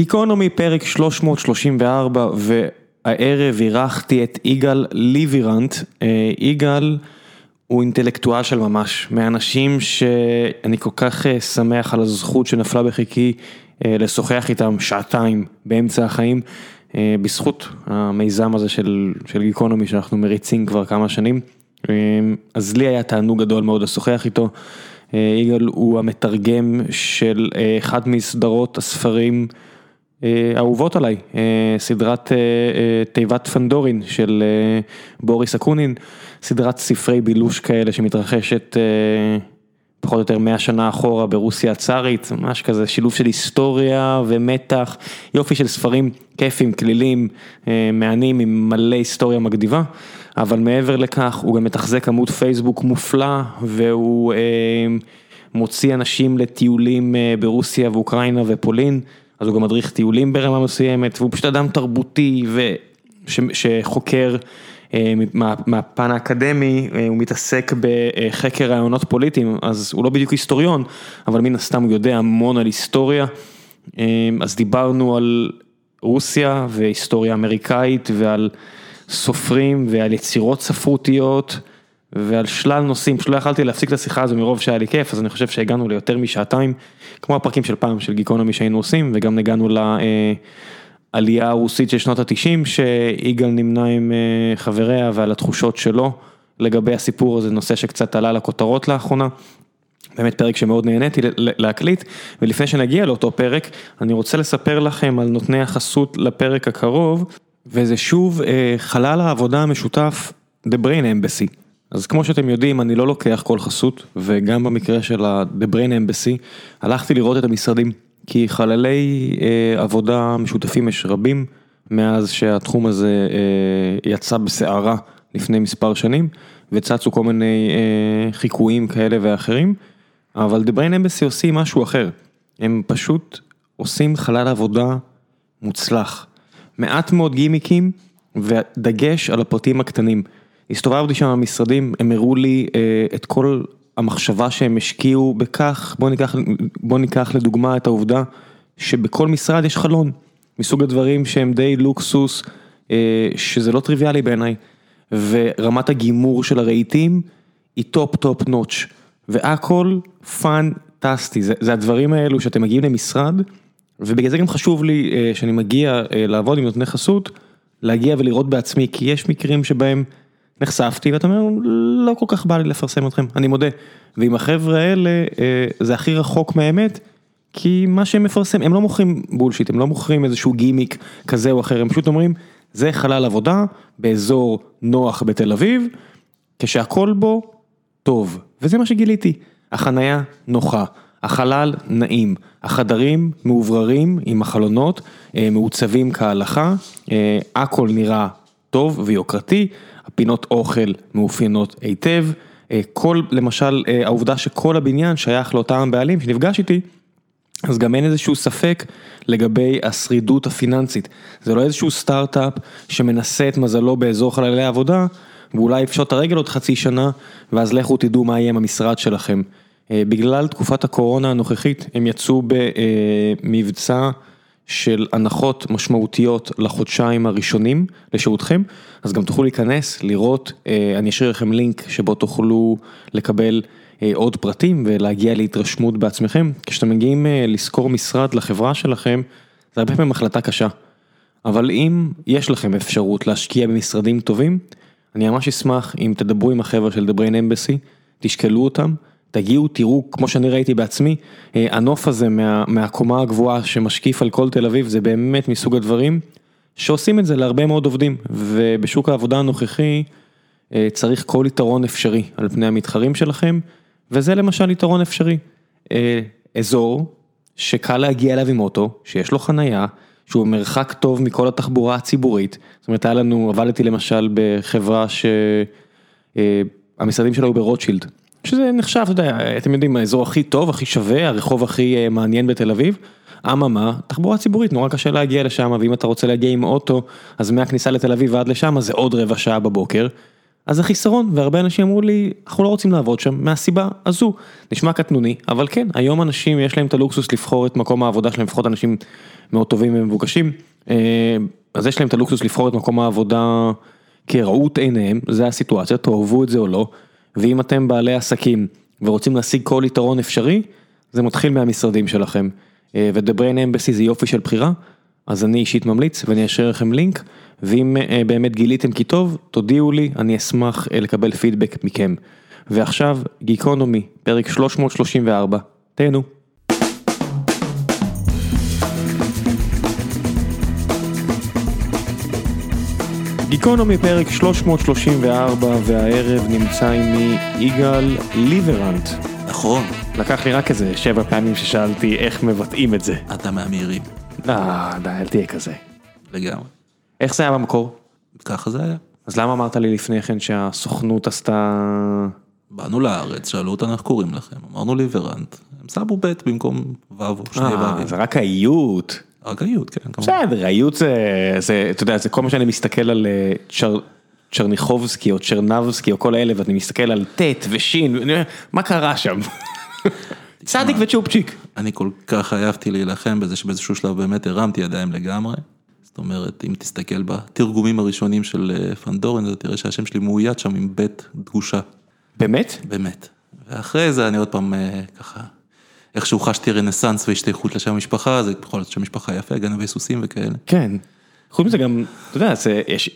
גיקונומי פרק 334 והערב אירחתי את יגאל ליבירנט, יגאל הוא אינטלקטואל של ממש, מהאנשים שאני כל כך שמח על הזכות שנפלה בחיקי לשוחח איתם שעתיים באמצע החיים, בזכות המיזם הזה של גיקונומי שאנחנו מריצים כבר כמה שנים, אז לי היה תענוג גדול מאוד לשוחח איתו, יגאל הוא המתרגם של אחד מסדרות הספרים אהובות עליי, סדרת תיבת פנדורין של בוריס אקונין, סדרת ספרי בילוש כאלה שמתרחשת פחות או יותר 100 שנה אחורה ברוסיה הצארית, ממש כזה שילוב של היסטוריה ומתח, יופי של ספרים כיפים, כלילים, מהנים עם מלא היסטוריה מגניבה, אבל מעבר לכך הוא גם מתחזק עמוד פייסבוק מופלא והוא מוציא אנשים לטיולים ברוסיה ואוקראינה ופולין. אז הוא גם מדריך טיולים ברמה מסוימת, והוא פשוט אדם תרבותי שחוקר מהפן האקדמי, הוא מתעסק בחקר רעיונות פוליטיים, אז הוא לא בדיוק היסטוריון, אבל מן הסתם הוא יודע המון על היסטוריה, אז דיברנו על רוסיה והיסטוריה אמריקאית ועל סופרים ועל יצירות ספרותיות. ועל שלל נושאים, פשוט לא יכלתי להפסיק את השיחה הזו מרוב שהיה לי כיף, אז אני חושב שהגענו ליותר משעתיים, כמו הפרקים של פעם של גיקונומי שהיינו עושים, וגם הגענו לעלייה הרוסית של שנות התשעים, שיגאל נמנה עם חבריה ועל התחושות שלו לגבי הסיפור הזה, נושא שקצת עלה לכותרות לאחרונה. באמת פרק שמאוד נהניתי להקליט, ולפני שנגיע לאותו פרק, אני רוצה לספר לכם על נותני החסות לפרק הקרוב, וזה שוב חלל העבודה המשותף The Brain Embassy. אז כמו שאתם יודעים, אני לא לוקח כל חסות, וגם במקרה של ה-The Brain Embassy, הלכתי לראות את המשרדים, כי חללי עבודה משותפים יש רבים, מאז שהתחום הזה יצא בסערה לפני מספר שנים, וצצו כל מיני חיקויים כאלה ואחרים, אבל The Brain Embassy עושים משהו אחר, הם פשוט עושים חלל עבודה מוצלח, מעט מאוד גימיקים, ודגש על הפרטים הקטנים. הסתובבתי שם במשרדים, הם הראו לי את כל המחשבה שהם השקיעו בכך, בוא ניקח לדוגמה את העובדה שבכל משרד יש חלון, מסוג הדברים שהם די לוקסוס, שזה לא טריוויאלי בעיניי, ורמת הגימור של הרהיטים היא top top notch, והכל פנטסטי, זה הדברים האלו שאתם מגיעים למשרד, ובגלל זה גם חשוב לי שאני מגיע לעבוד עם נותני חסות, להגיע ולראות בעצמי, כי יש מקרים שבהם נחשפתי ואתה אומר, לא כל כך בא לי לפרסם אתכם, אני מודה. ועם החבר'ה האלה, זה הכי רחוק מהאמת, כי מה שהם מפרסם, הם לא מוכרים bullshit, הם לא מוכרים איזשהו גימיק כזה או אחר, הם פשוט אומרים, זה חלל עבודה באזור נוח בתל אביב, כשהכל בו טוב, וזה מה שגיליתי, החנייה נוחה, החלל נעים, החדרים מאובררים עם החלונות, מעוצבים כהלכה, הכל נראה טוב ויוקרתי. הפינות אוכל מאופיינות היטב, כל למשל העובדה שכל הבניין שייך לאותם בעלים שנפגש איתי, אז גם אין איזשהו ספק לגבי השרידות הפיננסית, זה לא איזשהו סטארט-אפ שמנסה את מזלו באזור חללי העבודה, ואולי יפשוט את הרגל עוד חצי שנה, ואז לכו תדעו מה יהיה עם המשרד שלכם. בגלל תקופת הקורונה הנוכחית הם יצאו במבצע של הנחות משמעותיות לחודשיים הראשונים לשירותכם, אז גם תוכלו להיכנס, לראות, אני אשאיר לכם לינק שבו תוכלו לקבל עוד פרטים ולהגיע להתרשמות בעצמכם, כשאתם מגיעים לשכור משרד לחברה שלכם, זה הרבה פעמים החלטה קשה, אבל אם יש לכם אפשרות להשקיע במשרדים טובים, אני ממש אשמח אם תדברו עם החבר'ה של The Brain Embassy, תשקלו אותם. תגיעו, תראו, כמו שאני ראיתי בעצמי, הנוף הזה מהקומה הגבוהה שמשקיף על כל תל אביב, זה באמת מסוג הדברים שעושים את זה להרבה מאוד עובדים, ובשוק העבודה הנוכחי צריך כל יתרון אפשרי על פני המתחרים שלכם, וזה למשל יתרון אפשרי. אזור שקל להגיע אליו עם אוטו, שיש לו חנייה, שהוא מרחק טוב מכל התחבורה הציבורית, זאת אומרת, היה לנו, עבדתי למשל בחברה שהמשרדים שלה היו ברוטשילד. שזה נחשב, אתה יודע, אתם יודעים, האזור הכי טוב, הכי שווה, הרחוב הכי מעניין בתל אביב, אממה, תחבורה ציבורית, נורא קשה להגיע לשם, ואם אתה רוצה להגיע עם אוטו, אז מהכניסה לתל אביב ועד לשם, זה עוד רבע שעה בבוקר, אז זה חיסרון, והרבה אנשים אמרו לי, אנחנו לא רוצים לעבוד שם, מהסיבה הזו, נשמע קטנוני, אבל כן, היום אנשים יש להם את הלוקסוס לבחור את מקום העבודה שלהם, לפחות אנשים מאוד טובים ומבוקשים, אז יש להם את הלוקסוס לבחור את מקום העבודה כראות עיניהם, זה הסיטואציה, תאהבו את זה או לא, ואם אתם בעלי עסקים ורוצים להשיג כל יתרון אפשרי, זה מתחיל מהמשרדים שלכם, ו-The Brain Embassy זה יופי של בחירה, אז אני אישית ממליץ ואני אשאיר לכם לינק, ואם באמת גיליתם כי טוב, תודיעו לי, אני אשמח לקבל פידבק מכם. ועכשיו, גיקונומי, פרק 334, תהנו. גיקונומי פרק 334 והערב נמצא עימי יגאל ליברנט. נכון. לקח לי רק איזה שבע פעמים ששאלתי איך מבטאים את זה. אתה מהמהירים. אה, די, אל תהיה כזה. לגמרי. איך זה היה במקור? ככה זה היה. אז למה אמרת לי לפני כן שהסוכנות עשתה... באנו לארץ, שאלו אותנו איך קוראים לכם, אמרנו ליברנט, הם שמו ב' במקום ו' או שני אה, ו'. זה רק האיות. האיות, כן. בסדר, האיות זה, זה, אתה יודע, זה כל מה שאני מסתכל על אה, צ'ר, צ'רניחובסקי או צ'רנבסקי או כל האלה, ואני מסתכל על ט' ושין, מה קרה שם? צדיק וצ'ופצ'יק. אני כל כך אהבתי להילחם בזה שבאיזשהו שלב באמת הרמתי ידיים לגמרי. זאת אומרת, אם תסתכל בתרגומים הראשונים של אה, פנדורין, אתה תראה שהשם שלי מאוית שם עם ב' דגושה. באמת? באמת. ואחרי זה אני עוד פעם אה, ככה, איכשהו חשתי רנסאנס והשתייכות לשם המשפחה, זה בכל זאת שם משפחה יפה, גנבי סוסים וכאלה. כן. חוץ מזה גם, אתה יודע, זה, יש,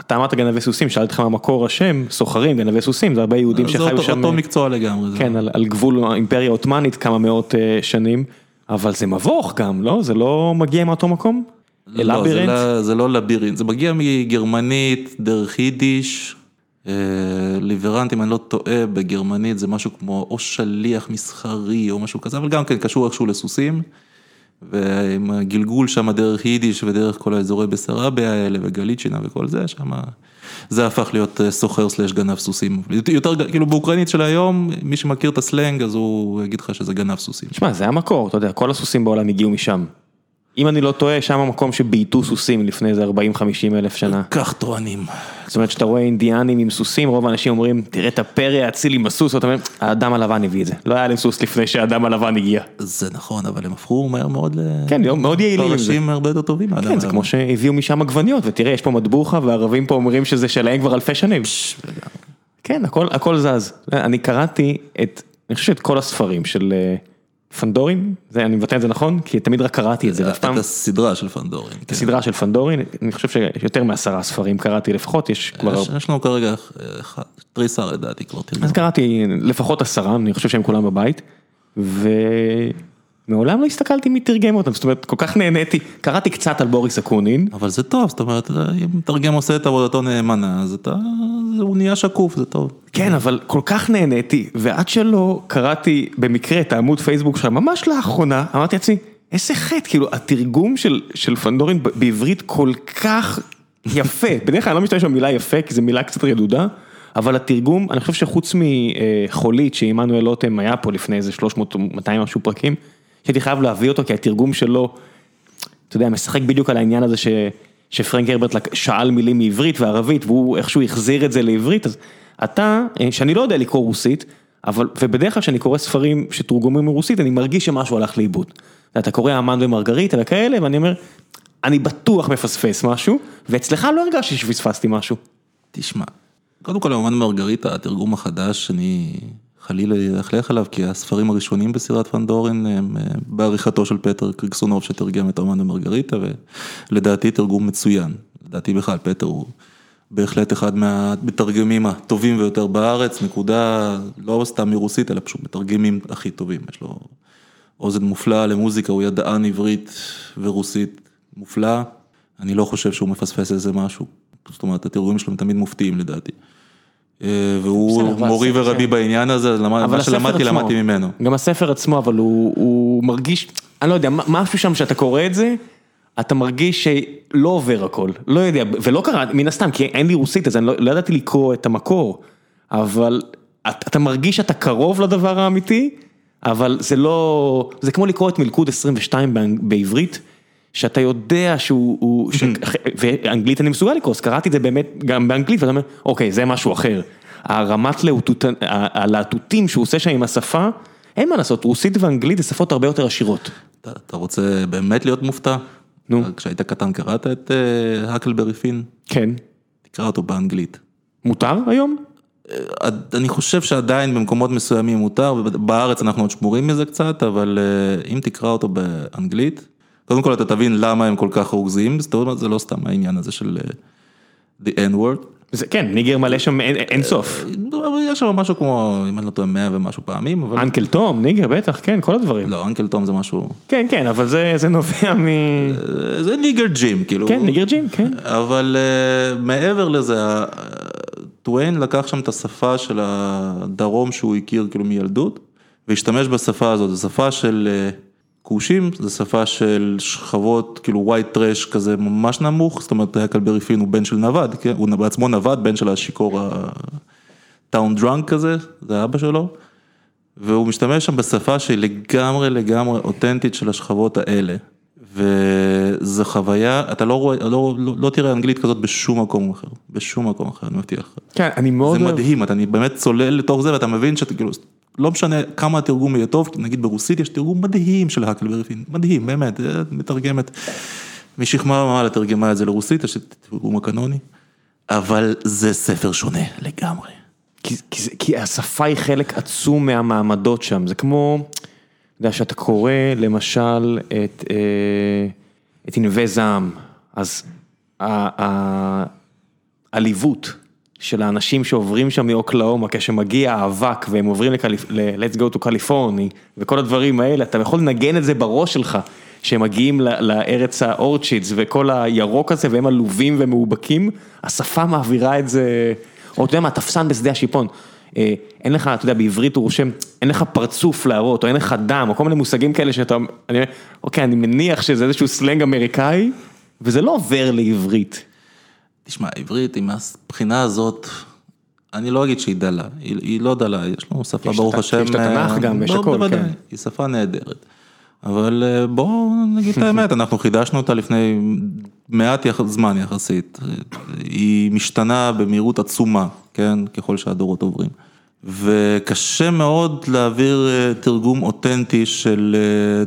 אתה אמרת גנבי סוסים, שאלתי אותך מה מקור השם, סוחרים, גנבי סוסים, זה הרבה יהודים זה שחיו אותו- שם, אותו מקצוע לגמרי. זה- כן, על, על גבול האימפריה העות'מאנית כמה מאות אה, שנים, אבל זה מבוך גם, לא? זה לא מגיע מאותו מקום? לא, זה? לא- זה לא לבירינט, זה מגיע מגרמנית, דרך יידיש, ליברנט, אם אני לא טועה, בגרמנית זה משהו כמו או שליח מסחרי או משהו כזה, אבל גם כן קשור איכשהו לסוסים. ועם הגלגול שם דרך יידיש ודרך כל האזורי בסרביה האלה וגליצ'ינה וכל זה, שם זה הפך להיות אה, סוחר סלאש גנב סוסים. יותר, כאילו באוקראינית של היום, מי שמכיר את הסלנג אז הוא יגיד לך שזה גנב סוסים. שמע, זה המקור, אתה יודע, כל הסוסים בעולם הגיעו משם. אם אני לא טועה, שם המקום שבייתו סוסים לפני איזה 40-50 אלף שנה. כך טוענים. זאת אומרת, שאתה רואה אינדיאנים עם סוסים, רוב האנשים אומרים, תראה את הפרא האציל עם הסוס, ואתה אומר, האדם הלבן הביא את זה. לא היה להם סוס לפני שהאדם הלבן הגיע. זה נכון, אבל הם הפכו מהר מאוד כן, מאוד יעילים. לפרשים הרבה יותר טובים. כן, זה. כמו שהביאו משם עגבניות, ותראה, יש פה מטבוחה, והערבים פה אומרים שזה שלהם כבר אלפי שנים. כן, הכל, הכל זז. אני קראתי את, אני חושב שאת כל הספרים של אה, פנדורין, זה, אני מבטא את זה נכון? כי תמיד רק קראתי את זה, פעם, את הסדרה של פנדורין. כן. את הסדרה של פנדורין, אני חושב שיותר מעשרה ספרים קראתי לפחות, יש כבר, יש- יש לנו כרגע אה, תריסר לדעתי כבר תרגום. אז קראתי לפחות עשרה, אני חושב שהם כולם בבית, ומעולם לא הסתכלתי מי תרגם אותם, זאת אומרת, כל כך נהניתי, קראתי קצת על בוריס אקונין, אבל זה טוב, זאת אומרת, אם מתרגם עושה את עבודתו נאמנה, אז אתה, הוא נהיה שקוף, זה טוב. כן, אבל כל כך נהניתי, ועד שלא קראתי במקרה את העמוד פייסבוק שלך, ממש לאחרונה, אמרתי לעצמי, איזה חטא, כאילו, התרגום של, של פנדורין בעברית כל כך יפה, בדרך כלל אני לא משתמש במילה יפה, כי זו מילה קצת רדודה, אבל התרגום, אני חושב שחוץ מחולית, שעמנואל לוטם היה פה לפני איזה 300 או 200 משהו פרקים, שהייתי חייב להביא אותו, כי התרגום שלו, אתה יודע, משחק בדיוק על העניין הזה ש, שפרנק הרברט שאל מילים מעברית וערבית, והוא איכשהו החזיר את זה לעברית, אז אתה, אה, שאני לא יודע לקרוא רוסית, אבל, ובדרך כלל כשאני קורא ספרים שתורגמים מרוסית, אני מרגיש שמשהו הלך לאיבוד. אתה קורא אמן ומרגריטה וכאלה, ואני אומר, אני בטוח מפספס משהו, ואצלך לא הרגשתי שפספסתי משהו. תשמע, קודם כל, אומן מרגריטה, התרגום החדש, אני חלילה אלכלך עליו, כי הספרים הראשונים בסדרת פנדורין הם אה, בעריכתו של פטר קריקסונוב שתרגם את אומן ומרגריטה, ולדעתי תרגום מצוין. לדעתי בכלל, פטר הוא בהחלט אחד מהמתרגמים הטובים ביותר בארץ, נקודה, לא סתם מרוסית, אלא פשוט מתרגמים הכי טובים, יש לו אוזן מופלאה למוזיקה, הוא ידען עברית ורוסית מופלא, אני לא חושב שהוא מפספס איזה משהו, זאת אומרת, התרגומים שלו הם תמיד מופתיים לדעתי. אה, והוא מורי ורבי בעניין הזה, אז מה שלמדתי, עצמו- למדתי ממנו. גם הספר עצמו, אבל הוא, הוא מרגיש, אני לא יודע, משהו שם שאתה קורא את זה, אתה מרגיש שלא עובר הכל, לא יודע, ולא קרה, מן הסתם, כי אין לי רוסית, אז אני לא, לא ידעתי לקרוא את המקור, אבל אתה, אתה מרגיש שאתה קרוב לדבר האמיתי, אבל זה לא, זה כמו לקרוא את מלכוד 22 באנג- בעברית. שאתה יודע שהוא, הוא- ש... ואנגלית אני מסוגל לקרוא, אז קראתי את זה באמת גם באנגלית, ואתה אומר, אוקיי, זה משהו אחר. הרמת הלהטוטים שהוא עושה שם עם השפה, אין מה לעשות, רוסית ואנגלית זה שפות הרבה יותר עשירות. אתה רוצה באמת להיות מופתע? נו. כשהיית קטן קראת את אה, הקלברי פין? כן. תקרא אותו באנגלית. מותר היום? אה, אני חושב שעדיין במקומות מסוימים מותר, בארץ אנחנו עוד שמורים מזה קצת, אבל אה, אם תקרא אותו באנגלית, קודם כל אתה תבין למה הם כל כך רוגזים, זאת אומרת זה לא סתם העניין הזה של the n-word. זה, כן, nigger מלא שם אין, סוף. אבל יש שם משהו כמו, אם אני לא טועה, 100 ומשהו פעמים, אבל... Uncle Tom, nigger, בטח, כן, כל הדברים. לא, Uncle Tom זה משהו... כן, כן, אבל זה, זה נובע מ... זה nigger Jim, כאילו. כן, nigger Jim, כן. אבל אה, מעבר לזה, טוויין לקח שם את השפה של הדרום שהוא הכיר כאילו מילדות, והשתמש בשפה הזאת, זו שפה של אה, כושים, זו שפה של שכבות, כאילו white trash כזה ממש נמוך, זאת אומרת, האקלברי פין הוא בן של נווד, כן? הוא בעצמו נווד, בן של השיכור ה town drunk כזה, זה אבא שלו, והוא משתמש שם בשפה שהיא לגמרי לגמרי אותנטית של השכבות האלה. וזו חוויה, אתה לא רואה, לא, לא, לא תראה אנגלית כזאת בשום מקום אחר, בשום מקום אחר, אני מבטיח. כן, אני מאוד זה. מדהים, אתה באמת צולל לתוך זה ואתה מבין שאתה כאילו, לא משנה כמה התרגום יהיה טוב, נגיד ברוסית יש תרגום מדהים של הקלברי פין, מדהים, באמת, אה, מתרגמת. משכמה ומעלה תרגמה את זה לרוסית, יש את התרגום הקנוני, אבל זה ספר שונה לגמרי. כי, כי, כי השפה היא חלק עצום מהמעמדות שם, זה כמו, אתה יודע, שאתה קורא למשל את, אה, את ענבי זעם, אז ה- ה- העליבות של האנשים שעוברים שם מאוקלאומה, כשמגיע האבק והם עוברים. ל-Let's go to California וכל הדברים האלה, אתה יכול לנגן את זה בראש שלך, שהם מגיעים לארץ האורצ'ידס וכל הירוק הזה והם עלובים ומאובקים, השפה מעבירה את זה, או אתה יודע מה, תפסן בשדה השיפון. אה, אין לך, אתה יודע, בעברית הוא רושם, אין לך פרצוף להראות, או אין לך דם, או כל מיני מושגים כאלה שאתה, אני אומר, אוקיי, אני מניח שזה איזשהו סלנג אמריקאי, וזה לא עובר לעברית. תשמע, עברית עם הבחינה הזאת, אני לא אגיד שהיא דלה, היא, היא לא דלה, יש לנו שפה יש ברוך את השם, יש את התנ"ך אה, גם, יש לא, הכל, בוודאי, כן. היא שפה נהדרת. אבל אה, בואו נגיד את האמת, אנחנו חידשנו אותה לפני מעט יח... זמן יחסית. היא משתנה במהירות עצומה, כן, ככל שהדורות עוברים. וקשה מאוד להעביר אה, תרגום אותנטי של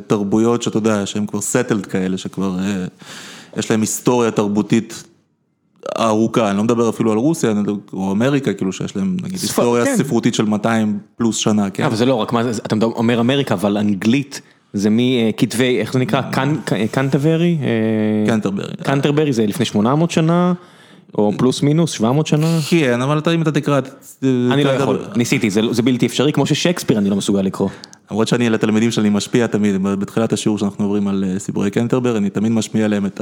תרבויות שאתה יודע, שהן כבר סטלד כאלה, שכבר יש להם היסטוריה תרבותית ארוכה, אני לא מדבר אפילו על רוסיה, או אמריקה, כאילו שיש להם נגיד ספר- היסטוריה כן. ספרותית של 200 פלוס שנה, כן. אבל זה לא רק, אתה אומר אמריקה, אבל אנגלית זה מכתבי, איך זה נקרא? ק- קנטברי? אה, קנטרברי. קנטרברי זה לפני 800 שנה, או פלוס מינוס 700 שנה? כן, אבל אתה אם אתה תקרא. אני לא יכול, ניסיתי, זה זה בלתי אפשרי, כמו ששייקספיר אני לא מסוגל לקרוא. למרות שאני על התלמידים שלי משפיע תמיד, בתחילת השיעור שאנחנו עוברים על אה, סיפורי קנטרבר, אני תמיד משמיע להם את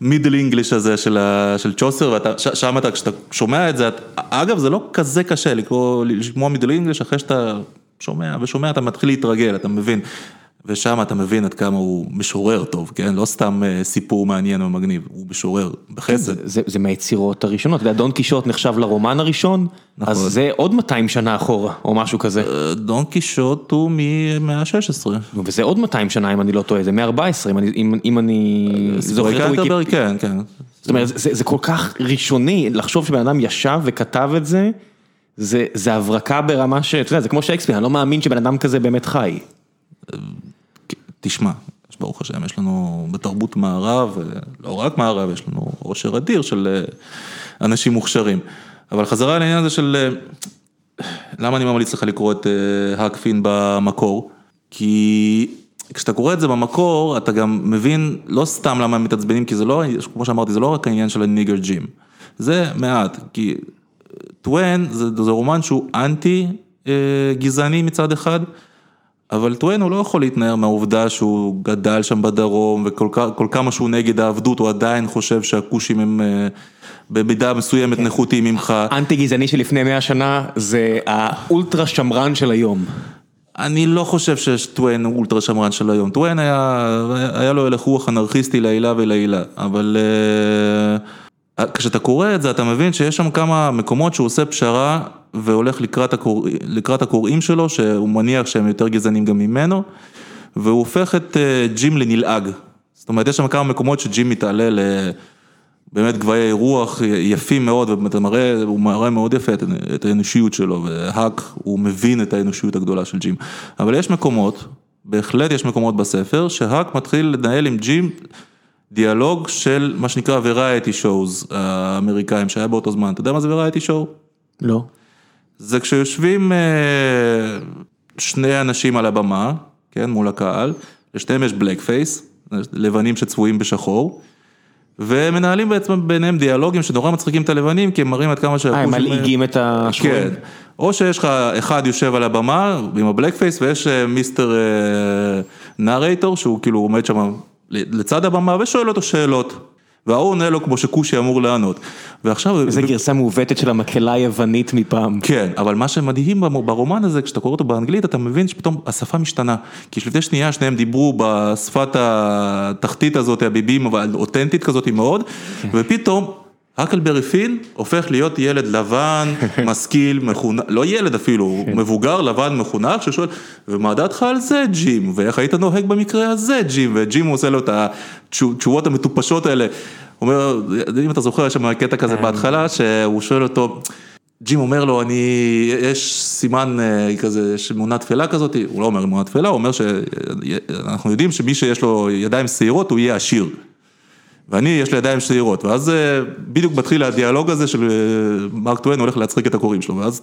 המידל אינגליש הזה של, ה, של צ'וסר, ושם אתה, כשאתה שומע את זה, את, אגב זה לא כזה קשה לקרוא, לשמוע מידל אינגליש, אחרי שאתה שומע ושומע אתה מתחיל להתרגל, אתה מבין. ושם אתה מבין עד כמה הוא משורר טוב, כן? לא סתם אה, סיפור מעניין ומגניב, הוא משורר בחסד. זה זה מהיצירות הראשונות, אתה יודע, דון קישוט נחשב לרומן הראשון, אז נכון. זה עוד 200 שנה אחורה, או משהו כזה. אה, דון קישוט הוא מהמאה ה-16. וזה עוד 200 שנה אם אני לא טועה, זה 114 אם אני- אם- אם אני זוכר סיפורי את הוויקיפ... כן, כן. זאת אומרת, זה, זה כל כך ראשוני, לחשוב שבן אדם ישב וכתב את זה, זה, זה הברקה ברמה ש... אתה יודע, זה כמו שייקספיר, אני לא מאמין שבן אדם כזה באמת חי. תשמע, יש ברוך השם, יש לנו בתרבות מערב, לא רק מערב, יש לנו עושר אדיר של אה, אנשים מוכשרים. אבל חזרה לעניין הזה של אה, למה אני ממליץ לך לקרוא את אה, האקפין במקור? כי כשאתה קורא את זה במקור, אתה גם מבין לא סתם למה הם מתעצבנים, כי זה לא, כמו שאמרתי, זה לא רק העניין של הניגר ג'ים. זה מעט, כי טוויין זה, זה רומן שהוא אנטי גזעני מצד אחד. אבל טוויין הוא לא יכול להתנער מהעובדה שהוא גדל שם בדרום וכל כמה שהוא נגד העבדות הוא עדיין חושב שהכושים הם אה, במידה מסוימת נחותים ממך. אנטי גזעני שלפני 100 שנה זה האולטרה שמרן של היום. אני לא חושב שטוויין הוא אולטרה שמרן של היום, טוויין היה, היה לו הלך רוח אנרכיסטי לעילה ולעילה, אבל אה, כשאתה קורא את זה אתה מבין שיש שם כמה מקומות שהוא עושה פשרה והולך לקראת, הקור... לקראת הקוראים שלו, שהוא מניח שהם יותר גזענים גם ממנו, והוא הופך את אה, ג'ים לנלעג. זאת אומרת, יש שם כמה מקומות שג'ים מתעלה ל... באמת גבהי רוח יפים מאוד, ואתה מראה, הוא מראה מאוד יפה את, את האנושיות שלו, והאק, הוא מבין את האנושיות הגדולה של ג'ים. אבל יש מקומות, בהחלט יש מקומות בספר, שהאק מתחיל לנהל עם ג'ים דיאלוג של מה שנקרא variety shows האמריקאים שהיה באותו זמן, אתה יודע מה זה variety show? לא. זה כשיושבים אה, שני אנשים על הבמה, כן, מול הקהל, לשניהם יש blackface, לבנים שצבועים בשחור, ומנהלים בעצם ביניהם דיאלוגים שנורא מצחיקים את הלבנים, כי הם מראים עד כמה אה, שהכושים... הם מלעיגים את השחורים. כן, או שיש לך אחד יושב על הבמה עם ה blackface ויש אה, mister narrator שהוא כאילו עומד שם לצד הבמה ושואל אותו שאלות. וההוא עונה לו כמו שכושי אמור לענות. ועכשיו... איזה גרסה מעוותת של המקהלה היוונית מפעם. כן, אבל מה שמדהים ברומן הזה, כשאתה קורא אותו באנגלית, אתה מבין שפתאום השפה משתנה. כי לפני שנייה שניהם דיברו בשפת התחתית הזאת, הביבים, אבל אותנטית כזאת מאוד, ופתאום... הקלברי פין הופך להיות ילד לבן, משכיל, מחונך, לא ילד אפילו, כן. מבוגר, לבן, מחונך, ששואל, ומה דעתך על זה ג'ים, ואיך היית נוהג במקרה הזה ג'ים, וג'ים עושה לו את התשובות המטופשות האלה, הוא אומר, אם אתה זוכר, יש שם קטע כזה כן. בהתחלה, שהוא שואל אותו, ג'ים אומר לו, אני, יש סימן אה, כזה, יש אמונה תפלה כזאת, הוא לא אומר אמונה תפלה, הוא אומר שאנחנו יודעים שמי שיש לו ידיים שעירות הוא יהיה עשיר. ואני, יש לי ידיים שעירות, ואז אה, בדיוק מתחיל הדיאלוג הזה של אה, מרק טוויין הולך להצחיק את הקוראים שלו, ואז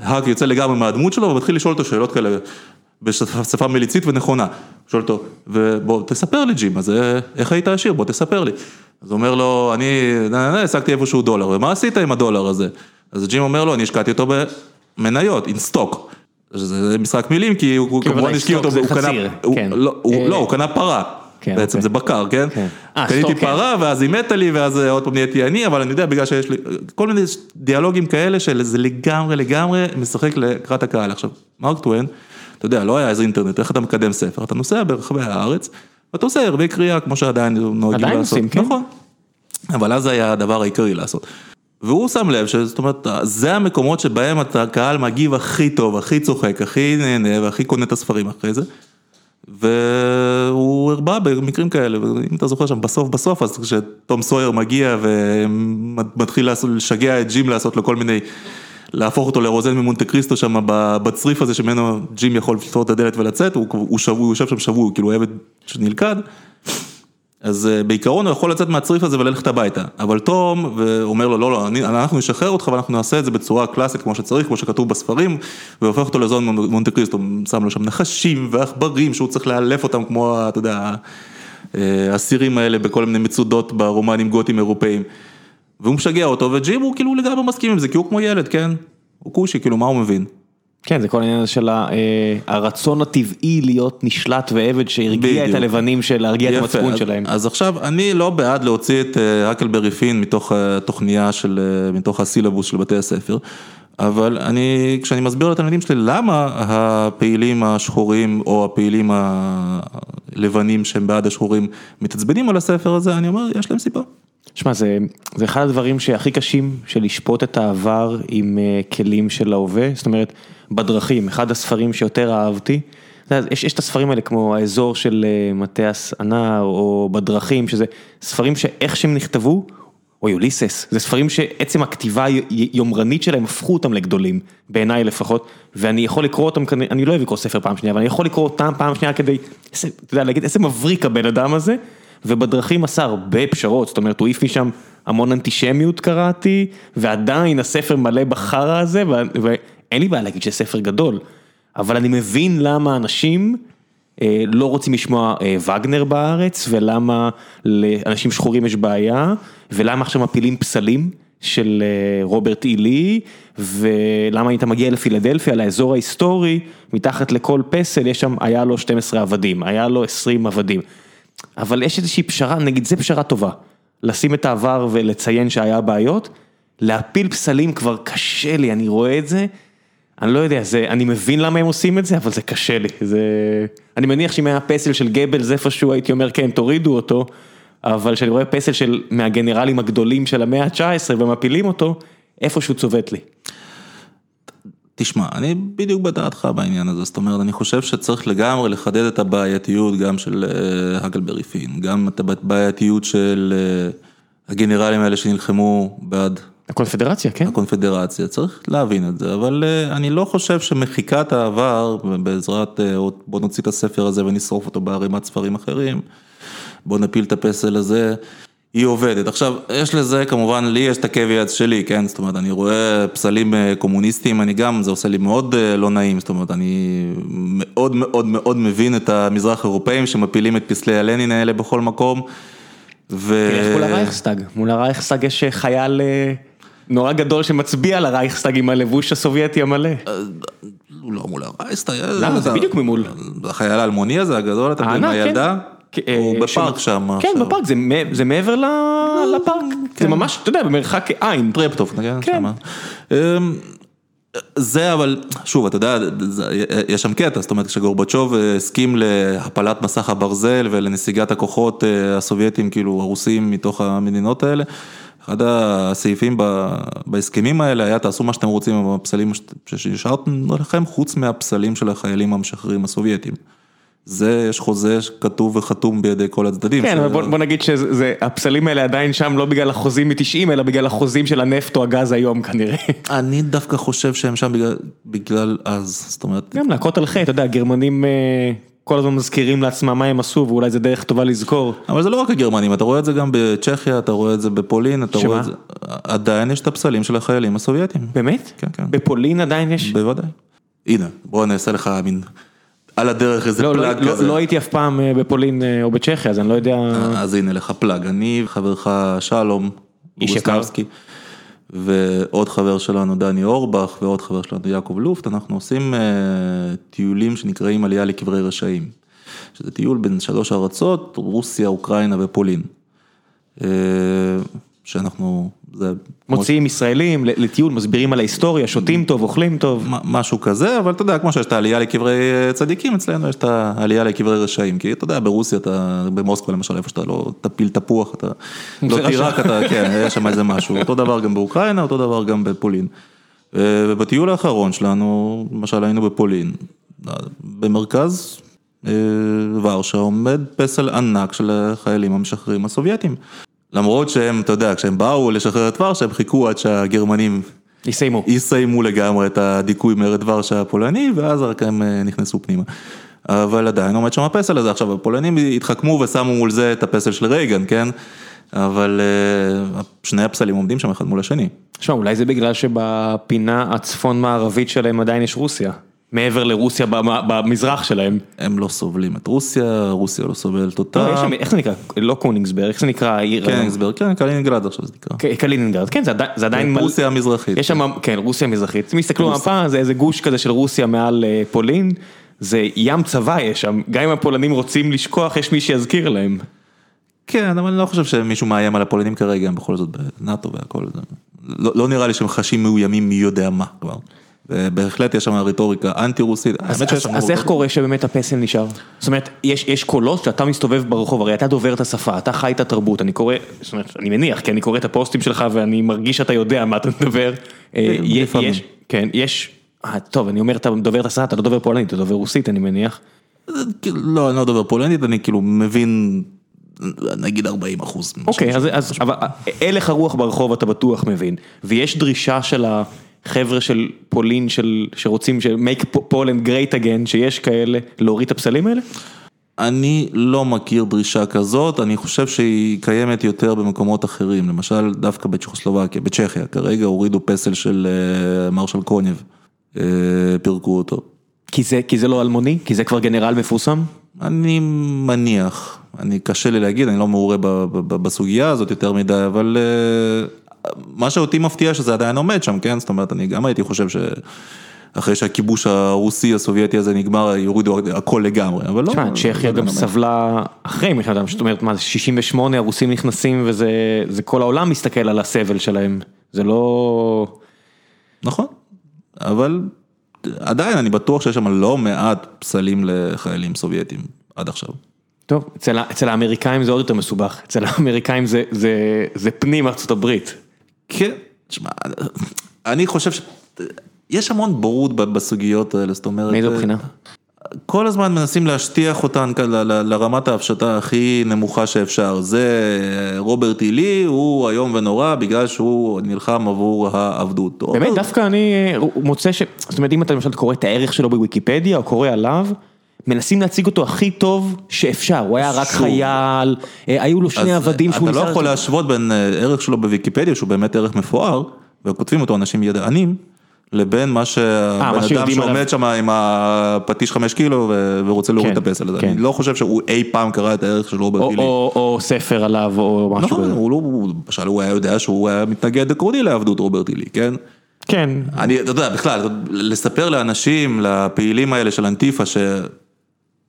האק יוצא לגמרי מהדמות שלו ומתחיל לשאול אותו שאלות כאלה בשפה מליצית ונכונה. שואל אותו, ובוא תספר לי ג'ים, אז איך היית עשיר? בוא תספר לי. אז הוא אומר לו, אני השגתי איפשהו דולר, ומה עשית עם הדולר הזה? אז ג'ים אומר לו, אני השקעתי אותו במניות, in stock. זה משחק מילים, כי הוא כמובן השקיע אותו, הוא קנה, כן. לא, לא, הוא קנה פרה. כן, בעצם אוקיי. זה בקר, כן? כן. 아, קניתי סטוק, פרה כן. ואז היא מתה לי ואז עוד פעם נהייתי עני, אבל אני יודע בגלל שיש לי כל מיני דיאלוגים כאלה שזה לגמרי לגמרי משחק לקראת הקהל. עכשיו, מרק טוויין, אתה יודע, לא היה איזה אינטרנט, איך אתה מקדם ספר, אתה נוסע ברחבי הארץ, ואתה עושה הרבה קריאה כמו שעדיין נוהגים לעשות. עדיין עושים, כן. נכון. אבל אז היה הדבר העיקרי לעשות. והוא שם לב שזאת אומרת, זה המקומות שבהם הקהל מגיב הכי טוב, הכי צוחק, הכי נהנה והכי קונה את הספרים אחרי זה. והוא הרבה במקרים כאלה, ואם אתה זוכר שם בסוף בסוף, אז כשתום סויר מגיע ומתחיל לשגע את ג'ים לעשות לו כל מיני, להפוך אותו לרוזן ממונטה קריסטו שם בצריף הזה שממנו ג'ים יכול לפתור את הדלת ולצאת, הוא, הוא, שבוי, הוא יושב שם שבוי, כאילו עבד שנלכד. אז אה, בעיקרון הוא יכול לצאת מהצריף הזה וללכת הביתה, אבל תום אומר לו לא לא, אני, אנחנו נשחרר אותך ואנחנו נעשה את זה בצורה קלאסית כמו שצריך, כמו שכתוב בספרים, והופך אותו לזון מונטה קריסטו, שם לו שם נחשים ועכברים שהוא צריך לאלף אותם כמו, אתה יודע, אה, האסירים האלה בכל מיני מצודות ברומנים גותים אירופאים, והוא משגע אותו וג'ים הוא כאילו לגמרי מסכים עם זה כי הוא כמו ילד, כן? הוא כושי, כאילו מה הוא מבין? כן, זה כל העניין של אה, הרצון הטבעי להיות נשלט ועבד שהרגיע את הלבנים של להרגיע את המצפון שלהם. אז עכשיו, אני לא בעד להוציא את הקלברי פין מתוך התוכניה של, מתוך הסילבוס של בתי הספר. אבל אני, כשאני מסביר לתלמידים שלי למה הפעילים השחורים או הפעילים הלבנים שהם בעד השחורים מתעצבנים על הספר הזה, אני אומר, יש להם סיבה. שמע, זה, זה אחד הדברים שהכי קשים של לשפוט את העבר עם כלים של ההווה, זאת אומרת, בדרכים, אחד הספרים שיותר אהבתי, יש, יש את הספרים האלה כמו האזור של uh, מתיאס הנער או בדרכים, שזה ספרים שאיך שהם נכתבו, או יוליסס, זה ספרים שעצם הכתיבה היומרנית שלהם הפכו אותם לגדולים, בעיניי לפחות, ואני יכול לקרוא אותם, אני לא אוהב לקרוא ספר פעם שנייה, אבל אני יכול לקרוא אותם פעם שנייה כדי, אתה יודע, להגיד איזה מבריק הבן אדם הזה. ובדרכים עשה הרבה פשרות, זאת אומרת הוא העיף משם המון אנטישמיות קראתי, ועדיין הספר מלא בחרא הזה, ואין לי בעיה להגיד שזה ספר גדול, אבל אני מבין למה אנשים אה, לא רוצים לשמוע אה, וגנר בארץ, ולמה לאנשים שחורים יש בעיה, ולמה עכשיו מפילים פסלים. של אה, רוברט אילי, ולמה אם אתה מגיע לפילדלפיה, לאזור ההיסטורי, מתחת לכל פסל יש שם, היה לו 12 עבדים, היה לו 20 עבדים. אבל יש איזושהי פשרה, נגיד זה פשרה טובה, לשים את העבר ולציין שהיה בעיות, להפיל פסלים כבר קשה לי, אני רואה את זה, אני לא יודע, זה, אני מבין למה הם עושים את זה, אבל זה קשה לי, זה, אני מניח שאם היה פסל של גבלס איפשהו הייתי אומר כן תורידו אותו, אבל כשאני רואה פסל של מהגנרלים הגדולים של המאה ה-19 ומפילים אותו, איפשהו צובט לי. תשמע, אני בדיוק בדעתך בעניין הזה, זאת אומרת, אני חושב שצריך לגמרי לחדד את הבעייתיות גם של אה, הגלברי פין, גם את הבעייתיות של אה, הגנרלים האלה שנלחמו בעד... הקונפדרציה, כן. הקונפדרציה, צריך להבין את זה, אבל אה, אני לא חושב שמחיקת העבר בעזרת בוא נוציא את הספר הזה ונשרוף אותו בערימת ספרים אחרים, בוא נפיל את הפסל הזה, היא עובדת. עכשיו, יש לזה, כמובן, לי יש את הקוויאץ שלי, כן? זאת אומרת, אני רואה פסלים אה, קומוניסטיים, אני גם, זה עושה לי מאוד אה, לא נעים, זאת אומרת, אני מאוד מאוד מאוד מבין את המזרח אירופאים שמפילים את פסלי הלנין האלה בכל מקום. ו... תלך מול הרייכסטאג, מול הרייכסטאג יש חייל אה, נורא גדול שמצביע לרייכסטאג עם הלבוש הסובייטי המלא. לא מול הרייכסטאג. למה? זה בדיוק ממול. החייל האלמוני הזה הגדול, אתה יודע, עם הענק, כן. הילדה? אה, הוא בפארק שם. כן. בפארק, זה זה מעבר לפארק, זה כן. ממש, אתה יודע, במרחק עין. טרפטוף, נגיד, כן. שמה. אמ, זה אבל, שוב, אתה יודע, זה- יש שם קטע, זאת אומרת, כשגורבצ'וב אה, הסכים להפלת מסך הברזל ולנסיגת הכוחות אה, הסובייטים, כאילו, הרוסים מתוך המדינות האלה, אחד הסעיפים ב- בהסכמים האלה היה, תעשו מה שאתם רוצים עם הפסלים שהשארתם לכם, חוץ מהפסלים של החיילים המשחררים הסובייטים. זה, יש חוזה כתוב וחתום בידי כל הצדדים. כן, ש- אבל בוא בוא נגיד שהפסלים האלה עדיין שם לא בגלל החוזים מ-90, אלא בגלל החוזים של הנפט או הגז היום כנראה. אני דווקא חושב שהם שם בגלל, בגלל אז, זאת אומרת, גם להכות על חטא, אתה יודע, הגרמנים אה, כל הזמן מזכירים לעצמם מה הם עשו, ואולי זה דרך טובה לזכור. אבל זה לא רק הגרמנים, אתה רואה את זה גם בצ'כיה, אתה רואה את זה בפולין, אתה שמה? רואה את זה, עדיין יש את הפסלים של החיילים הסובייטים, באמת? כן, כן. בפולין עדיין יש? בוודאי. הנה, בוא נעשה לך מין, על הדרך איזה לא, לא, פלאג לא, כזה. לא הייתי אף פעם אה, בפולין אה, או בצ'כיה, אז אני לא יודע... אז הנה לך פלאג, אני וחברך שלום, איש יקר. ועוד חבר שלנו דני אורבך, ועוד חבר שלנו יעקב לופט, אנחנו עושים אה, טיולים שנקראים עלייה לקברי רשעים. שזה טיול בין שלוש ארצות, רוסיה, אוקראינה ופולין. אה, שאנחנו, מוציאים ישראלים לטיול, מסבירים על ההיסטוריה, שותים טוב, אוכלים טוב. משהו כזה, אבל אתה יודע, כמו שיש את העלייה לקברי אה, צדיקים, אצלנו יש את העלייה לקברי רשעים, כי אתה יודע, ברוסיה, אתה, במוסקבה למשל, איפה שאתה לא תפיל תפוח, אתה לא זה. תירק, אתה, כן, יש שם איזה משהו, אותו דבר גם באוקראינה, אותו דבר גם בפולין. אה, ובטיול האחרון שלנו, למשל היינו בפולין, אה, במרכז ורשה עומד פסל ענק של החיילים המשחררים הסובייטים. למרות שהם, אתה יודע, כשהם באו לשחרר את ורשה, הם חיכו עד שהגרמנים יסיימו. יסיימו לגמרי את הדיכוי מרד ורשה הפולני, ואז רק הם אה, נכנסו פנימה. אבל עדיין עומד שם הפסל הזה, עכשיו הפולנים התחכמו ושמו מול זה את הפסל של רייגן, כן? אבל אה, שני הפסלים עומדים שם אחד מול השני. תשמע, אולי זה בגלל שבפינה הצפון מערבית שלהם עדיין יש רוסיה. מעבר לרוסיה במ- במזרח שלהם. הם לא סובלים את רוסיה, רוסיה לא סובלת אותה. לא, שם, איך זה נקרא? לא קוניגסברג, איך זה נקרא העיר? כן, הסבר, כן, קלינינגרד עכשיו זה נקרא. קלינינגרד, כן, זה עדיין- זה עדיין... מל- פרוסיה המזרחית. יש שם, כן, פרוסיה המזרחית. אם יסתכלו במפה, זה איזה גוש כזה של רוסיה מעל אה, פולין. זה ים צבא יש שם, גם אם הפולנים רוצים לשכוח, יש מי שיזכיר להם. כן, אבל אני לא חושב שמישהו מאיים על הפולנים כרגע, הם בכל זאת בנאטו והכל. זה- לא לא נראה לי שהם חשים מאוימים מי יודע מה כבר. ובהחלט יש שם רטוריקה אנטי רוסית. אז, איך. קורה שבאמת הפסל נשאר? זאת אומרת, יש, יש קולות שאתה מסתובב ברחוב, הרי אתה דובר את השפה, אתה חי את התרבות, אני קורא, זאת אומרת, אני מניח, כי אני קורא את הפוסטים שלך ואני מרגיש שאתה יודע מה אתה מדבר. אה, יש- לפעמים. יש, כן, יש, אה, טוב, אני אומר, אתה דובר את השפה, אתה לא דובר פולנית, אתה דובר רוסית, אני מניח. כאילו, לא, אני לא דובר פולנית, אני כאילו מבין, נגיד 40 אחוז. אוקיי, אז, אז אבל, אה, הלך הרוח ברחוב אתה בטוח מבין, ויש דרישה של החבר'ה של פולין, של, שרוצים, של make Poland great again, שיש כאלה, להוריד את הפסלים האלה? אני לא מכיר דרישה כזאת, אני חושב שהיא קיימת יותר במקומות אחרים, למשל דווקא בצ'כוסלובקיה, בצ'כיה, כרגע הורידו פסל של אה, מרשל קוניב, אה, פירקו אותו. כי זה, כי זה לא אלמוני? כי זה כבר גנרל מפורסם? אני מניח, אני קשה לי להגיד, אני לא מעורה בסוגיה הזאת יותר מדי, אבל אה, מה שאותי מפתיע שזה עדיין עומד שם, כן? זאת אומרת, אני גם הייתי חושב שאחרי שהכיבוש הרוסי הסובייטי הזה נגמר, יורידו הכל לגמרי, אבל לא. תשמע, צ'כיה גם. סבלה אחרי מלחמת העולם, זאת אומרת, מה זה 68 הרוסים נכנסים וזה זה כל העולם מסתכל על הסבל שלהם, זה לא... נכון, אבל עדיין אני בטוח שיש שם לא מעט פסלים לחיילים סובייטים עד עכשיו. טוב, אצל, אצל האמריקאים זה עוד יותר מסובך, אצל האמריקאים זה, זה, זה פנים ארצות הברית. כן, תשמע, אני חושב ש... יש המון בורות בסוגיות האלה, זאת אומרת... מאיזו אה, בחינה? כל הזמן מנסים להשטיח אותן לרמת ההפשטה הכי נמוכה שאפשר. זה אה, רוברט אילי, הוא איום ונורא בגלל שהוא נלחם עבור העבדות. באמת, דווקא אני אה, מוצא ש... זאת אומרת, אם אתה למשל קורא את הערך שלו בוויקיפדיה, או קורא עליו, מנסים להציג אותו הכי טוב שאפשר, הוא היה רק שוב. חייל, אה, היו לו שני עבדים שהוא אתה לא ניסה... יכול להשוות בין אה, ערך שלו בוויקיפדיה, שהוא באמת ערך מפואר, וכותבים אותו אנשים ידענים, לבין מה שהבן אדם שיודעים עליו. שעומד שם עם הפטיש חמש קילו ו- ורוצה להוריד כן, את הפסל הזה. כן. אני לא חושב שהוא אי פעם קרא את הערך של רוברט או-. או או ספר עליו או משהו נכון, כזה. הוא לא, הוא- למשל הוא היה יודע שהוא היה מתנגד עקרוני לעבדות רוברט טילי, כן? כן, אני, אתה יודע, בכלל, לספר לאנשים, לפעילים האלה של אנטיפה,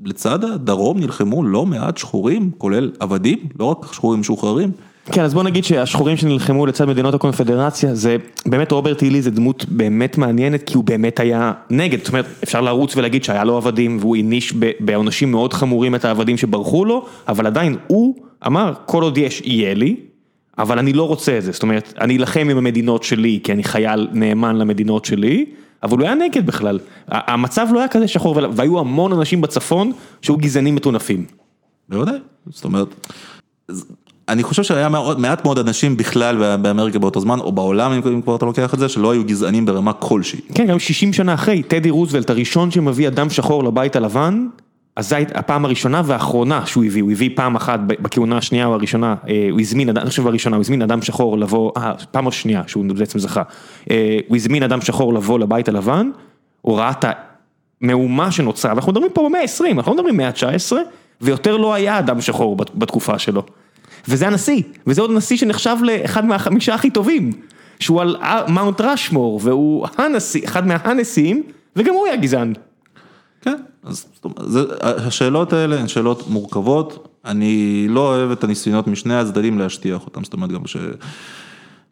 שלצד הדרום נלחמו לא מעט שחורים, כולל עבדים, לא רק שחורים משוחררים. כן, אז בוא נגיד שהשחורים שנלחמו לצד מדינות הקונפדרציה, זה באמת רוברט הילי זה דמות באמת מעניינת, כי הוא באמת היה נגד, זאת אומרת, אפשר לרוץ ולהגיד שהיה לו עבדים, והוא העניש ב- בעונשים מאוד חמורים את העבדים שברחו לו, אבל עדיין הוא אמר, כל עוד יש, יהיה לי, אבל אני לא רוצה את זה, זאת אומרת, אני אלחם עם המדינות שלי, כי אני חייל נאמן למדינות שלי, אבל הוא היה נגד בכלל. המצב לא היה כזה שחור, והיו המון אנשים בצפון שהיו גזענים מטונפים. בוודאי, זאת אומרת, אני חושב שהיה מעט מאוד אנשים בכלל באמריקה באותו זמן, או בעולם, אם כבר אתה לוקח את זה, שלא היו גזענים ברמה כלשהי. כן, גם 60 שנה אחרי, טדי רוזוולט הראשון שמביא אדם שחור לבית הלבן, אז זו הייתה הפעם הראשונה והאחרונה שהוא הביא, הוא הביא פעם אחת בכהונה השנייה או הראשונה, אה, הוא הזמין, אני חושב בראשונה, הוא הזמין אדם שחור לבוא, אה, פעם השנייה שהוא בעצם זכה, אה, הוא הזמין אדם שחור לבוא לבית הלבן, הוא ראה את המהומה שנוצרה, ואנחנו מדברים פה במאה ה-20, אנחנו מדברים מאה ה-19, ויותר לא היה אדם שחור בת- בתקופה שלו. וזה הנשיא, וזה עוד נשיא שנחשב לאחד מהחמישה הכי טובים, שהוא על מאונט רשמור, והוא הנשיא, אחד מהנשיאים, וגם הוא היה גזען. כן, אז זאת אומרת, זה, השאלות האלה הן שאלות מורכבות, אני לא אוהב את הניסיונות משני הצדדים להשטיח אותם, זאת אומרת גם כש...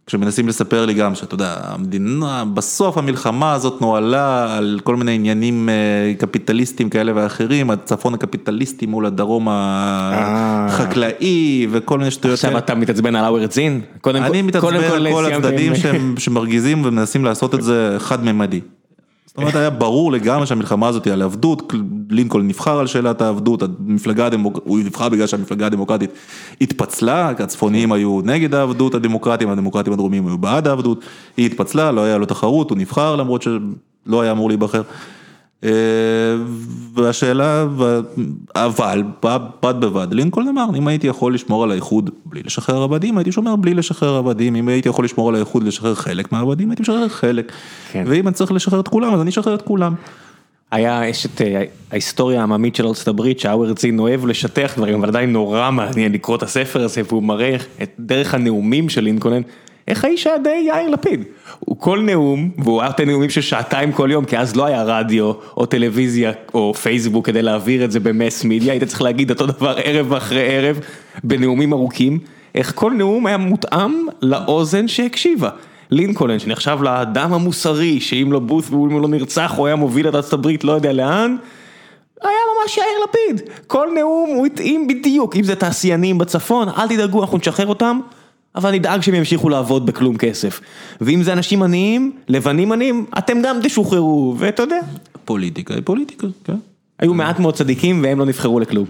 כשמנסים לספר לי גם שאתה יודע, המדינה, בסוף המלחמה הזאת נוהלה על כל מיני עניינים אה, קפיטליסטיים כאלה ואחרים, הצפון הקפיטליסטי מול הדרום החקלאי וכל מיני שטויות. עכשיו. אתה מתעצבן על? קודם אני מתעצבן על כל הצדדים שמרגיזים ומנסים לעשות את זה חד-ממדי. זאת אומרת, היה ברור לגמרי שהמלחמה הזאת היא על עבדות, לינקולן נבחר על שאלת העבדות, המפלגה הדמוקרטית, הוא נבחר בגלל שהמפלגה הדמוקרטית התפצלה, הצפוניים היו נגד העבדות, הדמוקרטים, הדמוקרטים הדרומיים היו בעד העבדות, היא התפצלה, לא היה לו תחרות, הוא נבחר למרות שלא היה אמור להיבחר. אה, והשאלה, אבל בד בד בבד, לינקולן אמר, אם הייתי יכול לשמור על האיחוד בלי לשחרר עבדים, הייתי שומר בלי לשחרר עבדים, אם הייתי יכול לשמור על האיחוד לשחרר חלק מהעבדים, הייתי משחרר חלק, כן. ואם אני צריך לשחרר את כולם, אז אני אשחרר את כולם. היה, יש את אה, ההיסטוריה העממית של ארצות הברית, שהאוורד זין אוהב לשטח דברים, אבל עדיין נורא מעניין לקרוא את הספר הזה, והוא מראה את דרך הנאומים של לינקולן, איך האיש היה די יאיר לפיד. הוא כל נאום, והוא היה נותן נאומים של שעתיים כל יום, כי אז לא היה רדיו, או טלוויזיה, או פייסבוק כדי להעביר את זה במס מידיה, היית צריך להגיד אותו דבר ערב אחרי ערב, בנאומים ארוכים, איך כל נאום היה מותאם לאוזן שהקשיבה. לינקולן שנחשב לאדם המוסרי, שאם לא בוס ואם הוא לא נרצח הוא היה מוביל את ארצות הברית לא יודע לאן, היה ממש יאיר לפיד, כל נאום הוא התאים בדיוק, אם זה תעשיינים בצפון, אל תדאגו אנחנו נשחרר אותם, אבל נדאג שהם ימשיכו לעבוד בכלום כסף, ואם זה אנשים עניים, לבנים עניים, אתם גם תשוחררו, ואתה יודע, פוליטיקה היא פוליטיקה, כן. היו מעט מאוד צדיקים והם לא נבחרו לכלום.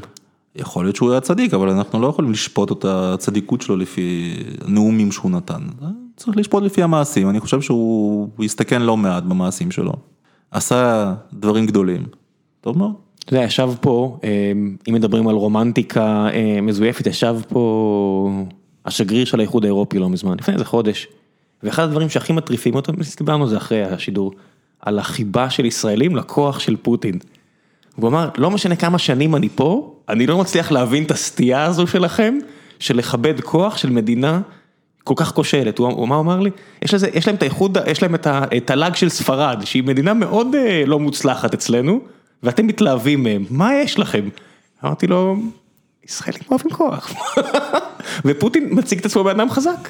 יכול להיות שהוא היה צדיק, אבל אנחנו לא יכולים לשפוט את הצדיקות שלו לפי הנאומים שהוא נתן. צריך לשפוט לפי המעשים, אני חושב שהוא הוא הסתכן לא מעט במעשים שלו. עשה דברים גדולים. טוב מאוד. אתה יודע, ישב פה, אה, אם מדברים על רומנטיקה אה, מזויפת, ישב פה השגריר של האיחוד האירופי לא מזמן, לפני איזה חודש. ואחד הדברים שהכי מטריפים אותו, דיברנו על זה אחרי השידור, על החיבה של ישראלים לכוח של פוטין. והוא אמר, לא משנה כמה שנים אני פה, אני לא מצליח להבין את הסטייה הזו שלכם, של לכבד כוח של מדינה כל כך כושלת. הוא הוא- מה הוא אמר לי? יש, לזה, יש להם את האיחוד, יש להם את התל"ג של ספרד, שהיא מדינה מאוד אה, לא מוצלחת אצלנו, ואתם מתלהבים מהם, מה יש לכם? אמרתי לו, ישראלים אוהבים כוח. ופוטין מציג את עצמו באדם חזק.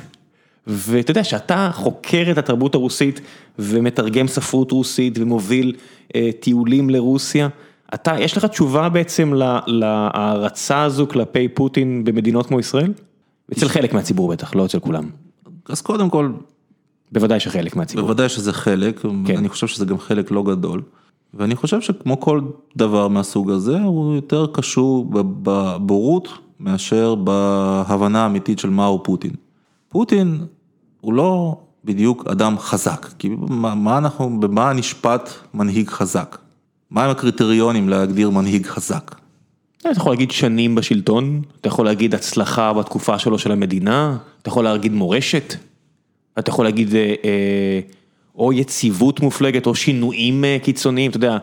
ואתה יודע שאתה חוקר את התרבות הרוסית ומתרגם ספרות רוסית ומוביל אה, טיולים לרוסיה, אתה, יש לך תשובה בעצם להערצה הזו כלפי פוטין במדינות כמו ישראל? אצל חלק מהציבור בטח, לא אצל כולם. אז קודם כל, בוודאי שחלק מהציבור. בוודאי שזה חלק, כן. אני חושב שזה גם חלק לא גדול. ואני חושב שכמו כל דבר מהסוג הזה, הוא יותר קשור בבורות מאשר בהבנה האמיתית של מהו פוטין. פוטין הוא לא בדיוק אדם חזק, כי מה, מה אנחנו, במה נשפט מנהיג חזק? מהם הקריטריונים להגדיר מנהיג חזק? אתה יכול להגיד שנים בשלטון, אתה יכול להגיד הצלחה בתקופה שלו של המדינה, אתה יכול להגיד מורשת, אתה יכול להגיד אה, אה, או יציבות מופלגת או שינויים אה, קיצוניים, אתה יודע,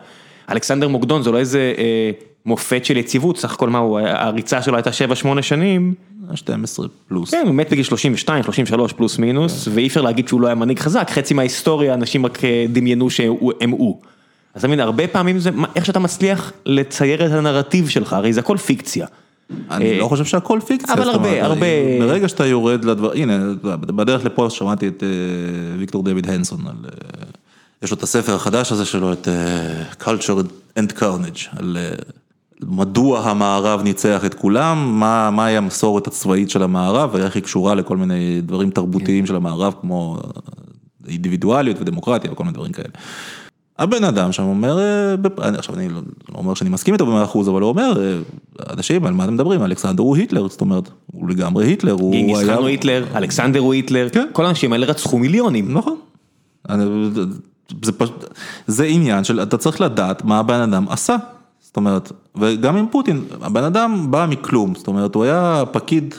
אלכסנדר מוקדון זה לא איזה אה, מופת של יציבות, סך הכל מה הוא, הריצה שלו הייתה 7-8 שנים. 12 פלוס. כן, הוא מת בגיל 32, 33 פלוס מינוס, ואי אפשר להגיד שהוא לא היה מנהיג חזק, חצי מההיסטוריה אנשים רק אה, דמיינו שהם הוא. אז אתה מבין, הרבה פעמים זה איך שאתה מצליח לצייר את הנרטיב שלך, הרי זה הכל פיקציה. אני לא חושב שהכל פיקציה. אבל הרבה, הרבה... ברגע שאתה יורד לדבר, הנה, בדרך לפה שמעתי את ויקטור דויד הנסון, יש לו את הספר החדש הזה שלו, את Culture and Carnage, על מדוע המערב ניצח את כולם, מה, מהי המסורת הצבאית של המערב, ואיך היא קשורה לכל מיני דברים תרבותיים של המערב, כמו אינדיבידואליות ודמוקרטיה וכל מיני דברים כאלה. הבן אדם שם אומר, עכשיו אני לא אומר שאני מסכים איתו במאה אחוז, אבל הוא אומר, אנשים, על מה אתם מדברים, אלכסנדר הוא היטלר, זאת אומרת, הוא לגמרי היטלר, הוא היה... גיס חאן הוא היטלר, אלכסנדר הוא היטלר, כל האנשים האלה רצחו מיליונים. נכון. זה פשוט, זה עניין של, אתה צריך לדעת מה הבן אדם עשה. זאת אומרת, וגם עם פוטין, הבן אדם בא מכלום, זאת אומרת, הוא היה פקיד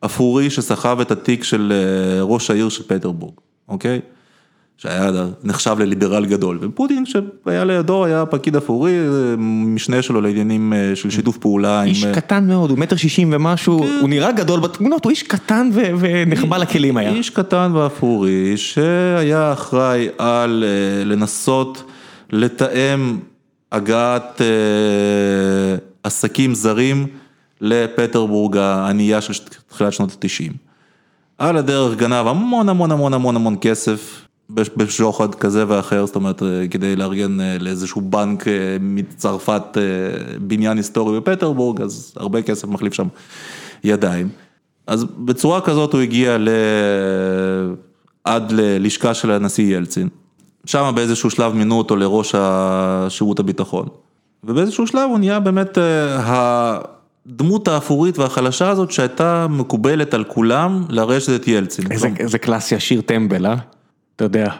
אפורי שסחב את התיק של ראש העיר של פטרבורג, אוקיי? שהיה נחשב לליברל גדול, ופוטין שהיה לידו היה פקיד אפורי, משנה שלו לעניינים של שיתוף פעולה. איש עם... קטן מאוד, הוא מטר שישים ומשהו, כן. הוא נראה גדול בתמונות, הוא איש קטן ו... ונחבא לכלים היה. איש קטן ואפורי שהיה אחראי על לנסות לתאם הגעת עסקים זרים לפטרבורג הענייה של תחילת שנות ה-90. על הדרך גנב המון המון המון המון המון כסף. בשוחד כזה ואחר, זאת אומרת, כדי לארגן לאיזשהו בנק מצרפת בניין היסטורי בפטרבורג, אז הרבה כסף מחליף שם ידיים. אז בצורה כזאת הוא הגיע ל... עד ללשכה של הנשיא ילצין. שם באיזשהו שלב מינו אותו לראש השירות הביטחון. ובאיזשהו שלב הוא נהיה באמת הדמות האפורית והחלשה הזאת שהייתה מקובלת על כולם לרשת את ילצין. איזה קלאסי השיר טמבל, אה? אתה יודע,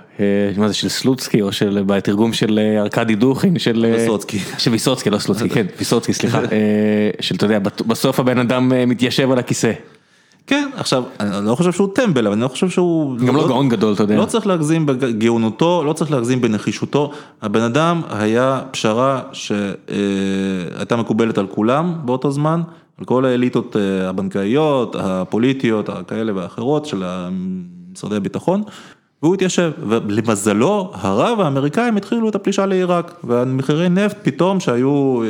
מה זה של סלוצקי או של, בתרגום של ארכדי דוכין, של ויסוצקי, של ויסוצקי, לא סלוצקי, כן, ויסוצקי, סליחה, של, אתה יודע, בסוף הבן אדם מתיישב על הכיסא. כן, עכשיו, אני לא חושב שהוא טמבל, אבל אני לא חושב שהוא... גם לא גאון גדול, אתה יודע. לא צריך להגזים בגאונותו, לא צריך להגזים בנחישותו, הבן אדם היה פשרה שהייתה מקובלת על כולם באותו זמן, על כל האליטות הבנקאיות, הפוליטיות, הכאלה ואחרות של משרדי הביטחון. והוא התיישב, ולמזלו הרב האמריקאים התחילו את הפלישה לעיראק, והמחירי נפט פתאום שהיו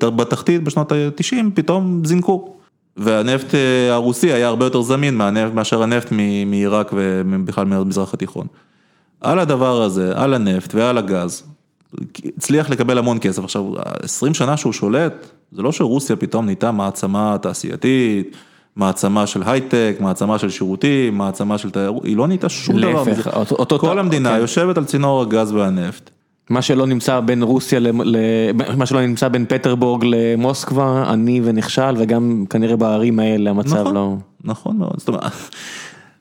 בתחתית בשנות ה-90 פתאום זינקו. והנפט הרוסי היה הרבה יותר זמין מאשר הנפט מעיראק ובכלל מהמזרח התיכון. על הדבר הזה, על הנפט ועל הגז, הצליח לקבל המון כסף. עכשיו, 20 שנה שהוא שולט, זה לא שרוסיה פתאום נהייתה מעצמה תעשייתית. מעצמה של הייטק, מעצמה של שירותים, מעצמה של תיירות, היא לא נהייתה שום דבר מזה. כל המדינה יושבת על צינור הגז והנפט. מה שלא נמצא בין רוסיה, מה שלא נמצא בין פטרבורג למוסקבה, עני ונכשל, וגם כנראה בערים האלה המצב לא... נכון מאוד, זאת אומרת,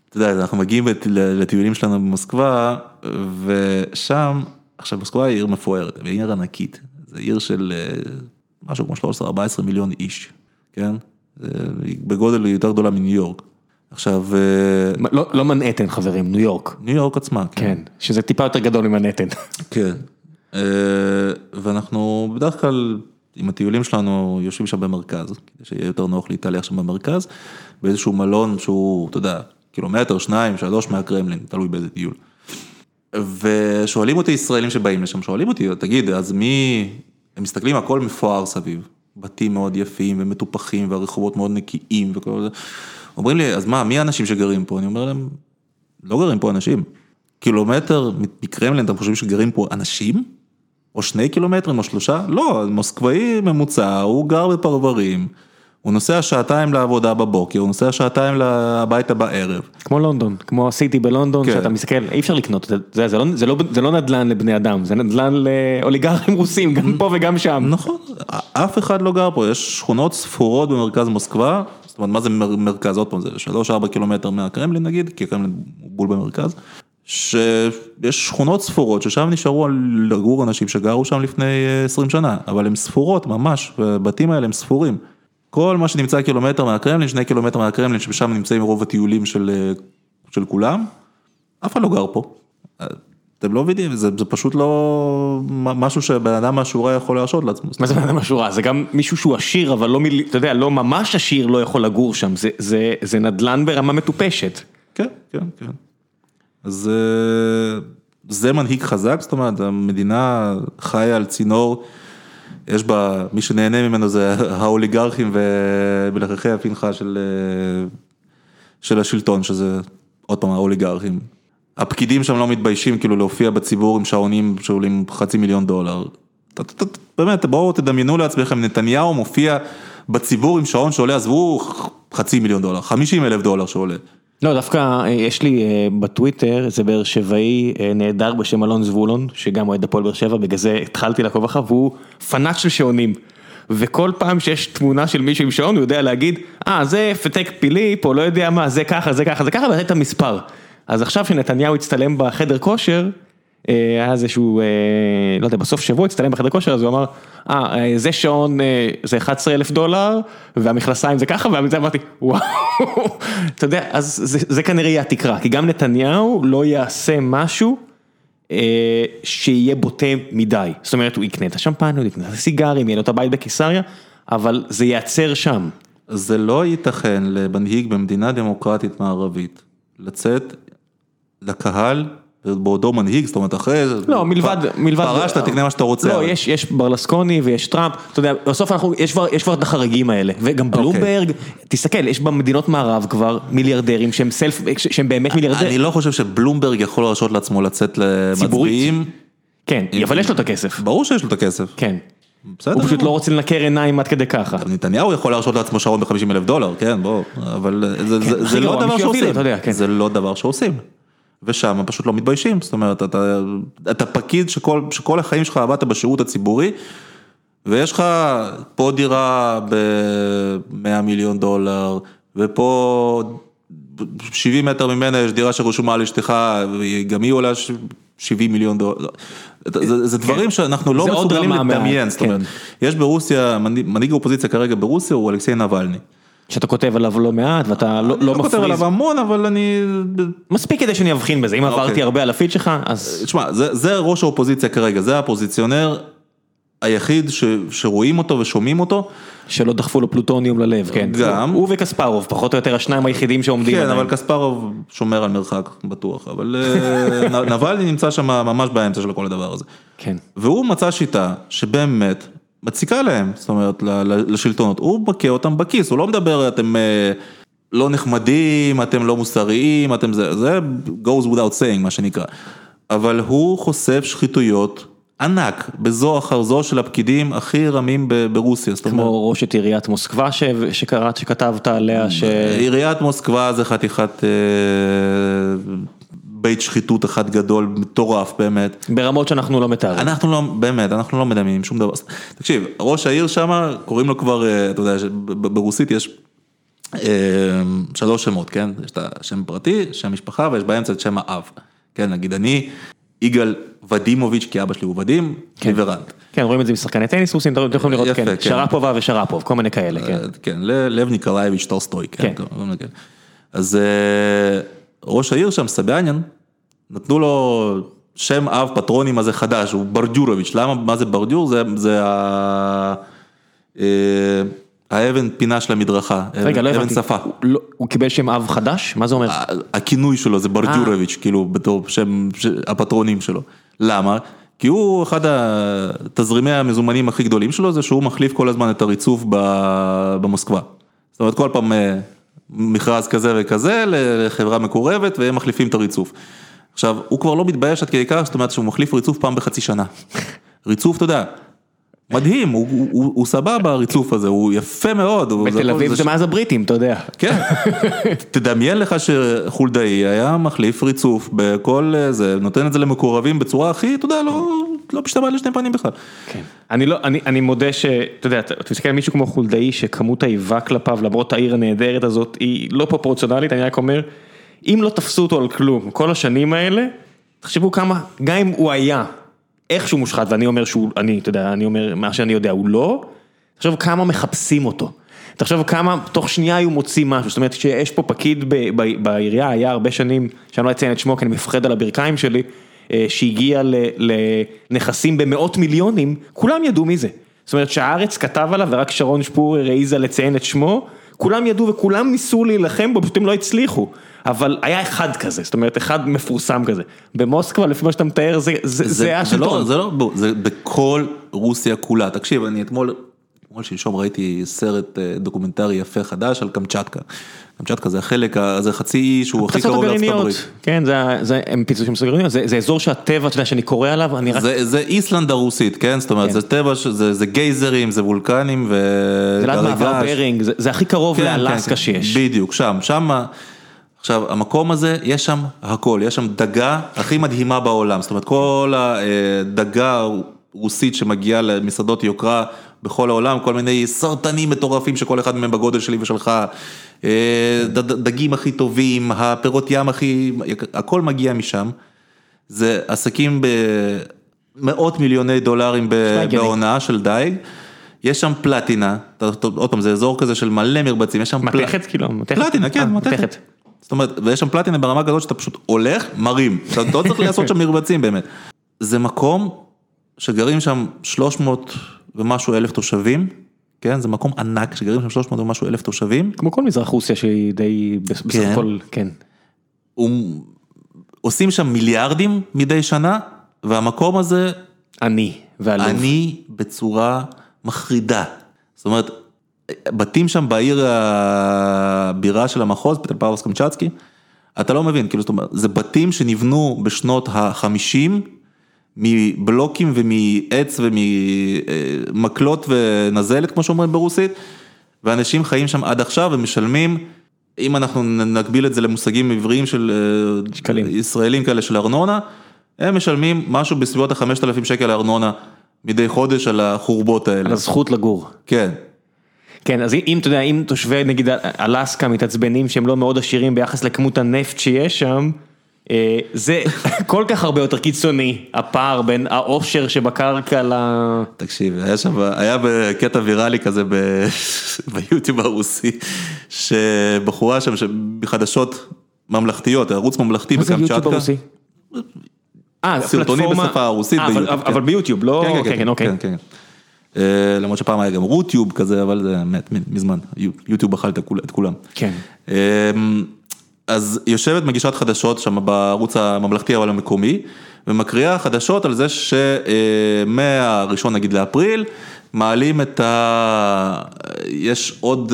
אתה יודע, אנחנו מגיעים לטיולים שלנו במוסקבה, ושם, עכשיו מוסקבה היא עיר מפוארת, היא עיר ענקית, זו עיר של משהו כמו 13-14 מיליון איש, כן? בגודל יותר גדולה מניו יורק. עכשיו... לא לא מנהטן חברים, ניו יורק. ניו יורק עצמה, כן. כן, שזה טיפה יותר גדול ממנהטן. כן. ואנחנו בדרך כלל, עם הטיולים שלנו, יושבים שם במרכז, כדי שיהיה יותר נוח להתהלך שם במרכז, באיזשהו מלון שהוא, אתה יודע, קילומטר, שניים, שלוש מהקרמלין, תלוי באיזה טיול. ושואלים אותי ישראלים שבאים לשם, שואלים אותי, תגיד, אז מי, הם מסתכלים, הכל מפואר סביב. בתים מאוד יפים ומטופחים והרחובות מאוד נקיים וכל זה. אומרים לי, אז מה, מי האנשים שגרים פה? אני אומר להם, לא גרים פה אנשים. קילומטר מקרמלין, אתם חושבים שגרים פה אנשים? או שני קילומטרים או שלושה? לא, מוסקבאי ממוצע, הוא גר בפרברים. הוא נוסע שעתיים לעבודה בבוקר, הוא נוסע שעתיים הביתה בערב. כמו לונדון, כמו הסיטי בלונדון, כן. שאתה מסתכל, אי אפשר לקנות, זה, זה, לא, זה, לא, זה לא נדל"ן לבני אדם, זה נדל"ן לאוליגרכים רוסים, גם פה וגם שם. נכון, אף אחד לא גר פה, יש שכונות ספורות במרכז מוסקבה, זאת אומרת, מה זה מרכז, עוד פעם, זה 3-4 קילומטר מהקרמלין נגיד, כי הקרמלין הוא בול במרכז. שיש שכונות ספורות ששם נשארו לגור אנשים שגרו שם לפני 20 שנה, אבל הן ספורות ממש, והבתים האלה הם ספורים. כל מה שנמצא קילומטר מהקרמלין, שני קילומטר מהקרמלין, ששם נמצאים רוב הטיולים של, של כולם, אף אחד לא גר פה. אתם לא מבינים, זה, זה פשוט לא משהו שבן אדם מהשורה יכול להרשות לעצמו. מה זה בן אדם מהשורה? זה גם מישהו שהוא עשיר, אבל לא, מיל... אתה יודע, לא ממש עשיר לא יכול לגור שם, זה, זה, זה נדל"ן ברמה מטופשת. כן, כן, כן. אז אה, זה מנהיג חזק, זאת אומרת, המדינה חיה על צינור, יש בה, מי שנהנה ממנו זה האוליגרכים ומלחכי הפנחה של, אה, של השלטון, שזה עוד פעם האוליגרכים. הפקידים שם לא מתביישים כאילו להופיע בציבור עם שעונים שעולים חצי מיליון דולר. באמת, בואו תדמיינו לעצמכם, נתניהו מופיע בציבור עם שעון שעולה, עזבו חצי מיליון דולר, חמישים אלף דולר שעולה. לא, דווקא אה, יש לי אה, בטוויטר איזה באר שבעי אה, נהדר בשם אלון זבולון, שגם אוהד הפועל באר שבע, בגלל זה התחלתי לעקוב אחריו, והוא פנאט של שעונים. וכל פעם שיש תמונה של מישהו עם שעון, הוא יודע להגיד, אה, זה פתק פיליפ, או לא יודע מה, זה ככה, זה ככה, זה ככה, ולתת את המספר. אז עכשיו שנתניהו הצטלם בחדר כושר, היה איזה שהוא, לא יודע, בסוף שבוע הצטלם בחדר כושר, אז הוא אמר, אה, זה שעון, זה 11 אלף דולר, והמכנסיים זה ככה, ואז אמרתי, וואו, אתה יודע, אז זה, זה כנראה יהיה התקרה, כי גם נתניהו לא יעשה משהו שיהיה בוטה מדי, זאת אומרת, הוא יקנה את השמפניות, הוא יקנה את הסיגרים, יהיה לו את הבית בקיסריה, אבל זה ייעצר שם. זה לא ייתכן למנהיג במדינה דמוקרטית מערבית, לצאת לקהל בעודו מנהיג, זאת אומרת אחרי, לא, מלבד, מלבד, פרשת, תקנה מה שאתה רוצה. לא, יש, יש ברלסקוני ויש טראמפ, אתה יודע, בסוף אנחנו, יש כבר, יש כבר את החריגים האלה, וגם אוקיי. בלומברג, תסתכל, יש במדינות מערב כבר מיליארדרים שהם סלף, שהם באמת מיליארדרים. אני לא חושב שבלומברג יכול להרשות לעצמו לצאת למצביעים. כן, אבל יש לו את הכסף. ברור שיש לו את הכסף. כן. בסדר. הוא פשוט לא רוצה לנקר עיניים עד כדי ככה. נתניהו יכול להרשות לעצמו שעון ב-50 אלף דולר, כן, בוא, אבל זה, זה, זה לא דבר שעושים. כן. זה לא דבר שעושים. ושם הם פשוט לא מתביישים, זאת אומרת, אתה, אתה פקיד שכל, שכל החיים שלך עבדת בשירות הציבורי, ויש לך פה דירה ב-100 מיליון דולר, ופה 70 מטר ממנה יש דירה שרשומה על אשתך, וגם היא עולה 70 מיליון דולר. זה, זה דברים שאנחנו לא מסוגלים לדמיין, זאת אומרת, כן. יש ברוסיה, מנהיג האופוזיציה כרגע ברוסיה הוא אלכסיי נבלני. שאתה כותב עליו לא מעט ואתה לא, אני לא לא כותב מפריז. עליו המון, אבל אני... מספיק כדי שאני אבחין בזה, אם עברתי אוקיי. הרבה על הפיד שלך, אז תשמע, זה, ראש האופוזיציה כרגע, זה הפוזיציונר היחיד שרואים אותו ושומעים אותו. שלא דחפו לו פלוטוניום ללב, כן. גם. הוא וקספרוב, פחות או יותר השניים היחידים שעומדים כן. אבל קספרוב שומר על מרחק, בטוח, אבל אה, נבלני נמצא שם ממש באמצע של כל הדבר הזה. כן. והוא מצא שיטה שבאמת מציקה להם, זאת אומרת, לשלטונות, הוא בקה אותם בכיס, הוא לא מדבר, אתם אה, לא נחמדים, אתם לא מוסריים, אתם זה, זה goes without saying, מה שנקרא. אבל הוא חושף שחיתויות ענק, בזו אחר זו של הפקידים הכי רמים ברוסיה, זאת אומרת. כמו ראשת עיריית מוסקבה ש- שקראת, שכתבת עליה, ש... עיריית מוסקבה זה חתיכת אה, בית שחיתות אחד גדול, מטורף באמת. ברמות שאנחנו לא מתארים. אנחנו לא, באמת, אנחנו לא מדמיינים שום דבר. תקשיב, ראש העיר שם, קוראים לו כבר, אה, אתה יודע, ברוסית יש אה, שלוש שמות, כן? יש את השם פרטי, שם משפחה, ויש באמצע את שם האב. כן, נגיד אני, יגאל ודימוביץ', כי אבא שלי הוא ודים, ליברנט. כן, רואים את זה משחקני טניס רוסים, אתם יכולים לראות, יפה, כן, כן. שרפובה ושרפוב, כל מיני כאלה, כן. אה, כן, לב ניקולאייביץ' טולסטוי, כן. כן. אז אה, ראש העיר שם, סוביאנין, נתנו לו שם אב פטרונים הזה חדש, הוא ברדיורוביץ', למה, מה זה ברדיור? זה, זה ה... אה, האבן פינה של המדרכה, רגע, לא אבן. שפה. הוא לא- הוא קיבל שם אב חדש? מה זה אומר? הכינוי שלו זה ברדיורוביץ', כאילו בתור שם הפטרונים שלו. למה? כי הוא אחד התזרימי המזומנים הכי גדולים שלו, זה שהוא מחליף כל הזמן את הריצוף ב- במוסקבה. זאת אומרת, כל פעם אה, מכרז כזה וכזה לחברה מקורבת, והם מחליפים את הריצוף. עכשיו, הוא כבר לא מתבייש עד כדי כך, זאת אומרת שהוא מחליף ריצוף פעם בחצי שנה. ריצוף, אתה יודע, מדהים, הוא, הוא, הוא, הוא סבבה הריצוף הזה, הוא יפה מאוד. בתל אביב זה מאז הבריטים, אתה יודע. כן, תדמיין לך שחולדאי היה מחליף ריצוף בכל אה, זה, נותן את זה למקורבים בצורה הכי, אתה יודע, לא, לא משתמע לשני פנים בכלל. כן. אני לא, אני, אני מודה שאתה יודע, אתה מסתכל על מישהו כמו חולדאי שכמות האיבה כלפיו למרות העיר הנהדרת הזאת היא לא פרופורציונלית, אני רק אומר, אם לא תפסו אותו על כלום כל השנים האלה, תחשבו כמה, גם אם הוא היה איכשהו מושחת, ואני אומר שהוא, אני, אתה יודע, אני אומר, מה שאני יודע, הוא לא, תחשוב כמה מחפשים אותו. תחשוב כמה, תוך שנייה היו מוצאים משהו, זאת אומרת שיש פה פקיד ב, ב, בעירייה, היה הרבה שנים, שאני לא אציין את שמו כי אני מפחד על הברכיים שלי, אה, שהגיע לנכסים במאות מיליונים, כולם ידעו מי זה. זאת אומרת שהארץ כתב עליו ורק שרון שפורר העיזה לציין את שמו, כולם ידעו וכולם ניסו להילחם בו, פשוט הם לא הצליחו. אבל היה אחד כזה, זאת אומרת אחד מפורסם כזה. במוסקבה, לפי מה שאתה מתאר, זה, זה, זה, זה השלטון. זה לא, זה, זה בכל רוסיה כולה. תקשיב, אני אתמול, אתמול שלשום ראיתי סרט אה, דוקומנטרי יפה חדש על קמצ'טקה. קמצ'טקה זה החלק, זה חצי אי שהוא הכי קרוב לארצות הברית. כן, זה, זה, הם פיצוצים של גרעיניות, זה, זה אזור שהטבע, אתה יודע, שאני קורא עליו, אני רק... זה, זה איסלנד הרוסית, כן? זאת אומרת, כן. זה טבע, זה, זה גייזרים, זה וולקנים ו... זה ליד מעבר ברינג, זה, זה הכי קרוב כן, לאלסקה כן, שיש. בדיוק, שם, שם... עכשיו, המקום הזה, יש שם הכל, יש שם דגה הכי מדהימה בעולם, זאת אומרת, כל הדגה רוסית שמגיעה למסעדות יוקרה בכל העולם, כל מיני סרטנים מטורפים שכל אחד מהם בגודל שלי ושלך, אה, דגים הכי טובים, הפירות ים הכי, הכל מגיע משם. זה עסקים במאות מיליוני דולרים בעונה של דייג. יש שם פלטינה, עוד פעם זה אזור כזה של מלא מרבצים, יש שם מתכת כאילו, פלטינה, כן, אה, מתכת. זאת אומרת, ויש שם פלטינה ברמה כזאת שאתה פשוט הולך, מרים, אתה לא צריך לעשות שם מרבצים באמת. זה מקום שגרים שם 300 ומשהו אלף תושבים, כן, זה מקום ענק שגרים שם 300 ומשהו אלף תושבים. כמו כל מזרח רוסיה שהיא די, בסך כן. הכל, כן. עושים שם מיליארדים מדי שנה, והמקום הזה... עני ועלוב. עני בצורה מחרידה. זאת אומרת, בתים שם בעיר הבירה של המחוז, פטרופבלובסק קמצ'טסקי, אתה לא מבין, כאילו, זאת אומרת, זה בתים שנבנו בשנות החמישים, מבלוקים ומעץ וממקלות ונזלת, כמו שאומרים ברוסית, ואנשים חיים שם עד עכשיו ומשלמים, אם אנחנו נגביל את זה למושגים עבריים של אה, שקלים. ישראלים כאלה של ארנונה, הם משלמים משהו בסביבות ה-5,000 שקל ארנונה מדי חודש על החורבות האלה. על הזכות לגור. כן. כן, אז אם אתה יודע, אם תושבי נגיד אלסקה מתעצבנים שהם לא מאוד עשירים ביחס לכמות הנפט שיש שם, אה, זה כל כך הרבה יותר קיצוני, הפער בין העושר שבקרקע ל... תקשיב, היה שם, היה בקטע ויראלי כזה ביוטיוב הרוסי, שבחורה שם, בחדשות ממלכתיות, ערוץ ממלכתי בקמצ'טקה. מה זה יוטיוב הרוסי? אה, סרטונים בשפה הרוסית אה, ביוטיוב. אבל כן. ביוטיוב, לא... כן, כן, כן, אוקיי. אה, למרות שפעם היה גם רוטיוב כזה, אבל זה מת מזמן, יוטיוב אכל את כולם. כן. אז יושבת מגישת חדשות שם בערוץ הממלכתי אבל המקומי, ומקריאה חדשות על זה שמהראשון נגיד לאפריל, מעלים את ה... יש עוד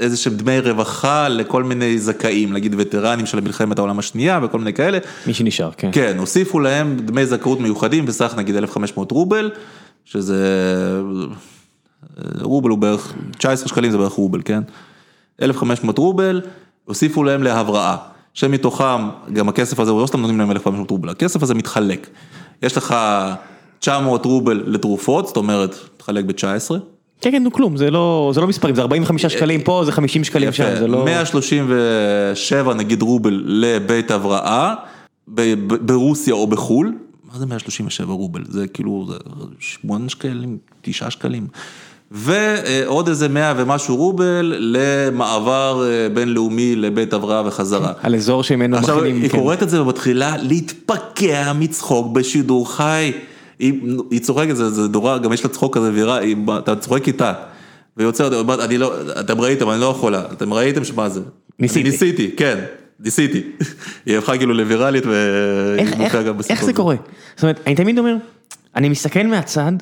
איזה שהם דמי רווחה לכל מיני זכאים, נגיד וטרנים של מלחמת העולם השנייה וכל מיני כאלה. מי שנשאר, כן. כן, הוסיפו להם דמי זכאות מיוחדים בסך נגיד 1,500 רובל, שזה רובל הוא בערך, 19 שקלים זה בערך רובל, כן? 1,500 רובל. הוסיפו להם להבראה, שמתוכם, גם הכסף הזה, לא סתם נותנים להם 1,500 רובל, הכסף הזה מתחלק. יש לך 900 רובל לתרופות, זאת אומרת, תחלק ב-19. כן, כן, נו כלום, זה לא, זה לא מספרים, זה 45 שקלים פה, זה 50 שקלים שם, זה לא... 137 נגיד רובל לבית הבראה, ברוסיה או בחו"ל, מה זה 137 רובל? זה כאילו, זה 8 שקלים, 9 שקלים. ועוד איזה מאה ומשהו רובל למעבר אה, בינלאומי לבית הבראה וחזרה. על אזור שממנו מכינים. עכשיו היא כן. קוראת את זה ומתחילה להתפקע מצחוק בשידור חי. היא, היא צוחקת, זה, זה דורה, גם יש לה צחוק כזה וירה, אתה צוחק איתה. ויוצא, אני לא, אתם ראיתם, אני לא יכולה, אתם ראיתם שמה זה. ניסיתי. ניסיתי, כן, ניסיתי. היא הפכה כאילו לוויראלית והיא גם בסיפור. איך זה קורה? זאת אומרת, אני תמיד אומר, אני מסתכל מהצד.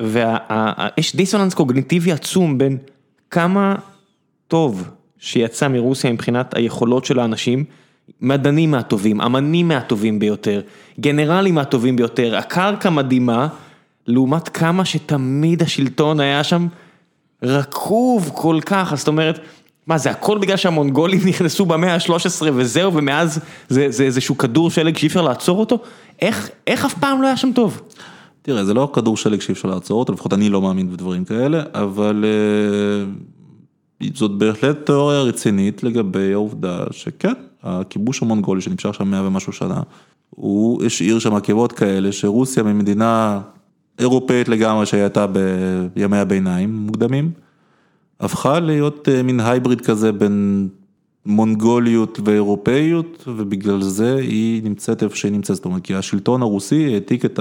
ויש דיסוננס קוגניטיבי עצום בין כמה טוב שיצא מרוסיה מבחינת היכולות של האנשים, מדענים מהטובים, אמנים מהטובים ביותר, גנרלים מהטובים ביותר, הקרקע מדהימה, לעומת כמה שתמיד השלטון היה שם רקוב כל כך, זאת אומרת, מה זה הכל בגלל שהמונגולים נכנסו במאה ה-13 וזהו ומאז זה, זה איזשהו כדור שלג שאי אפשר לעצור אותו? איך, איך אף פעם לא היה שם טוב? תראה, זה לא כדור שלג שאי אפשר לעצור אותו, לפחות אני לא מאמין בדברים כאלה, אבל אה, זאת בהחלט תיאוריה רצינית לגבי העובדה שכן, הכיבוש המונגולי שנמשך שם מאה ומשהו שנה, הוא השאיר שם עקבות כאלה שרוסיה ממדינה אירופאית לגמרי שהייתה בימי הביניים מוקדמים, הפכה להיות אה, מין הייבריד כזה בין מונגוליות ואירופאיות, ובגלל זה היא נמצאת איפה שהיא נמצאת, זאת אומרת, כי השלטון הרוסי העתיק את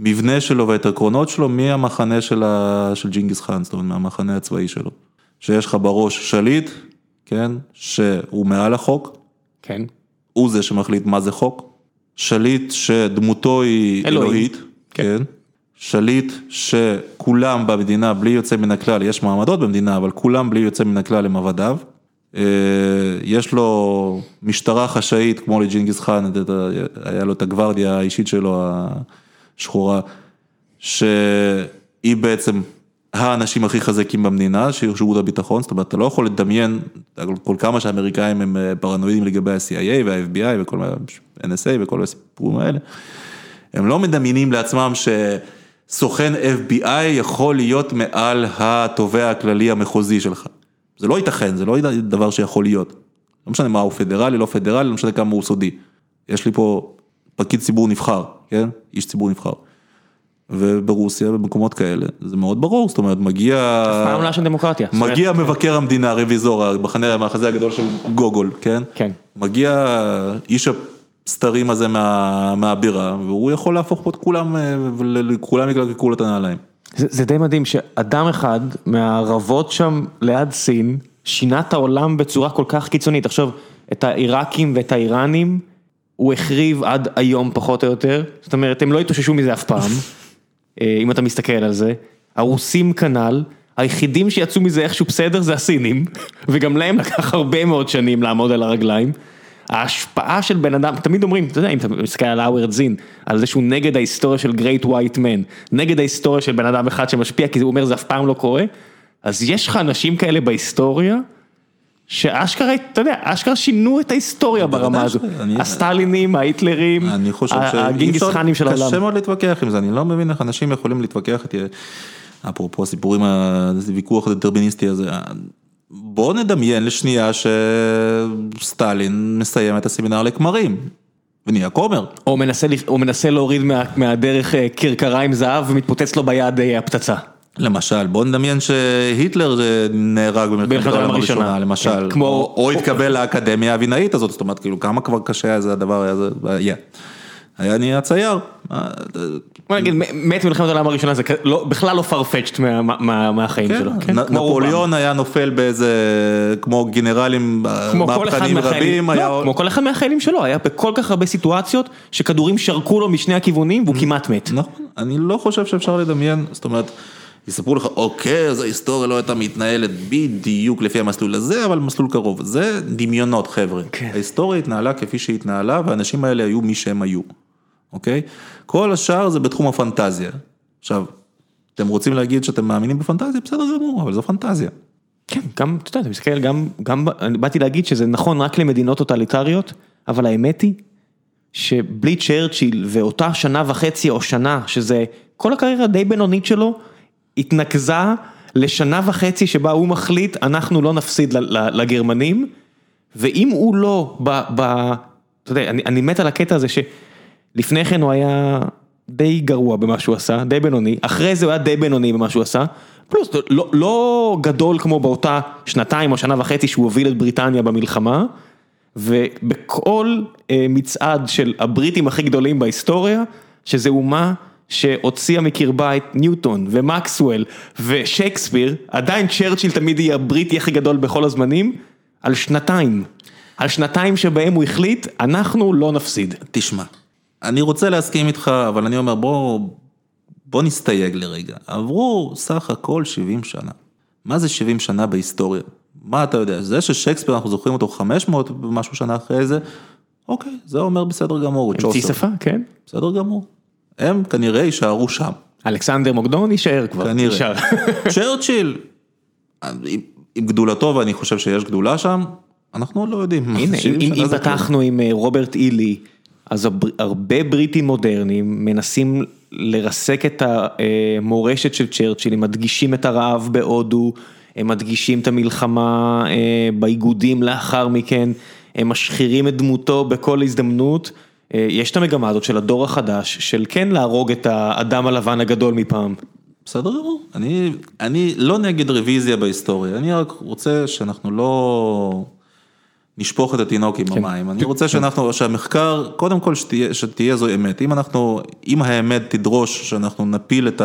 המבנה שלו ואת העקרונות שלו מהמחנה של, ה... של ג'ינגיס חאן, זאת אומרת, מהמחנה הצבאי שלו. שיש לך בראש שליט, כן, שהוא מעל החוק. כן. הוא זה שמחליט מה זה חוק. שליט שדמותו היא אלוהית, אלוהית כן. כן. שליט שכולם במדינה, בלי יוצא מן הכלל, יש מעמדות במדינה, אבל כולם בלי יוצא מן הכלל הם עבדיו. אה, יש לו משטרה חשאית, כמו לג'ינגיס חאן, היה לו את הגוורדיה האישית שלו, השחורה, שהיא בעצם האנשים הכי חזקים במדינה, שהיא שירות הביטחון, זאת אומרת, אתה לא יכול לדמיין, כל כמה שהאמריקאים הם אה, פרנואידים לגבי ה-CIA וה-FBI וכל ה-NSA וכל הסיפורים האלה, הם לא מדמיינים לעצמם שסוכן FBI יכול להיות מעל התובע הכללי המחוזי שלך. זה לא ייתכן, זה לא דבר שיכול להיות. לא משנה מה הוא פדרלי, לא פדרלי, לא משנה כמה הוא סודי. יש לי פה פקיד ציבור נבחר, כן? איש ציבור נבחר. וברוסיה, במקומות כאלה, זה מאוד ברור, זאת אומרת, מגיע... אף פעם לא של דמוקרטיה. מגיע מבקר המדינה, הרוויזור, המחנה, הגדול של גוגול, כן? כן. מגיע איש הסתרים הזה מה, מהבירה, והוא יכול להפוך פה את כולם, וכולם יקלקקו לו את הנעליים. זה, זה די מדהים שאדם אחד מהערבות שם ליד סין, שינה את העולם בצורה כל כך קיצונית. עכשיו, את העיראקים ואת האיראנים, הוא החריב עד היום פחות או יותר, זאת אומרת, הם לא התאוששו מזה אף פעם. אה, אם אתה מסתכל על זה, הרוסים כנ"ל, היחידים שיצאו מזה איכשהו בסדר זה הסינים, וגם להם לקח הרבה מאוד שנים לעמוד על הרגליים. ההשפעה של בן אדם, תמיד אומרים, אתה יודע, אם אתה מסתכל על האוורד זין, על זה שהוא נגד ההיסטוריה של great white men, נגד ההיסטוריה של בן אדם אחד שמשפיע, כי הוא אומר זה אף פעם לא קורה, אז יש לך אנשים כאלה בהיסטוריה, שאשכרה, אתה יודע, אשכרה שינו את ההיסטוריה ברמה הזו. הסטלינים, ההיטלרים, הגינגיס חאנים של העולם. קשה מאוד להתווכח עם זה, אני לא מבין איך אנשים יכולים להתווכח איתי, אפרופו הסיפורים, הוויכוח הדטרמיניסטי הזה. בוא נדמיין לשנייה שסטלין מסיים את הסמינר לכמרים. ונהיה כומר. או מנסה, או מנסה להוריד מה, מהדרך אה, כרכריים זהב ומתפוצץ לו ביד אה, הפצצה. למשל, בוא נדמיין שהיטלר נהרג במלחמת העולם הראשונה, למשל, כמו... או, או התקבל לאקדמיה האבינאית הזאת, זאת אומרת, כאילו, כמה כבר קשה היה זה הדבר, היה זה, היה. היה נהיה צייר. בוא נגיד, מת במלחמת העולם הראשונה זה לא, בכלל לא farfetched מהחיים כן, שלו. כן, נפוליאון היה נופל באיזה, כמו גנרלים מהפכנים רבים. לא, כמו כל אחד מהחיילים שלו, היה בכל כך הרבה סיטואציות שכדורים שרקו לו משני הכיוונים והוא כמעט מת. נכון, אני לא חושב שאפשר לדמיין, זאת אומרת. יספרו לך, אוקיי, אז ההיסטוריה לא הייתה מתנהלת בדיוק לפי המסלול הזה, אבל מסלול קרוב. זה דמיונות, חבר'ה. כן. ההיסטוריה התנהלה כפי שהתנהלה, והאנשים האלה היו מי שהם היו, אוקיי? כל השאר זה בתחום הפנטזיה. עכשיו, אתם רוצים להגיד שאתם מאמינים בפנטזיה? בסדר גמור, אבל זו פנטזיה. כן, גם, אתה יודע, אתה מסתכל, גם, גם, אני באתי להגיד שזה נכון רק למדינות טוטליטריות, אבל האמת היא שבלי צ'רצ'יל ואותה שנה וחצי או שנה, שזה כל הקריירה די בינונית שלו, התנקזה לשנה וחצי שבה הוא מחליט, אנחנו לא נפסיד לגרמנים, ואם הוא לא, ב, ב, אתה יודע, אני, אני מת על הקטע הזה שלפני כן הוא היה די גרוע במה שהוא עשה, די בינוני, אחרי זה הוא היה די בינוני במה שהוא עשה, פלוס לא, לא גדול כמו באותה שנתיים או שנה וחצי שהוא הוביל את בריטניה במלחמה, ובכל אה, מצעד של הבריטים הכי גדולים בהיסטוריה, שזה אומה שהוציאה מקרבה את ניוטון ומקסוול ושייקספיר, עדיין צ'רצ'יל תמיד יהיה הבריטי הכי גדול בכל הזמנים, על שנתיים. על שנתיים שבהם הוא החליט, אנחנו לא נפסיד. תשמע, אני רוצה להסכים איתך, אבל אני אומר בוא, בוא נסתייג לרגע. עברו סך הכל 70 שנה. מה זה 70 שנה בהיסטוריה? מה אתה יודע? זה ששייקספיר אנחנו זוכרים אותו 500 ומשהו שנה אחרי זה, אוקיי, זה אומר בסדר גמור. המציא שפה, כן. בסדר גמור. הם כנראה יישארו שם. אלכסנדר מוקדון יישאר כבר. כנראה. צ'רצ'יל, עם גדולתו ואני חושב שיש גדולה שם, אנחנו עוד לא יודעים. הנה, אם פתחנו עם אה, רוברט אילי, אז הרבה בריטים מודרניים מנסים לרסק את המורשת של צ'רצ'יל, הם מדגישים את הרעב בהודו, הם מדגישים את המלחמה אה, באיגודים לאחר מכן. הם משחירים את דמותו בכל הזדמנות. אה, יש את המגמה הזאת של הדור החדש, של כן להרוג את האדם הלבן הגדול מפעם. בסדר גמור, אני, אני לא נגד רוויזיה בהיסטוריה, אני רק רוצה שאנחנו לא נשפוך את התינוק עם כן. המים, אני רוצה שאנחנו, שהמחקר, קודם כל שתהיה, שתהיה זו אמת, אם אנחנו, אם האמת תדרוש שאנחנו נפיל את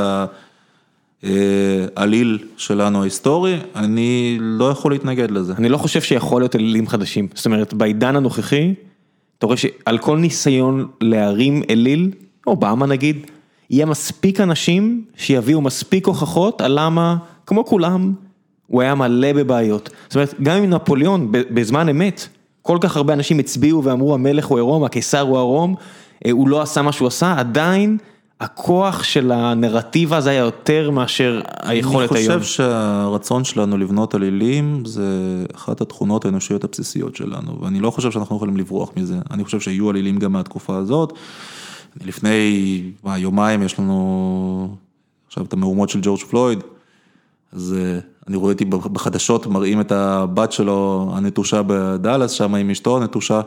העליל שלנו ההיסטורי, אני לא יכול להתנגד לזה. אני לא חושב שיכול להיות אלילים חדשים, זאת אומרת בעידן הנוכחי, אתה רואה שעל כל ניסיון להרים אליל, אובמה נגיד, יהיה מספיק אנשים שיביאו מספיק הוכחות על למה, כמו כולם, הוא היה מלא בבעיות. זאת אומרת, גם עם נפוליאון, בזמן אמת, כל כך הרבה אנשים הצביעו ואמרו המלך הוא עירום, הקיסר הוא עירום, אה, הוא לא עשה מה שהוא עשה, עדיין הכוח של הנרטיב הזה היה יותר מאשר היכולת היום. אני חושב שהרצון שלנו לבנות עלילים זה אחת התכונות האנושיות הבסיסיות שלנו, ואני לא חושב שאנחנו יכולים לברוח מזה, אני חושב שיהיו עלילים גם מהתקופה הזאת. לפני מה, יומיים יש לנו עכשיו את המהומות של ג'ורג' פלויד, אז אה, אני רואה אותי בחדשות מראים את הבת שלו הנטושה בדאלאס שם עם אשתו הנטושה.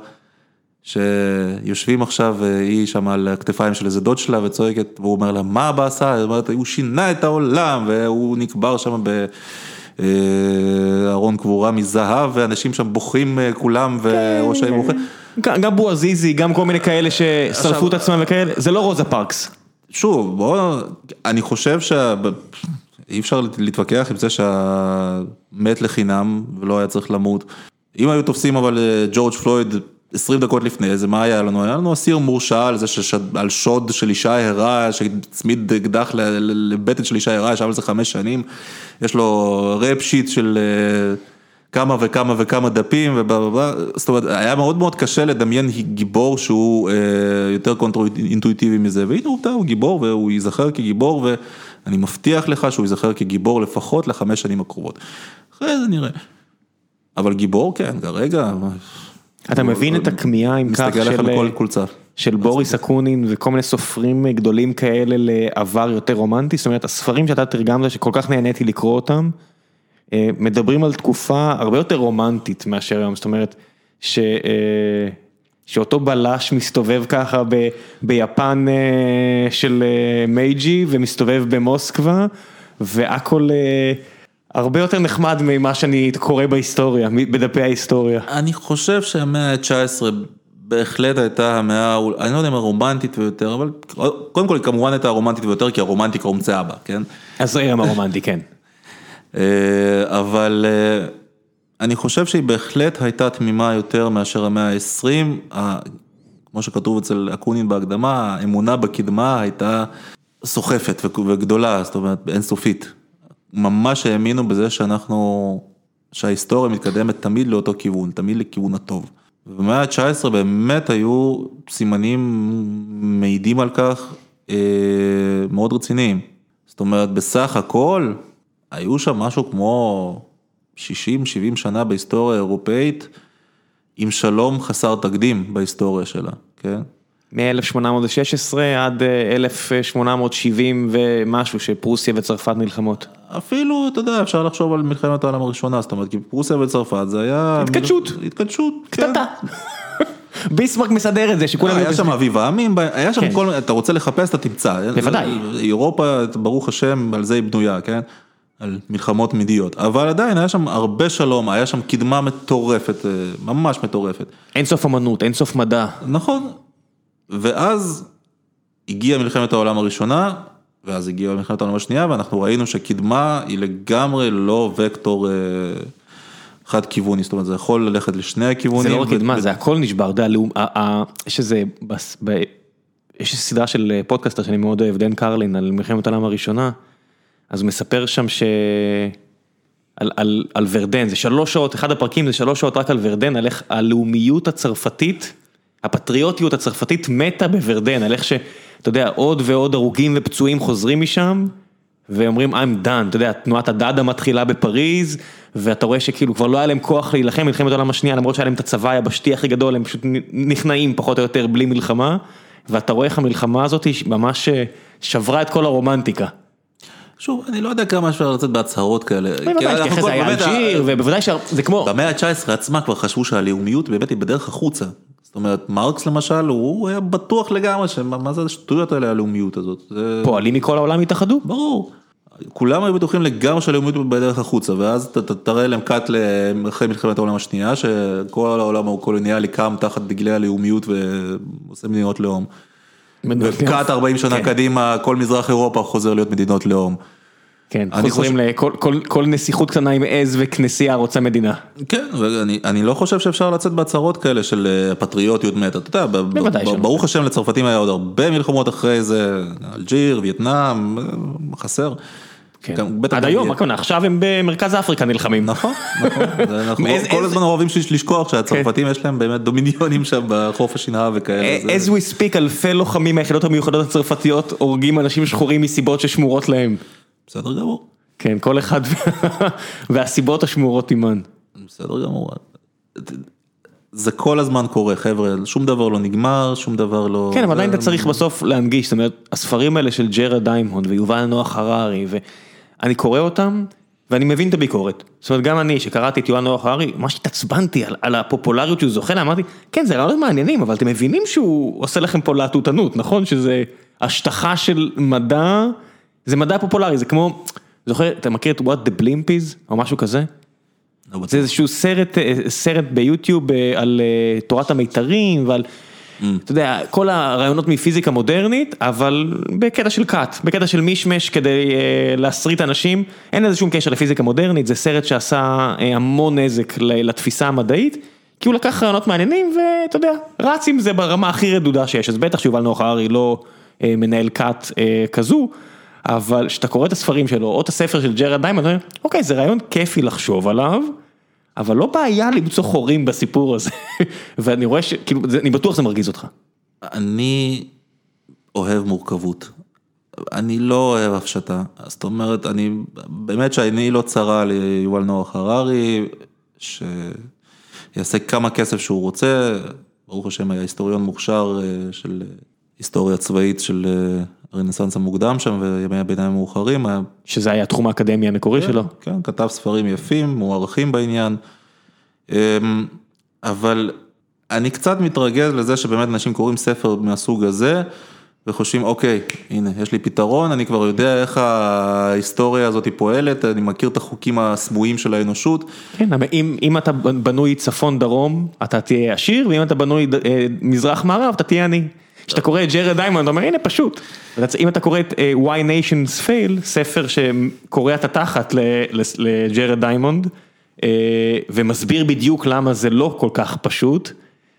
שיושבים עכשיו, אה, היא שם על הכתפיים של איזה דוד שלה וצועקת, והוא אומר לה, מה אבא עשה? היא אומרת, הוא שינה את העולם, והוא נקבר שם בארון קבורה מזהב, ואנשים שם בוכים אה, כולם, וראש העיר בוכה. גם בועזיזי, גם כל מיני כאלה ששרפו את עצמם וכאלה, זה לא רוזה פארקס. שוב, בוא, אני חושב שאי אפשר להתווכח עם זה שהמת לחינם ולא היה צריך למות. אם היו תופסים אבל אה, ג'ורג' פלויד 20 דקות לפני זה, מה היה לנו? היה לנו אסיר מורשע על זה שעל שוד של אישה הרה, שהצמיד אקדח לבטן של אישה הרה, ישב על זה חמש שנים, יש לו ראפ שיט של אה, כמה וכמה וכמה דפים, ובא, זאת אומרת, היה מאוד מאוד קשה לדמיין גיבור שהוא אה, יותר קונטרו-אינטואיטיבי מזה, והנה עובדה, הוא גיבור והוא ייזכר כגיבור, ואני מבטיח לך שהוא ייזכר כגיבור לפחות לחמש שנים הקרובות. אחרי זה נראה. אבל גיבור, כן, כרגע... אתה מבין את הכמיהה עם כך של בוריס אקונין וכל מיני סופרים גדולים כאלה לעבר יותר רומנטי, זאת אומרת הספרים שאתה תרגמת שכל כך נהניתי לקרוא אותם, מדברים על תקופה הרבה יותר רומנטית מאשר היום, זאת אומרת ש... שאותו בלש מסתובב ככה ב... ביפן של מייג'י ומסתובב במוסקבה והכל הרבה יותר נחמד ממה שאני קורא בהיסטוריה, בדפי ההיסטוריה. אני חושב שהמאה ה-19 בהחלט הייתה המאה, אני לא יודע אם הרומנטית ויותר, אבל קודם כל היא כמובן הייתה הרומנטית ויותר, כי הרומנטיקה הומצאה בה, כן? אז זה גם הרומנטי, כן. אבל אני חושב שהיא בהחלט הייתה תמימה יותר מאשר המאה ה-20, כמו שכתוב אצל אקונין בהקדמה, האמונה בקדמה הייתה סוחפת וגדולה, זאת אומרת אינסופית. ממש האמינו בזה שאנחנו, שההיסטוריה מתקדמת תמיד לאותו כיוון, תמיד לכיוון הטוב. ובמאה ה-19 באמת היו סימנים מעידים על כך אה, מאוד רציניים. זאת אומרת, בסך הכל, היו שם משהו כמו 60-70 שנה בהיסטוריה האירופאית, עם שלום חסר תקדים בהיסטוריה שלה, כן? מ-1816 עד 1870 ומשהו שפרוסיה וצרפת נלחמות. אפילו, אתה יודע, אפשר לחשוב על מלחמת העולם הראשונה, זאת אומרת, כי פרוסיה וצרפת זה היה... התכתשות. התכתשות, כן. קטטה. ביסמרק מסדר את זה, שכולם... היה שם אביב העמים, היה שם כל, אתה רוצה לחפש, אתה תמצא. בוודאי. אירופה, ברוך השם, על זה היא בנויה, כן? על מלחמות מידיות, אבל עדיין היה שם הרבה שלום, היה שם קדמה מטורפת, ממש מטורפת. אין סוף אמנות, אין סוף מדע. נכון, ואז הגיעה מלחמת העולם הראשונה, ואז הגיעה מלחמת העולם השנייה, ואנחנו ראינו שקדמה היא לגמרי לא וקטור חד כיווני, זאת אומרת זה יכול ללכת לשני הכיוונים. זה לא רק קדמה, זה הכל נשבר, יש איזה, יש סדרה של פודקאסטר שאני מאוד אוהב, דן קרלין, על מלחמת העולם הראשונה, אז הוא מספר שם ש... על, על, על ורדן, זה שלוש שעות, אחד הפרקים זה שלוש שעות רק על ורדן, על איך הלאומיות הצרפתית הפטריוטיות הצרפתית מתה בוורדן, על איך שאתה יודע, עוד ועוד הרוגים ופצועים חוזרים משם, ואומרים I'm done, אתה יודע, תנועת הדאדה מתחילה בפריז, ואתה רואה שכאילו כבר לא היה להם כוח להילחם מלחמת העולם השנייה, למרות שהיה להם את הצבא היבשתי הכי גדול, הם פשוט נכנעים פחות או יותר בלי מלחמה, ואתה רואה איך המלחמה הזאת ממש שברה את כל הרומנטיקה. שוב, אני לא יודע כמה אפשר לצאת בהצהרות כאלה. בוודאי, כל- זה היה אלג'יר, ובוודאי שזה כמו, במאה ה-19 עצמה כבר חשבו שהלאומיות באמת היא בדרך החוצה. זאת אומרת, מרקס למשל, הוא היה בטוח לגמרי שמה מה זה השטויות האלה, הלאומיות הזאת. זה פועלים מכל העולם התאחדו. ברור. כולם היו בטוחים לגמרי שהלאומיות בדרך החוצה, ואז ת- ת- תראה להם קאט אחרי מלחמת העולם השנייה, שכל העולם הקולוניאלי קם תחת דגלי הלאומיות ועושה מדינות לאום. וקאט 40 שנה כן. קדימה, כל מזרח אירופה חוזר להיות מדינות לאום. כן, חוזרים לכל כל- כל נסיכות קטנה עם עז וכנסייה רוצה מדינה. כן, ואני אני לא חושב שאפשר לצאת בהצהרות כאלה של אה, פטריוטיות מתה, אתה יודע. ברוך השם לצרפתים היה עוד הרבה מלחמות אחרי זה, אלג'יר, וייטנאם, אה, חסר. כן. עד היום. מה קורה, עכשיו הם במרכז אפריקה נלחמים. נכון, נכון, אנחנו כל הזמן אוהבים לשכוח שהצרפתים יש להם באמת דומיניונים שם בחוף השנהב וכאלה. זה- As we speak, אלפי לוחמים מהיחידות המיוחדות הצרפתיות הורגים אנשים שחורים מסיבות ששמורות להם. בסדר גמור, כן, כל אחד והסיבות השמורות עימן. בסדר גמור. זה כל הזמן קורה, חבר'ה, שום דבר לא נגמר, שום דבר לא... כן, אבל עדיין אתה צריך בסוף להנגיש, זאת אומרת, הספרים האלה של ג'רד דיימונד ויובל נוח הררי, ואני קורא אותם, ואני מבין את הביקורת. זאת אומרת, גם אני, שקראתי את יובל נוח הררי, ממש התעצבנתי על, על הפופולריות שהוא זוכה לה, אמרתי, כן, זה רעיונות מעניינים, אבל אתם מבינים שהוא עושה לכם פה להטוטנות, נכון? שזה השטחה של מדע, זה מדע פופולרי, זה כמו, זוכר, אתה מכיר את What the Blimp is, או משהו כזה? לא. זה איזשהו סרט, אה, סרט ביוטיוב אה, על אה, תורת המיתרים ועל, אתה יודע, כל הרעיונות מפיזיקה מודרנית, אבל בקטע של קאט, בקטע של מישמש כדי להסריט אנשים, אין לזה שום קשר לפיזיקה מודרנית, זה סרט שעשה המון נזק לתפיסה המדעית, כי הוא לקח רעיונות מעניינים ואתה יודע, רץ עם זה ברמה הכי רדודה שיש, אז בטח שיובל נוח הררי לא אה, מנהל כת אה, כזו. אבל כשאתה קורא את הספרים שלו, או את הספר של ג'רד דיימונד, אתה אומר, אוקיי, זה רעיון כיפי לחשוב עליו, אבל לא בעיה למצוא חורים בסיפור הזה. ואני רואה ש... כאילו, זה- אני בטוח שזה מרגיז אותך. אני אוהב מורכבות. אני לא אוהב הפשטה. זאת אומרת, אני, באמת שאני לא צרה ליובל נוח הררי, שיעשה כמה כסף שהוא רוצה, ברוך השם היה היסטוריון מוכשר אה, של אה, היסטוריה צבאית של אה, הרנסאנס המוקדם שם וימי הביניים המאוחרים, שזה היה תחום האקדמיה המקורי שלו. כן, כתב ספרים יפים, מוערכים בעניין. אמ, אבל אני קצת מתרגז לזה שבאמת אנשים קוראים ספר מהסוג הזה, וחושבים, אוקיי, הנה, יש לי פתרון, אני כבר יודע איך ההיסטוריה הזאת פועלת, אני מכיר את החוקים הסמויים של האנושות. כן, אבל אם, אם אתה בנוי צפון דרום, אתה תהיה עשיר, ואם אתה בנוי אה, מזרח מערב, אתה תהיה עני. כשאתה קורא את ג'רד דיימונד, אתה אומר, הנה פשוט. אם אתה קורא את אה, Why Nations Fail, ספר שקורע את התחת לג'רד דיימונד, אה, ומסביר בדיוק למה זה לא כל כך פשוט,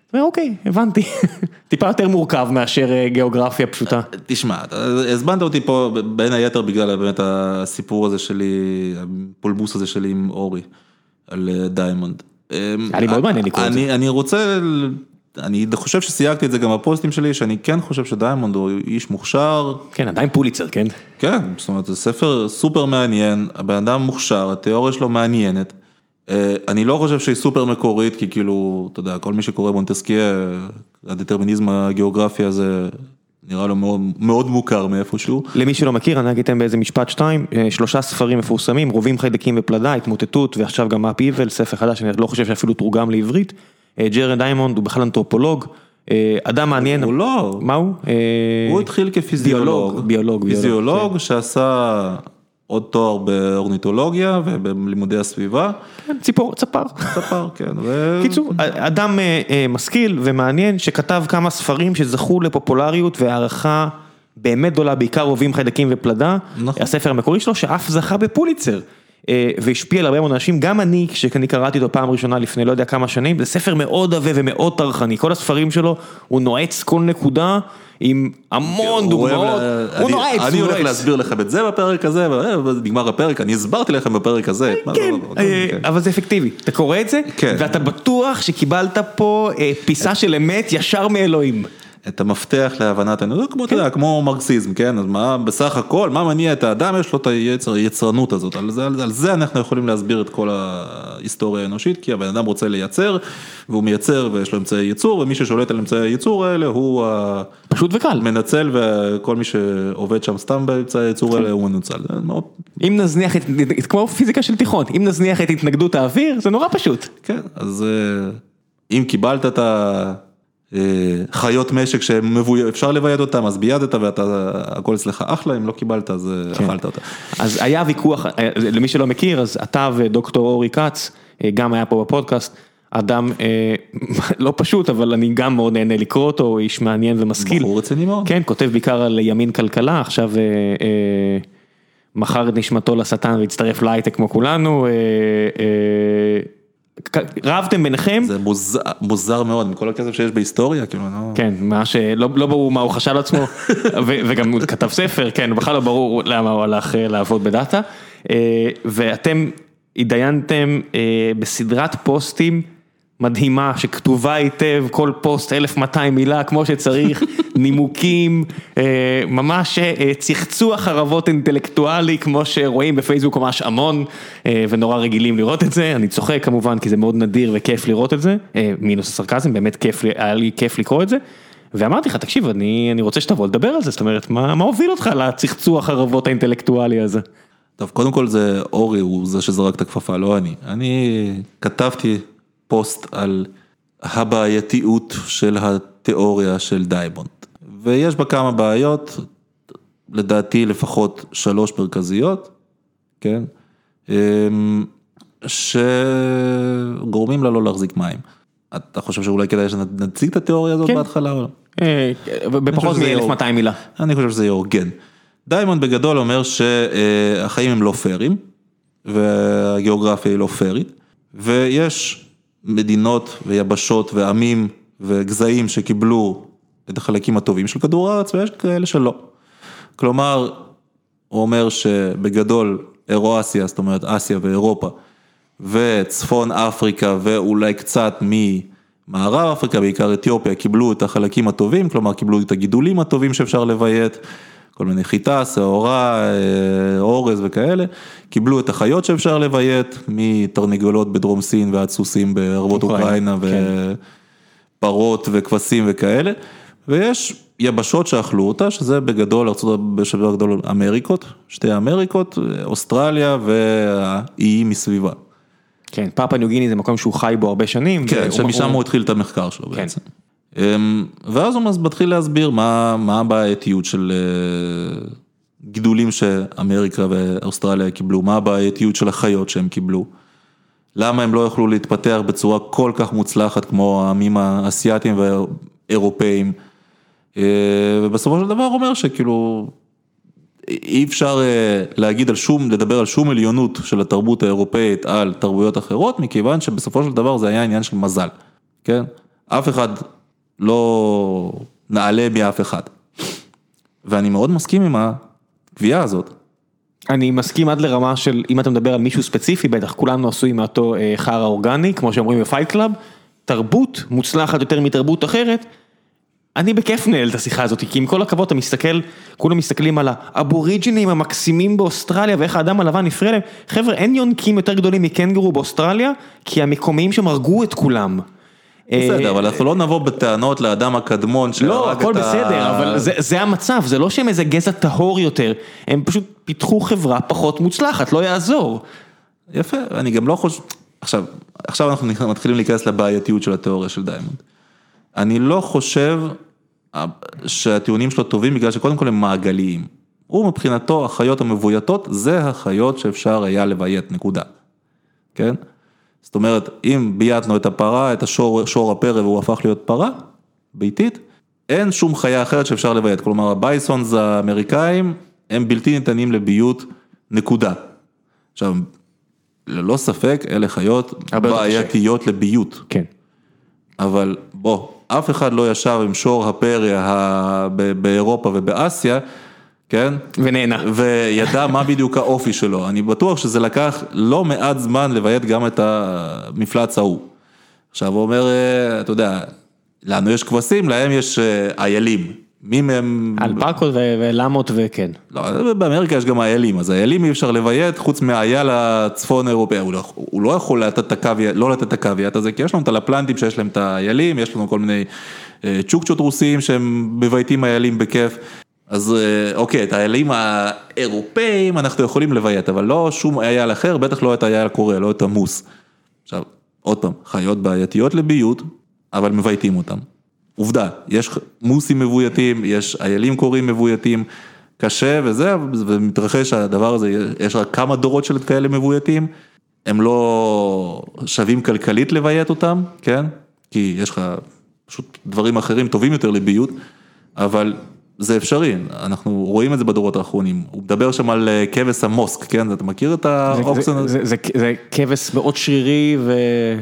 אתה אומר, אוקיי, הבנתי. טיפה יותר מורכב מאשר אה, גיאוגרפיה פשוטה. תשמע, הזמנת אותי פה בין היתר בגלל באמת הסיפור הזה שלי, הפולמוס הזה שלי עם אורי, על דיימונד. היה לי מאוד מעניין לקרוא את זה. אני רוצה, אני חושב שסייגתי את זה גם בפוסטים שלי, שאני כן חושב שדיימונד הוא איש מוכשר, כן, עדיין פוליצר, כן? כן, זאת אומרת, זה ספר סופר מעניין, הבן אדם מוכשר, התיאוריה שלו מעניינת. אה, אני לא חושב שהיא סופר מקורית, כי כאילו, אתה יודע, כל מי שקורא מונטסקיה, הדטרמיניזם הגיאוגרפי הזה נראה לו מאוד, מאוד מוכר מאיפשהו. למי שלא מכיר, אני אגיד להם באיזה משפט שתיים, אה, שלושה ספרים מפורסמים, רובים חיידקים ופלדה, התמוטטות, ועכשיו גם Upheaval, ספר חדש, אני לא חושב שאפילו תורגם לעברית. אה, ג'רד דיימונד הוא בכלל אנתרופולוג, אה, אדם מעניין. הוא לא, מה הוא? אה, הוא התחיל כפיזיולוג. ביולוג, פיזיולוג שעשה עוד תואר באורניתולוגיה ובלימודי הסביבה. כן, ציפור, צפר. ספר, כן. ו- קיצור, אדם משכיל ומעניין שכתב כמה ספרים שזכו לפופולריות והערכה באמת גדולה, בעיקר רובים חיידקים ופלדה. נכון. הספר המקורי שלו שאף זכה בפוליצר. אה, והשפיע על הרבה מאוד אנשים, גם אני, כשאני קראתי אותו פעם ראשונה לפני לא יודע כמה שנים, זה ספר מאוד עבה ומאוד טרחני, כל הספרים שלו, הוא נועץ כל נקודה עם המון דוגמאות, הוא אני- נועץ, אני הולך. להסביר לכם את זה בפרק הזה, ונגמר הפרק, אני הסברתי לכם בפרק הזה. מה- כן, אה, כן. אבל זה אפקטיבי, אתה קורא את זה, כן. ואתה בטוח שקיבלת פה אה, פיסה של אמת ישר מאלוהים. את המפתח להבנת האנושות, כמו, אתה יודע, כמו מרקסיזם, כן? אז מה, בסך הכל, מה מניע את האדם, יש לו את היצר, היצרנות הזאת, על זה, על זה אנחנו יכולים להסביר את כל ההיסטוריה האנושית, כי הבן אדם רוצה לייצר, והוא מייצר ויש לו אמצעי ייצור, ומי ששולט על אמצעי הייצור האלה הוא פשוט וקל. המנצל, וכל מי שעובד שם סתם באמצעי הייצור האלה הוא מנוצל. מאוד- אם נזניח את, כמו פיזיקה של תיכון, אם נזניח את התנגדות האוויר, זה נורא פשוט. כן, אז אה, אם קיבלת את החיות משק שאפשר לביית אותם, אז ביידת ואתה, הכל אצלך אחלה, אם לא קיבלת אז אה, כן. אכלת אותה. אז היה ויכוח, אה, למי שלא מכיר, אז אתה ודוקטור אורי כץ, אה, גם היה פה בפודקאסט, אדם אה, לא פשוט, אבל אני גם מאוד נהנה לקרוא אותו, איש מעניין ומשכיל. בחור רציני מאוד. כן, כותב בעיקר על ימין כלכלה, עכשיו אה, אה, מכר את נשמתו לשטן והצטרף להייטק כמו כולנו. אה, אה, רבתם ביניכם? זה מוזר, מוזר מאוד, עם כל הכסף שיש בהיסטוריה, כאילו, לא... כן, מה שלא לא ברור מה הוא חשב על עצמו, ו- וגם הוא כתב ספר, כן, בכלל לא ברור למה הוא הלך אה, לעבוד בדאטה. אה, ואתם התדיינתם אה, בסדרת פוסטים מדהימה, שכתובה היטב, כל פוסט 1200 מילה כמו שצריך, נימוקים, אה, ממש אה, צחצוח חרבות אינטלקטואלי, כמו שרואים בפייסבוק ממש המון, אה, ונורא רגילים לראות את זה, אני צוחק כמובן, כי זה מאוד נדיר וכיף לראות את זה, אה, מינוס הסרקזם, באמת כיף, היה לי כיף לקרוא את זה. ואמרתי לך, תקשיב, אני, אני רוצה שתבוא לדבר על זה, זאת אומרת, מה, מה הוביל אותך לצחצוח הרבות האינטלקטואלי הזה? טוב, קודם כל זה אורי, הוא זה שזרק את הכפפה, לא אני. אני כתבתי פוסט על הבעייתיות של התיאוריה של דיימונד. ויש בה כמה בעיות, לדעתי לפחות שלוש מרכזיות, כן? אמ, שגורמים לה לא להחזיק מים. אתה חושב שאולי כדאי שנציג את התיאוריה הזאת כן. בהתחלה לא? אה, בפחות שזה יהיה- מ-1200 מילה. אני חושב שזה יהיה הוגן. דיימונד בגדול אומר שהחיים הם לא פיירים, והגיאוגרפיה היא לא פיירית, ויש מדינות ויבשות ועמים וגזעים שקיבלו את החלקים הטובים של כדור הארץ, ויש כאלה שלא. כלומר, הוא אומר שבגדול אירואסיה, זאת אומרת אסיה ואירופה, וצפון אפריקה ואולי קצת ממערב אפריקה, בעיקר אתיופיה, קיבלו את החלקים הטובים, כלומר קיבלו את הגידולים הטובים שאפשר לביית, כל מיני חיטה, שעורה, אה, אורז וכאלה, קיבלו את החיות שאפשר לביית, מתרנגולות בדרום סין ועד סוסים בערבות אוקראינה, אוקראינה כן. ופרות וכבשים וכאלה, ויש יבשות שאכלו אותה, שזה בגדול, ארצות בשבוע גדול אמריקות, שתי אמריקות, אוסטרליה והאיים מסביבה. כן, פאפה ניו גיני זה מקום שהוא חי בו הרבה שנים. כן, שמשם הוא- הוא התחיל את המחקר שלו כן. בעצם. אמ, ואז הוא מתחיל להסביר מה, מה הבעייתיות של אה, גידולים שאמריקה ואוסטרליה קיבלו, מה הבעייתיות של החיות שהם קיבלו, למה הם לא יכלו להתפתח בצורה כל כך מוצלחת כמו העמים האסייתיים והאירופאים, אה, ובסופו של דבר אומר שכאילו אי אפשר אה, להגיד על שום, לדבר על שום עליונות של התרבות האירופאית על תרבויות אחרות, מכיוון שבסופו של דבר זה היה עניין של מזל, כן? אף אחד לא נעלה מאף אחד. ואני מאוד מסכים עם הקביעה הזאת. אני מסכים עד לרמה של אם אתה מדבר על מישהו ספציפי, בטח כולנו עשויים מאותו אה, חרא אורגני, כמו שאומרים ב Fight Club, תרבות מוצלחת יותר מתרבות אחרת. אני בכיף מנהל את השיחה הזאת, כי עם כל הכבוד אתה מסתכל, כולם מסתכלים על האבוריג'ינים המקסימים באוסטרליה ואיך האדם הלבן הפריע להם, חבר'ה אין יונקים יותר גדולים מקנגורו באוסטרליה, כי המקומיים שם הרגו את כולם. בסדר, אה, אבל אנחנו לא נבוא בטענות לאדם הקדמון שהרג את ה... לא, הכל בסדר, אבל זה, זה המצב, זה לא שהם איזה גזע טהור יותר, הם פשוט פיתחו חברה פחות מוצלחת, לא יעזור. יפה, אני גם לא חושב, עכשיו, עכשיו אנחנו מתחילים להיכנס לבעייתיות של התיאוריה של דיימונד. אני לא חושב אה, שהטיעונים שלו טובים בגלל שקודם כל הם מעגליים. הוא מבחינתו, החיות המבויתות, זה החיות שאפשר היה לביית, נקודה. כן? זאת אומרת, אם בייתנו את הפרה, את השור, שור הפרא והוא הפך להיות פרה, ביתית, אין שום חיה אחרת שאפשר לביית. כלומר, הבייסונס האמריקאים הם בלתי ניתנים לביות, נקודה. עכשיו, ללא ספק, אלה חיות בעייתיות לביות. כן. אבל בוא, אף אחד לא ישב עם שור הפרא באירופה ובאסיה, כן? ונהנה. וידע מה בדיוק האופי שלו. אני בטוח שזה לקח לא מעט זמן לביית גם את המפלץ ההוא. עכשיו הוא אומר, אה, אתה יודע, לנו יש כבשים, להם יש אה, איילים. מי מהם... אלפקות ולמות וכן. לא, באמריקה יש גם איילים, אז איילים אי אפשר לביית חוץ מהאייל הצפון אירופאי, הוא לא, הוא לא יכול לתת את הקוויאט, לא לתת את הקוויאט הזה, כי יש לנו את הלפלנטים שיש להם את האיילים, יש לנו כל מיני אה, צ'וקצ'ות רוסיים שהם מבייתים איילים בכיף. אז אה, אוקיי, את האיילים האירופאים אנחנו יכולים לביית, אבל לא שום אייל אחר, בטח לא את האייל הקורא, לא את המוס. עכשיו, עוד פעם, חיות בעייתיות לביות, אבל מבייתים אותם. עובדה, יש מוסים מבויתים, יש איילים קוראים מבויתים, קשה וזה, ומתרחש הדבר הזה, יש רק כמה דורות של כאלה מבויתים, הם לא שווים כלכלית לביית אותם, כן? כי יש לך פשוט דברים אחרים טובים יותר לביות, אבל זה אפשרי, אנחנו רואים את זה בדורות האחרונים, הוא מדבר שם על אה, כבש המוסק, כן, אתה מכיר את האופציה הזה? זה זה כבש מאוד שרירי ו...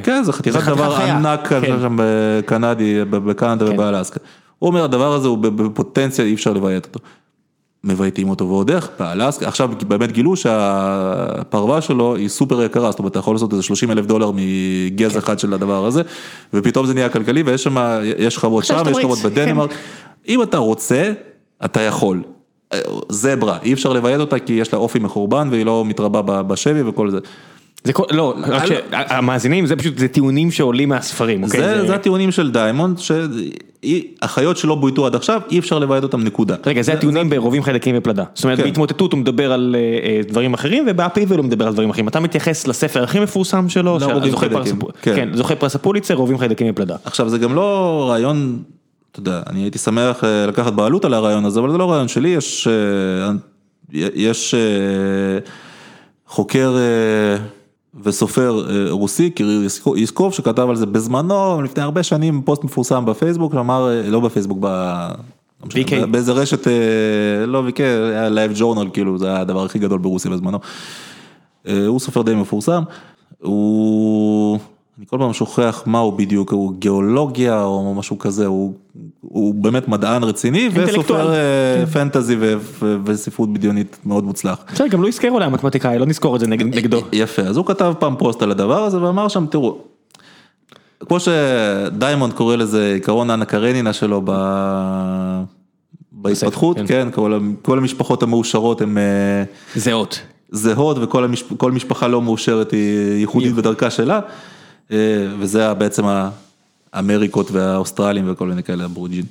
כן, זה חתיכת דבר ענק כזה כן. שם בקנדי, בקנדה כן. ובאלסקה. הוא אומר הדבר הזה הוא בפוטנציה אי אפשר לביית אותו. מבייתים אותו ועוד איך, באלסקה, עכשיו באמת גילו שהפרווה שלו היא סופר יקרה, זאת אומרת אתה יכול לעשות איזה 30 אלף דולר מגז כן. אחד של הדבר הזה, ופתאום זה נהיה כלכלי ויש שם, יש חוות שם, יש חוות בדנמרק, אם אתה רוצה, אתה יכול. זברה, אי אפשר לביית אותה כי יש לה אופי מחורבן והיא לא מתרבה בשבי וכל זה. זה כל, לא, רק שהמאזינים זה פשוט, זה טיעונים שעולים מהספרים, אוקיי? זה, זה הטיעונים של דיימונד, שהחיות שלא בויתו עד עכשיו, אי אפשר לביית אותם נקודה. רגע, זה הטיעונים ברובים חיידקים ופלדה. זאת אומרת, כן. בהתמוטטות הוא מדבר על אה, אה, דברים אחרים, וב Upheaval הוא מדבר על דברים אחרים. אתה מתייחס לספר הכי מפורסם שלו, כן. כן, זוכה פרס הפוליצר, רובים חיידקים ופלדה. עכשיו, זה גם לא רעיון אתה יודע, אני הייתי שמח אה, לקחת בעלות על הרעיון הזה, אבל זה לא רעיון שלי, יש, אה, יש אה, חוקר וסופר רוסי, קיריל יסקוב, שכתב על זה בזמנו, לפני הרבה שנים, פוסט מפורסם בפייסבוק, שאמר, לא בפייסבוק, ב... לא באיזה רשת, לא ויקי, היה LiveJournal, כאילו, זה היה הדבר הכי גדול ברוסיה בזמנו. הוא סופר די מפורסם, הוא... אני כל פעם שוכח מה הוא בדיוק, הוא גיאולוגיה או משהו כזה, הוא, הוא באמת מדען רציני וסופר אה, fantasy וספרות בדיונית מאוד מוצלח. בסדר, גם לואיס קרול היה מתמטיקאי, לא נזכור את זה נגדו. יפה, אז הוא כתב פעם פוסט על הדבר הזה ואמר שם, תראו, כמו שדיימונד קורא לזה עיקרון אנה קרנינה שלו ב... בהתפתחות, כן, כן כל, כל המשפחות המאושרות הן... אה, זהות. זהות וכל המשפ... משפחה לא מאושרת היא ייחודית בדרכה שלה. אה, וזה בעצם האמריקות והאוסטרלים וכל מיני כאלה אבורג'ין.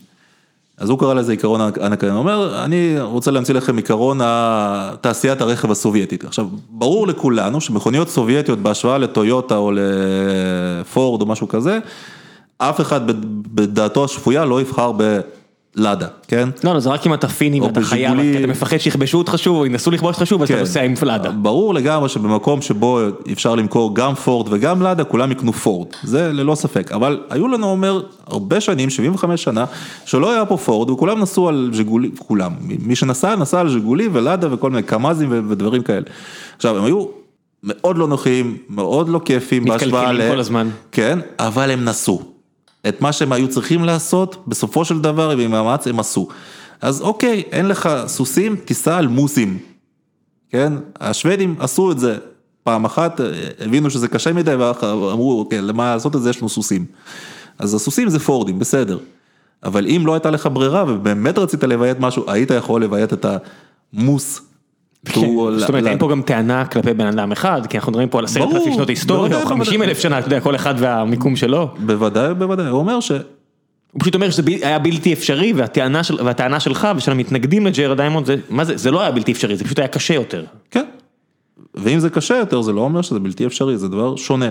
אז הוא קרא לזה עיקרון הנקרן, הוא אומר, אני רוצה להמציא לכם עיקרון תעשיית הרכב הסובייטית. עכשיו, ברור לכולנו שמכוניות סובייטיות בהשוואה לטויוטה או לפורד או משהו כזה, אף אחד בדעתו השפויה לא יבחר ב... לאדה, כן? לא, לא, זה רק אם אתה פיני ואתה חייב, כי אתה מפחד שיכבשו אותך שוב או ינסו לכבוש אותך שוב, אז אתה כן. נוסע עם לאדה. ברור לגמרי שבמקום שבו אפשר למכור גם פורד וגם לאדה, כולם יקנו פורד, זה ללא ספק, אבל היו לנו אומר הרבה שנים, 75 שנה, שלא היה פה פורד וכולם נסעו על ז'גולי, כולם, מי שנסע, נסע על ז'גולי ולאדה וכל מיני קמ"זים ודברים כאלה. עכשיו, הם היו מאוד לא נוחים, מאוד לא כיפים בהשוואה ל... מתקלקלים כל הזמן. כן, אבל הם נסעו. את מה שהם היו צריכים לעשות, בסופו של דבר, עם מאמץ הם עשו. אז אוקיי, אין לך סוסים, תיסע על מוסים. כן? השוודים עשו את זה פעם אחת, הבינו שזה קשה מדי, ואמרו, אוקיי, למה לעשות את זה, יש לנו סוסים. אז הסוסים זה פורדים, בסדר. אבל אם לא הייתה לך ברירה, ובאמת רצית לביית משהו, היית יכול לביית את המוס זאת אומרת אין פה גם טענה כלפי בן אדם אחד, כי אנחנו מדברים פה על עשרת אלפים שנות היסטוריה, או חמישים אלף שנה, אתה יודע, כל אחד והמיקום שלו. בוודאי, בוודאי, הוא אומר ש... הוא פשוט אומר שזה היה בלתי אפשרי, והטענה שלך ושל המתנגדים לג'רד דיימונד, זה, מה זה, זה לא היה בלתי אפשרי, זה פשוט היה קשה יותר. כן, ואם זה קשה יותר, זה לא אומר שזה בלתי אפשרי, זה דבר שונה.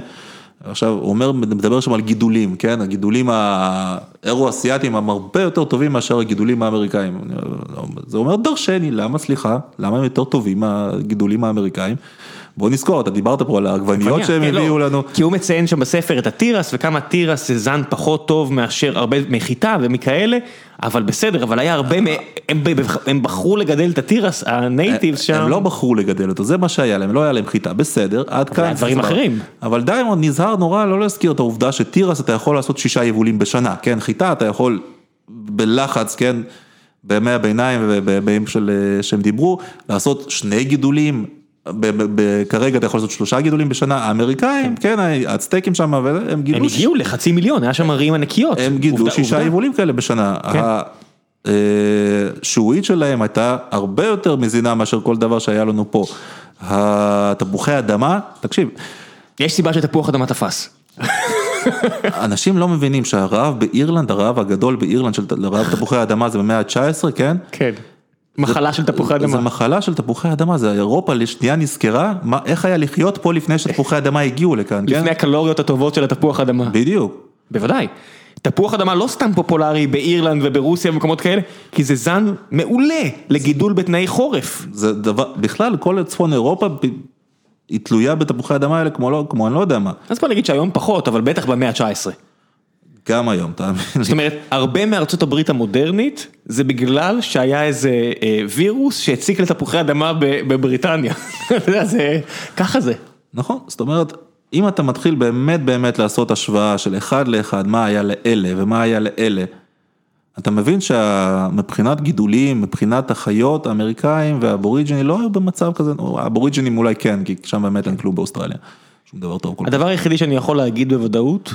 עכשיו, הוא אומר, מדבר שם על גידולים, כן? הגידולים האירו-אסיאתיים הם הרבה יותר טובים מאשר הגידולים האמריקאים. זה אומר דרשני, למה, סליחה, למה הם יותר טובים מהגידולים האמריקאים? בוא נזכור, אתה דיברת פה על העגבניות שהם כן, לא. הביאו לנו. כי הוא מציין שם בספר את התירס וכמה תירס זה זן פחות טוב מאשר הרבה מחיטה ומכאלה, אבל בסדר, אבל היה הרבה, הם בחרו לגדל את התירס, ה natives שם. הם לא בחרו לגדל אותו, זה מה שהיה להם, לא היה להם חיטה, בסדר, עד כאן. דברים אחרים. אבל דיימונד נזהר נורא לא להזכיר את העובדה שתירס אתה יכול לעשות שישה יבולים בשנה, כן, חיטה אתה יכול בלחץ, כן. בימי הביניים ובימים שהם דיברו, לעשות שני גידולים כרגע אתה יכול לעשות שלושה גידולים בשנה, האמריקאים, כן, הצטייקים שם, הם גידלו, ש- הגיעו לחצי מיליון, היה שם ערים ענקיות. הם גידלו שישה. יבולים כאלה בשנה. כן. השעועית שלהם הייתה הרבה יותר מזינה מאשר כל דבר שהיה לנו פה. התפוחי אדמה, תקשיב, יש סיבה שתפוח אדמה תפס. אנשים לא מבינים שהרעב באירלנד, הרעב הגדול באירלנד של רעב תפוחי האדמה זה במאה ה-19, כן? כן. מחלה של תפוחי זה אדמה. מחלה של תפוחי אדמה, זה אירופה לשנייה נזכרה, מה, איך היה לחיות פה לפני שתפוחי אדמה הגיעו לכאן, כן? לפני הקלוריות הטובות של התפוח אדמה. בדיוק. בוודאי. תפוח אדמה לא סתם פופולרי באירלנד וברוסיה ומקומות כאלה, כי זה זן מעולה לגידול בתנאי חורף. זה דבר, בכלל כל צפון אירופה היא תלויה בתפוחי אדמה האלה כמו לא, כמו אני לא יודע מה, אז בוא נגיד שהיום פחות, אבל בטח במאה ה-19. גם היום, תאמין זאת לי. אומרת, הרבה מארצות הברית המודרנית, זה בגלל שהיה איזה אה, וירוס שהציק לתפוחי אדמה בבריטניה. זה, ככה זה. נכון, זאת אומרת, אם אתה מתחיל באמת באמת לעשות השוואה של אחד לאחד, מה היה לאלה ומה היה לאלה, אתה מבין שמבחינת גידולים, מבחינת החיות, האמריקאים והאבוריג'יני לא היו במצב כזה, או האבוריג'ינים אולי כן, כי שם באמת אין כלום באוסטרליה. שום דבר טוב כל כך. הדבר היחידי שאני יכול להגיד בוודאות,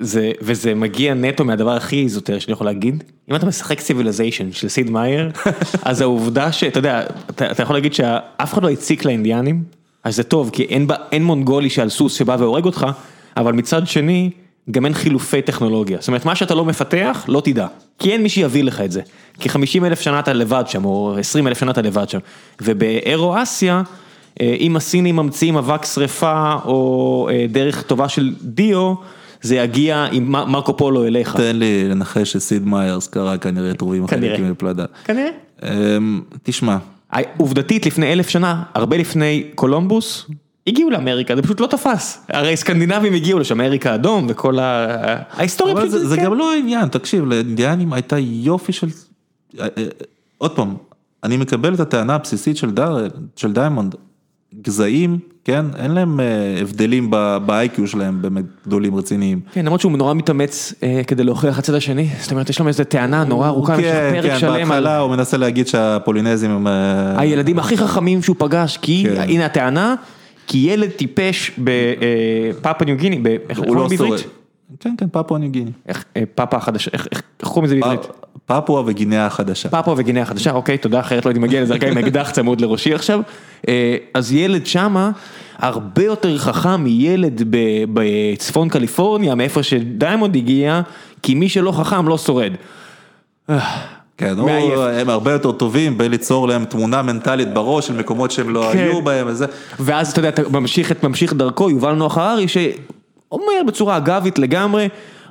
זה, וזה מגיע נטו מהדבר הכי איזוטרי שאני יכול להגיד, אם אתה משחק ציוויליזיישן של סיד מאייר, אז העובדה שאתה יודע, אתה, אתה יכול להגיד שאף אחד לא הציק לאינדיאנים, אז זה טוב, כי אין, אין מונגולי שעל סוס שבא והורג אותך, אבל מצד שני, גם אין חילופי טכנולוגיה. זאת אומרת, מה שאתה לא מפתח, לא תדע. כי אין מי שיביא לך את זה. כי 50 אלף שנה אתה לבד שם, או 20 אלף שנה אתה לבד שם. ובאירו-אסיה, אה, אם הסינים ממציאים אבק שרפה, או אה, דרך טובה של דיו, זה יגיע עם מרקו פולו אליך. תן לי לנחש שסיד מאיירס קרא כנראה את רובים. החלקים לפלדה. כנראה. אמ, תשמע, עובדתית, לפני אלף שנה, הרבה לפני קולומבוס, הגיעו לאמריקה, זה פשוט לא תפס. הרי סקנדינבים הגיעו לשם, אריק האדום וכל ה... ההיסטוריה פשוט... זה, זה כן. גם לא העניין, תקשיב, לאינדיאנים הייתה יופי של... אה, אה, עוד פעם, אני מקבל את הטענה הבסיסית של, דר, של דיימונד, גזעים, כן, אין להם אה, הבדלים ב-IQ שלהם באמת גדולים רציניים. כן, למרות שהוא נורא מתאמץ אה, כדי להוכיח הצד השני, זאת אומרת, יש לו איזו טענה נורא ארוכה, יש לו כן, פרק כן, שלם על בהתחלה הוא מנסה להגיד שהפולינזים הם... אה, הילדים הכי חכמים שהוא פגש, כי, כן. הנה הטענה, כי ילד טיפש בפאפה ניו גיני, איך קוראים לא בעברית? כן, כן, פפואה ניו גיני. איך, אה, פאפה החדשה, איך קוראים לזה בעברית? פפואה וגינאה החדשה. פפואה וגינאה החדשה, אוקיי, תודה, אחרת לא הייתי מגיע לזה, רק עם אקדח צמוד לראשי עכשיו. אה, אז ילד שמה, הרבה יותר חכם מילד בצפון קליפורניה, מאיפה שדיימונד הגיע, כי מי שלא חכם לא שורד. כן, הוא. הם הרבה יותר טובים בליצור להם תמונה מנטלית בראש של מקומות שהם לא כן. היו בהם וזה. ואז אתה יודע, אתה ממשיך את ממשיך דרכו, יובל נוח הררי, שאומר בצורה אגבית לגמרי,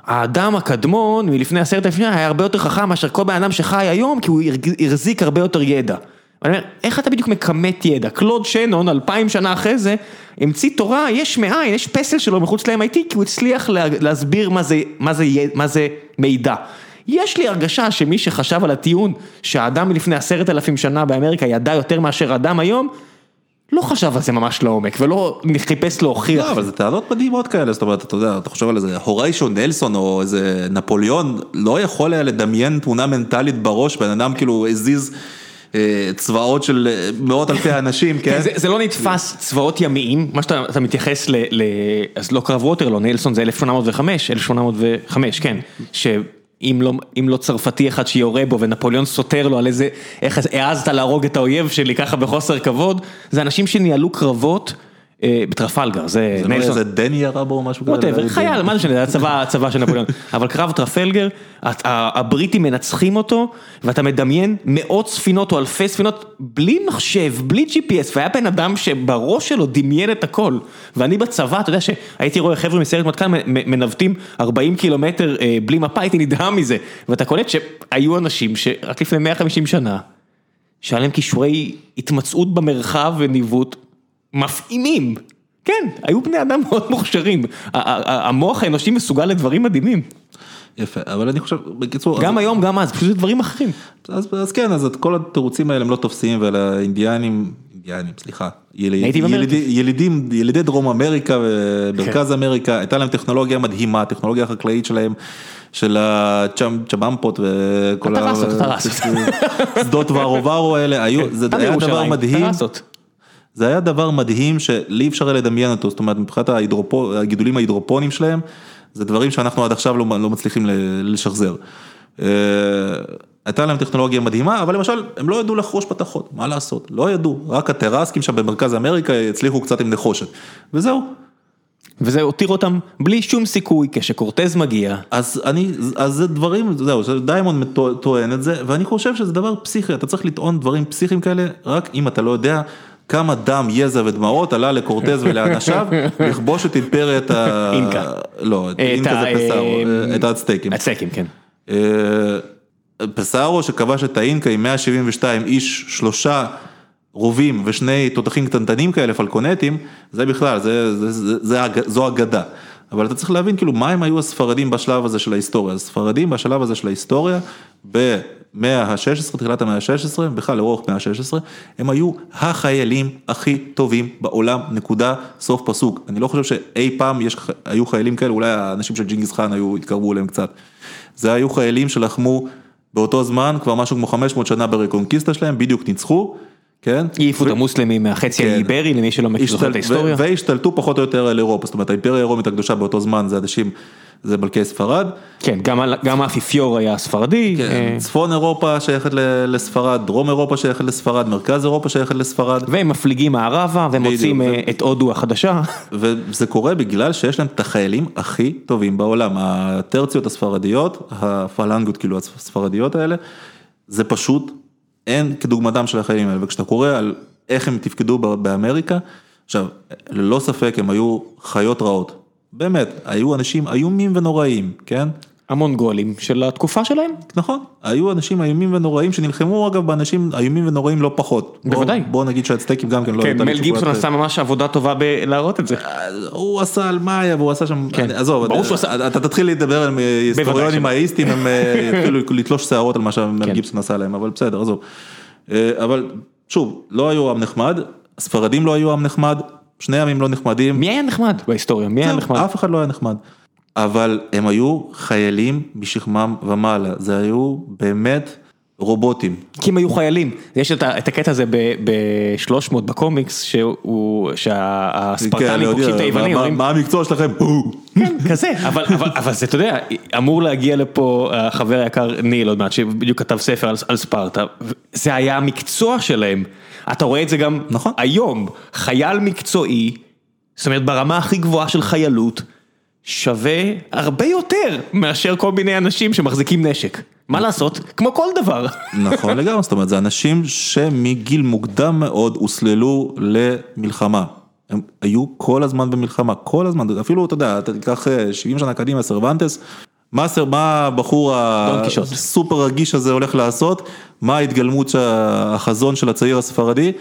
האדם הקדמון מלפני עשרת אלפים שנה היה הרבה יותר חכם מאשר כל בן אדם שחי היום, כי הוא החזיק הרבה יותר ידע. אני אומר, איך אתה בדיוק מכמת ידע? קלוד שנון, אלפיים שנה אחרי זה, המציא תורה יש מאין, יש פסל שלו מחוץ ל-MIT, כי הוא הצליח לה, להסביר מה זה, מה, זה, מה זה מידע. יש לי הרגשה שמי שחשב על הטיעון שהאדם מלפני עשרת אלפים שנה באמריקה ידע יותר מאשר אדם היום, לא חשב על זה ממש לעומק, ולא חיפש להוכיח. לא, אבל זה טענות מדהימות כאלה, זאת אומרת, אתה יודע, אתה חושב על איזה הוריישו נלסון או איזה נפוליאון, לא יכול היה לדמיין תמונה מנטלית בראש, בן אדם כאילו הזיז אה, צבאות של אה, מאות אלפי אנשים, כן? זה, זה לא נתפס צבאות ימיים, מה שאתה אתה מתייחס ל, ל... אז לא קרב ווטרלו, נלסון זה 1805, 1805, כן, לא, אם לא צרפתי אחד שיורה בו ונפוליאון סותר לו על איזה, איך העזת להרוג את האויב שלי ככה בחוסר כבוד, זה אנשים שניהלו קרבות בטרפלגר, זה, זה לא איזה דני ירה בו או משהו כזה. לא חייל, מה זה משנה, זה הצבא, הצבא של נפוליאון, אבל קרב טרפלגר, הבריטים מנצחים אותו, ואתה מדמיין מאות ספינות או אלפי ספינות, בלי מחשב, בלי GPS, והיה בן אדם שבראש שלו דמיין את הכל, ואני בצבא, אתה יודע שהייתי רואה חבר'ה מסיירת מטכ"ל מנווטים 40 קילומטר אה, בלי מפה, הייתי נדהם מזה, ואתה קולט שהיו אנשים שרק לפני 150 שנה, שהיה להם כישורי התמצאות במרחב וניווט מפעימים. כן, היו בני אדם מאוד מוכשרים. המוח האנושי מסוגל לדברים מדהימים. יפה, אבל אני חושב, בקיצור, גם אז- היום, גם אז, פשוט דברים אחרים. אז, אז כן, אז כל התירוצים האלה הם לא תופסים, ולאינדיאנים, אינדיאנים, סליחה, יליד, ילידי, אמריקה. ילידים, ילידי דרום אמריקה ומרכז אמריקה, הייתה להם טכנולוגיה מדהימה, הטכנולוגיה החקלאית שלהם, של הצ'במפות וכל הטרסות, הטרסות. שדות ורו ורו האלה, היו, זה היה דבר מדהים. זה היה דבר מדהים שלי אפשר לדמיין אותו, זאת אומרת מבחינת ההידרופו, הגידולים ההידרופונים שלהם, זה דברים שאנחנו עד עכשיו לא, לא מצליחים לשחזר. אה, הייתה להם טכנולוגיה מדהימה, אבל למשל, הם לא ידעו לחרוש פתחות, מה לעשות? לא ידעו, רק הטרסקים שם במרכז אמריקה הצליחו קצת עם נחושת, וזהו. וזה הותיר אותם בלי שום סיכוי כשקורטז מגיע. אז אני, אז זה דברים, זהו, דיימונד טוען את זה, ואני חושב שזה דבר פסיכי, אתה צריך לטעון דברים פסיכיים כאלה, רק אם אתה לא יודע כמה דם, יזע ודמעות עלה לקורטז ולאנשיו לכבוש את אימפריית ה... אינקה. לא, את אינקה זה פיסארו, אה, את האצטקים. האצטקים, כן. אה, פיסארו שכבש את האינקה עם 172 איש, שלושה רובים ושני תותחים קטנטנים כאלה, פלקונטים, זה בכלל, זה, זה, זה, זה, זו אגדה. אבל אתה צריך להבין כאילו מה הם היו הספרדים בשלב הזה של ההיסטוריה. הספרדים בשלב הזה של ההיסטוריה, במאה ה-16, תחילת המאה ה-16, בכלל לאורך מאה ה-16, הם היו החיילים הכי טובים בעולם, נקודה, סוף פסוק. אני לא חושב שאי פעם יש, היו חיילים כאלה, אולי האנשים של ג'ינגיס חאן היו, התקרבו אליהם קצת. זה היו חיילים שלחמו באותו זמן, כבר משהו כמו 500 שנה ברקונקיסטה שלהם, בדיוק ניצחו. כן? העיפו את המוסלמים מהחצי כן. האיברי למי שלא מכיר את ההיסטוריה. והשתלטו פחות או יותר על אירופה, זאת אומרת האימפריה הרומית הקדושה באותו זמן זה אנשים, זה מלכי ספרד. כן, גם האפיפיור היה ספרדי. כן, אה, צפון אירופה שייכת לספרד, דרום אירופה שייכת לספרד, מרכז אירופה שייכת לספרד. והם מפליגים מערבה ומוצאים אה, את הודו החדשה. וזה קורה בגלל שיש להם את החיילים הכי טובים בעולם, הטרציות הספרדיות, הפלנגות כאילו הספרדיות האלה, זה פשוט אין כדוגמתם של החיילים האלה, וכשאתה קורא על איך הם תפקדו באמריקה, עכשיו, ללא ספק הם היו חיות רעות, באמת, היו אנשים איומים ונוראים, כן? המונגולים של התקופה שלהם. נכון, היו אנשים איומים ונוראים שנלחמו אגב באנשים איומים ונוראים לא פחות. בוודאי. בוא נגיד שהצטייקים גם כן לא... כן, מל גיבסון עשה ממש עבודה טובה בלהראות את זה. הוא עשה על מאיה והוא עשה שם, כן. עזוב, אתה תתחיל לדבר על היסטוריונים האיסטים, הם אה, יתחילו לתלוש שערות על מה שמל כן. גיבסון עשה להם, אבל בסדר, עזוב. אה, אבל שוב, לא היו עם נחמד, הספרדים לא היו עם נחמד, שני עמים לא נחמדים. מי היה נחמד בהיסטוריה? מי היה נחמד? אף אחד לא היה נחמד. אבל הם היו חיילים משכמם ומעלה, זה היו באמת רובוטים. כי הם היו חיילים, יש את הקטע הזה ב-300 בקומיקס, שהספרטנים כן, פוגשים את היוונים. מה המקצוע שלכם? כן, כזה, אבל זה, אתה יודע, אמור להגיע לפה החבר היקר ניל עוד מעט, שבדיוק כתב ספר על ספרטה, זה היה המקצוע שלהם. אתה רואה את זה גם נכון. היום, חייל מקצועי, זאת אומרת ברמה הכי גבוהה של חיילות. שווה הרבה יותר מאשר כל מיני אנשים שמחזיקים נשק. מה לעשות? כמו כל דבר. נכון לגמרי, זאת אומרת, זה אנשים שמגיל מוקדם מאוד הוסללו למלחמה. הם היו כל הזמן במלחמה, כל הזמן, אפילו, אתה יודע, אתה תיקח 70 אה, שנה קדימה, סרבנטס, מה הבחור הסופר רגיש הזה הולך לעשות, מה ההתגלמות, החזון של הצעיר הספרדי,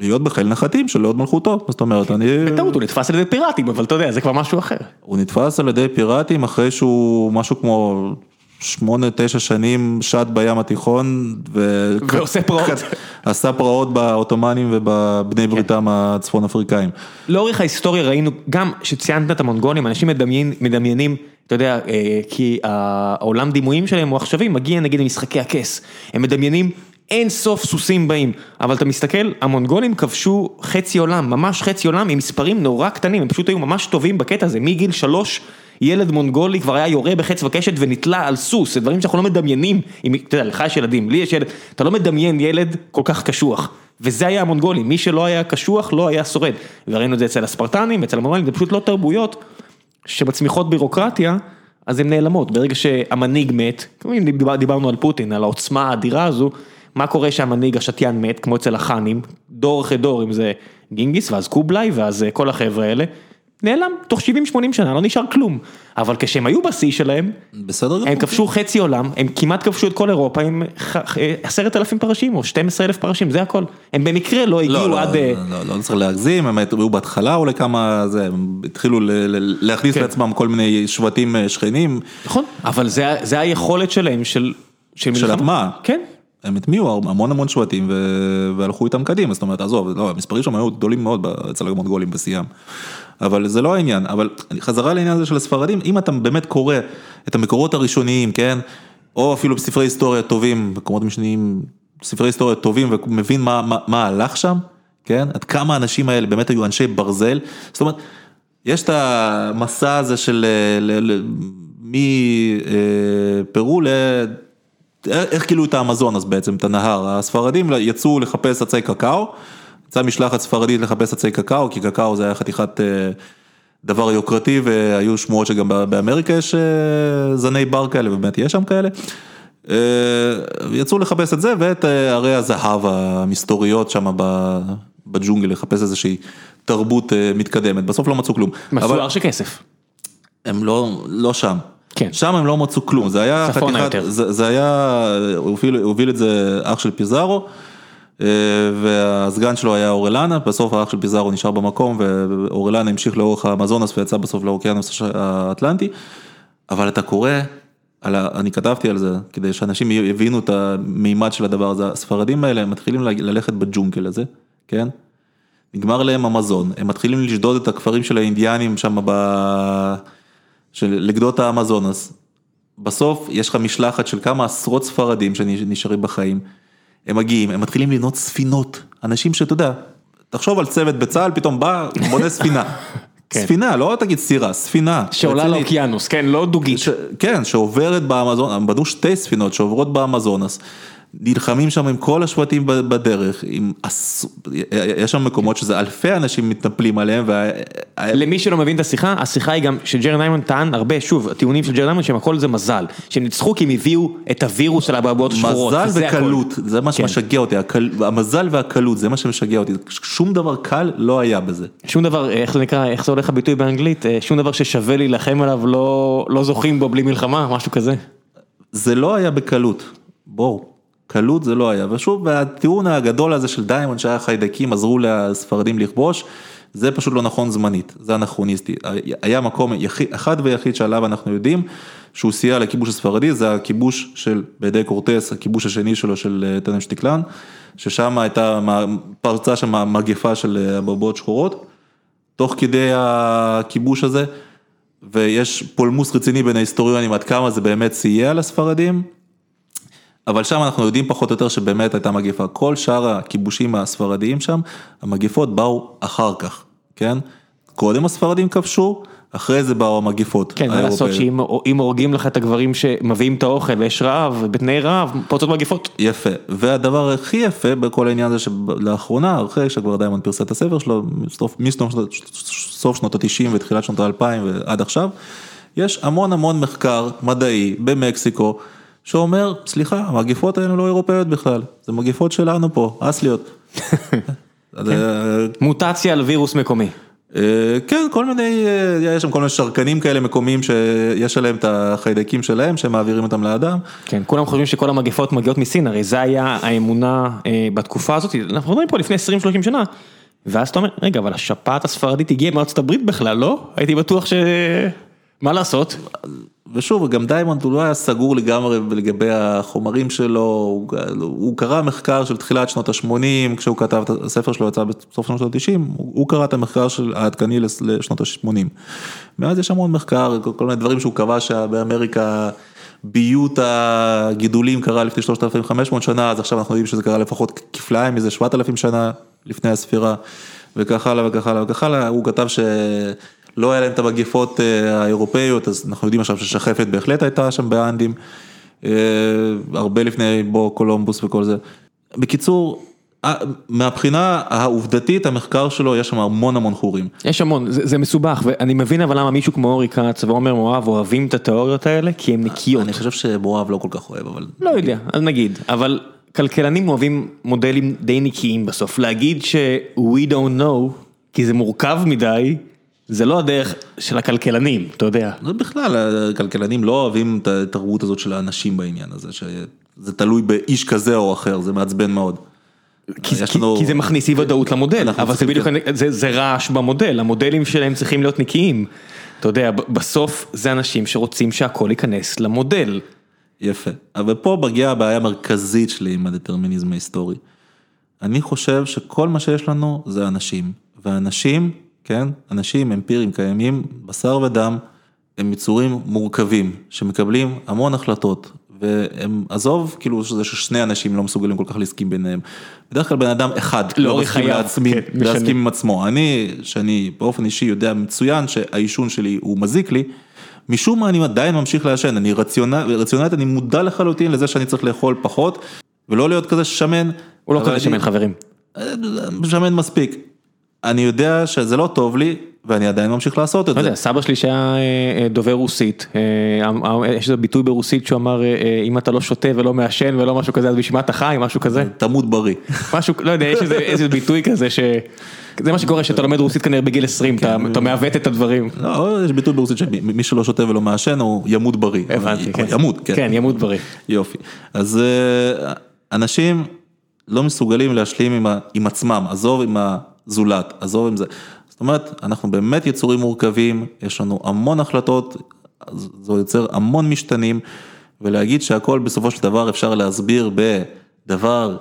להיות בחיל נחתים של הוד מלכותו, זאת אומרת, אני... בטעות, הוא נתפס על ידי פיראטים, אבל אתה יודע, זה כבר משהו אחר. הוא נתפס על ידי פיראטים אחרי שהוא משהו כמו שמונה, תשע שנים שט בים התיכון. ו... ועושה פרעות. עשה פרעות בעות'מאנים ובבני כן. בריתם הצפון אפריקאים. לאורך ההיסטוריה ראינו, גם שציינת את המונגולים, אנשים מדמיין, מדמיינים, אתה יודע, אה, כי העולם דימויים שלהם הוא עכשווי, מגיע נגיד למשחקי הכס, הם מדמיינים אין סוף סוסים באים, אבל אתה מסתכל, המונגולים כבשו חצי עולם, ממש חצי עולם עם מספרים נורא קטנים, הם פשוט היו ממש טובים בקטע הזה, מגיל שלוש ילד מונגולי כבר היה יורה בחץ וקשת ונתלה על סוס, זה דברים שאנחנו לא מדמיינים, אם, אתה יודע, לך יש ילדים, לי יש ילד, אתה לא מדמיין ילד כל כך קשוח, וזה היה המונגולים, מי שלא היה קשוח לא היה שורד, וראינו את זה אצל הספרטנים, אצל המונגולים, זה פשוט לא תרבויות שמצמיחות בירוקרטיה. אז הן נעלמות, ברגע שהמנהיג מת, אם דיברנו על פוטין, על העוצמה האדירה הזו, מה קורה שהמנהיג השתיין מת, כמו אצל החאנים, דור אחרי דור, אם זה גינגיס ואז קובלאי ואז אה, כל החבר'ה האלה, נעלם, תוך 70-80 שנה לא נשאר כלום. אבל כשהם היו בשיא שלהם, בסדר הם כבשו חצי עולם, הם כמעט כבשו את כל אירופה עם אה, עשרת אלפים פרשים או 12 אלף פרשים, זה הכל. הם במקרה לא הגיעו לא, עד... לא, לא, לא, לא צריך להגזים, הם היו בהתחלה אולי כמה, זה, הם התחילו להכניס כן. לעצמם כל מיני שבטים שכנים. נכון, אבל זה, זה היכולת שלהם של... של, של הטמעה. כן. הם הטמיעו המון המון שבטים והלכו איתם קדימה, זאת אומרת, עזוב, לא, המספרים שם היו גדולים מאוד אצל המונגולים בשיאם. אבל זה לא העניין, אבל חזרה לעניין הזה של הספרדים, אם אתה באמת קורא את המקורות הראשוניים, כן, או אפילו בספרי היסטוריה טובים, מקומות משניים, ספרי היסטוריה טובים ומבין מה, מה, מה הלך שם, כן? עד כמה האנשים האלה באמת היו אנשי ברזל, זאת אומרת, יש את המסע הזה של מפרו ל... איך גילו את האמזונס בעצם, את הנהר, הספרדים יצאו לחפש עצי קקאו, יצאה משלחת ספרדית לחפש עצי קקאו, כי קקאו זה היה חתיכת אה, דבר יוקרתי והיו שמועות שגם באמריקה יש אה, זני בר כאלה, ובאמת יש שם כאלה. אה, יצאו לחפש את זה ואת ערי הזהב המסתוריות שם בג'ונגל, לחפש איזושהי תרבות מתקדמת, בסוף לא מצאו כלום. מסודר של כסף. הם לא, לא שם. כן. שם הם לא מצאו כלום, זה היה חתיכת, זה, זה היה, הוביל, הוביל את זה אח של פיזארו, אה, והסגן שלו היה אורלנה, בסוף האח של פיזארו נשאר במקום, ואורלנה המשיך לאורך האמזונס ויצא בסוף לאוקיינוס האטלנטי, אבל אתה קורא, על, אני כתבתי על זה, כדי שאנשים יבינו את המימד של הדבר הזה, הספרדים האלה מתחילים ללכת בג'ונגל הזה, כן? נגמר להם המזון, הם מתחילים לשדוד את הכפרים של האינדיאנים שם ב... של לגדות האמזונס, בסוף יש לך משלחת של כמה עשרות ספרדים שנשארים בחיים, הם מגיעים, הם מתחילים לבנות ספינות, אנשים שאתה יודע, תחשוב על צוות בצה"ל, פתאום בא, בונה ספינה. כן. ספינה, לא תגיד סירה, ספינה. שעולה לאוקיינוס, כן, לא דוגית. ש... כן, שעוברת באמזון, הם בנו שתי ספינות שעוברות באמזונס. נלחמים שם עם כל השבטים בדרך, עם, יש שם מקומות שזה אלפי אנשים מתנפלים עליהם. וה... למי שלא מבין את השיחה, השיחה היא גם שג'רד דיימונד טען הרבה, שוב, הטיעונים של ג'רד דיימונד שהם הכל זה מזל, שהם ניצחו כי הם הביאו את הווירוס של האבעבועות השחורות. מזל וקלות, זה מה כן. שמשגע אותי, הקל... המזל והקלות זה מה שמשגע אותי, שום דבר קל לא היה בזה. שום דבר, איך זה נקרא, איך זה הולך הביטוי באנגלית, אה, שום דבר ששווה להילחם עליו לא, לא זוכים בו בלי מלחמה, משהו כזה. זה לא היה בקלות, בואו. קלות זה לא היה, ושוב, הטיעון הגדול הזה של דיימונד שהיה חיידקים עזרו לספרדים לכבוש, זה פשוט לא נכון זמנית, זה אנכרוניסטי. היה מקום יחיד, אחד ויחיד שעליו אנחנו יודעים, שהוא סייע לכיבוש הספרדי, זה הכיבוש של, בידי קורטס, הכיבוש השני שלו של אה, טנוצ'טיטלן, ששם הייתה פרצה שם מגפה של אה, שחורות, תוך כדי הכיבוש הזה, ויש פולמוס רציני בין ההיסטוריונים עד כמה זה באמת סייע לספרדים, אבל שם אנחנו יודעים פחות או יותר שבאמת הייתה מגיפה. כל שאר הכיבושים הספרדיים שם, המגיפות באו אחר כך, כן? קודם הספרדים כבשו, אחרי זה באו המגיפות. כן, מה לעשות שאם הורגים לך את הגברים שמביאים את האוכל ויש רעב, בתנאי רעב, פורצות מגיפות. יפה, והדבר הכי יפה בכל העניין הזה שלאחרונה, אחרי שכבר דיימונד פרסם את הספר שלו, מסוף שנות ה-90 ותחילת שנות ה-2000 ועד עכשיו, יש המון המון מחקר מדעי במקסיקו. שאומר, סליחה, המגיפות האלה לא אירופאיות בכלל, זה מגיפות שלנו פה, אסליות. כן. מוטציה על וירוס מקומי. אה, כן, כל מיני, אה, יש שם כל מיני שרקנים כאלה מקומיים שיש עליהם את החיידקים שלהם, שהם מעבירים אותם לאדם. כן, כולם חושבים שכל המגפות מגיעות מסין, הרי זה היה האמונה אה, בתקופה הזאת, אנחנו מדברים פה לפני 20-30 שנה. ואז אתה אומר, רגע, אבל השפעת הספרדית הגיעה מארצות הברית בכלל, לא? הייתי בטוח ש... מה לעשות? ושוב, גם דיימונד הוא לא היה סגור לגמרי לגבי החומרים שלו, הוא, הוא קרא מחקר של תחילת שנות ה-80, כשהוא כתב את הספר שלו יצא בסוף שנות ה-90, הוא, הוא קרא את המחקר של העדכני לשנות ה-80. מאז יש המון מחקר, כל מיני דברים שהוא קבע שבאמריקה ביות הגידולים קרה לפני 3,500 שנה, אז עכשיו אנחנו יודעים שזה קרה לפחות כפליים מזה 7,000 שנה לפני הספירה, וכך הלאה וכך הלאה וכך הלאה, הוא כתב ש... לא היה להם את המגיפות אה, האירופאיות, אז אנחנו יודעים עכשיו ששחפת בהחלט הייתה שם באנדים, אה, הרבה לפני בו קולומבוס וכל זה. בקיצור, מהבחינה העובדתית, המחקר שלו, יש שם המון המון חורים. יש המון, זה, זה מסובך, ואני מבין אבל למה מישהו כמו אורי כץ ועומר מואב אוהבים את התיאוריות האלה, כי הם נקיות. אני חושב שמואב לא כל כך אוהב, אבל... לא יודע, אז נגיד, אבל כלכלנים אוהבים מודלים די נקיים בסוף, להגיד ש- we don't know, כי זה מורכב מדי. זה לא הדרך של הכלכלנים, אתה יודע. זה בכלל, הכלכלנים לא אוהבים את התרבות הזאת של האנשים בעניין הזה, שזה תלוי באיש כזה או אחר, זה מעצבן מאוד. כי, כי, לנו... כי זה מכניס אי ודאות למודל, אבל זה בדיוק, זה, זה רעש במודל, המודלים שלהם צריכים להיות נקיים. אתה יודע, בסוף זה אנשים שרוצים שהכל ייכנס למודל. יפה, אבל פה מגיעה הבעיה המרכזית שלי עם הדטרמיניזם ההיסטורי. אני חושב שכל מה שיש לנו זה אנשים, ואנשים כן? אנשים אמפיריים קיימים, בשר ודם, הם יצורים מורכבים, שמקבלים המון החלטות, והם, עזוב, כאילו שזה ששני אנשים לא מסוגלים כל כך להסכים ביניהם. בדרך כלל בן אדם אחד לא לאורך מסכים לעצמי, כן. להסכים עם עצמו. אני, שאני באופן אישי יודע מצוין שהעישון שלי הוא מזיק לי, משום מה אני עדיין ממשיך לעשן, אני רציונל, רציונלית, אני מודע לחלוטין לזה שאני צריך לאכול פחות, ולא להיות כזה שמן. הוא לא כזה שמן חברים. שמן מספיק. אני יודע שזה לא טוב לי, ואני עדיין ממשיך לעשות את לא זה. יודע, סבא שלי שהיה אה, אה, דובר רוסית, אה, יש איזה ביטוי ברוסית שהוא אמר, אם אתה לא שותה ולא מעשן ולא משהו כזה, אז בשביל מה אתה חי, משהו כזה. תמות בריא. משהו, לא יודע, יש איזה, ביטוי כזה ש... זה מה שקורה שאתה לומד רוסית כנראה בגיל 20, אתה, אתה מעוות את הדברים. לא, יש ביטוי ברוסית שמי שלא שותה ולא מעשן הוא ימות בריא. הבנתי, כן. ימות, כן. כן, ימות בריא. יופי. אז אנשים לא מסוגלים להשלים עם, ה, עצמם, עזוב עם הזולת, עזוב עם זה. זאת אומרת, אנחנו באמת יצורים מורכבים, יש לנו המון החלטות, זה יוצר המון משתנים, ולהגיד שהכל בסופו של דבר אפשר להסביר בדבר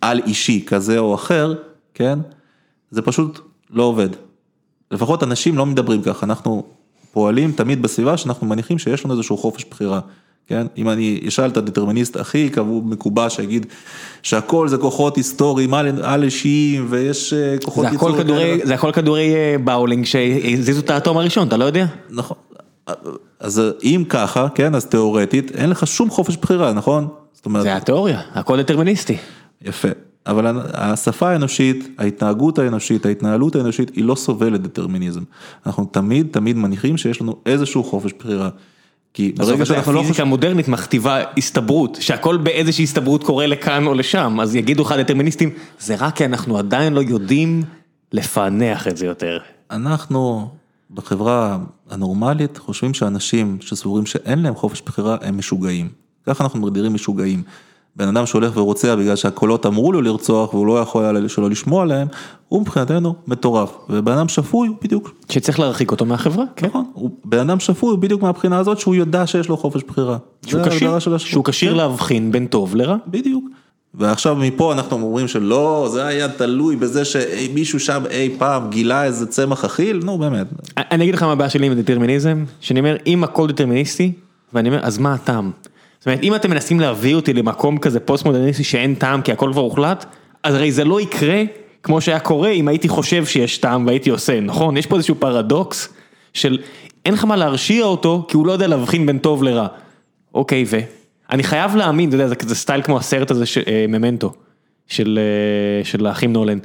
על אישי כזה או אחר, כן? זה פשוט לא עובד. לפחות אנשים לא מדברים ככה, אנחנו פועלים תמיד בסביבה שאנחנו מניחים שיש לנו איזשהו חופש בחירה, כן? אם אני אשאל את הדטרמיניסט הכי קבוע מקובע שיגיד שהכל זה כוחות היסטוריים על אישיים ויש אה, כוחות ייצור. זה הכל כדורי אה, באולינג שהזיזו את האטום הראשון, אתה לא יודע? נכון. אז אם ככה, כן, אז תיאורטית אין לך שום חופש בחירה, נכון? זאת אומרת, זה התיאוריה, הכל דטרמיניסטי. יפה. אבל השפה האנושית, ההתנהגות האנושית, ההתנהלות האנושית, היא לא סובלת דטרמיניזם. אנחנו תמיד תמיד מניחים שיש לנו איזשהו חופש בחירה. כי ברגע שאנחנו לא הפיזיקה המודרנית מכתיבה הסתברות, שהכל באיזושהי הסתברות קורה לכאן או לשם, אז יגידו לך דטרמיניסטים, זה רק כי אנחנו עדיין לא יודעים לפענח את זה יותר. אנחנו בחברה הנורמלית חושבים שאנשים שסבורים שאין להם חופש בחירה הם משוגעים. ככה אנחנו מגדירים משוגעים. בן אדם שהולך ורוצח בגלל שהקולות אמרו לו לרצוח והוא לא יכול היה שלא לשמוע עליהם, הוא מבחינתנו מטורף. ובן אדם שפוי הוא בדיוק, שצריך להרחיק אותו מהחברה, כן. נכון, בן אדם שפוי הוא בדיוק מהבחינה הזאת שהוא יודע שיש לו חופש בחירה. שהוא כשיר. שהוא כשיר כן. להבחין בין טוב לרע. בדיוק. ועכשיו מפה אנחנו אומרים שלא, זה היה תלוי בזה שמישהו שם אי פעם גילה איזה צמח אכיל, נו באמת. אני אגיד לך מה הבעיה שלי עם דטרמיניזם, שאני אומר, אם הכל דטרמיניסטי, ואני אומר, אז מה הטעם? זאת אומרת, אם אתם מנסים להביא אותי למקום כזה פוסט מודרניסטי שאין טעם כי הכל כבר הוחלט, אז הרי זה לא יקרה כמו שהיה קורה אם הייתי חושב שיש טעם והייתי עושה, נכון? יש פה איזשהו פרדוקס של אין לך מה להרשיע אותו כי הוא לא יודע להבחין בין טוב לרע. אוקיי, ו? אני חייב להאמין, אתה יודע, זה כזה סטייל כמו הסרט הזה, ש- אה, ממנטו, של אה, של האחים נולן.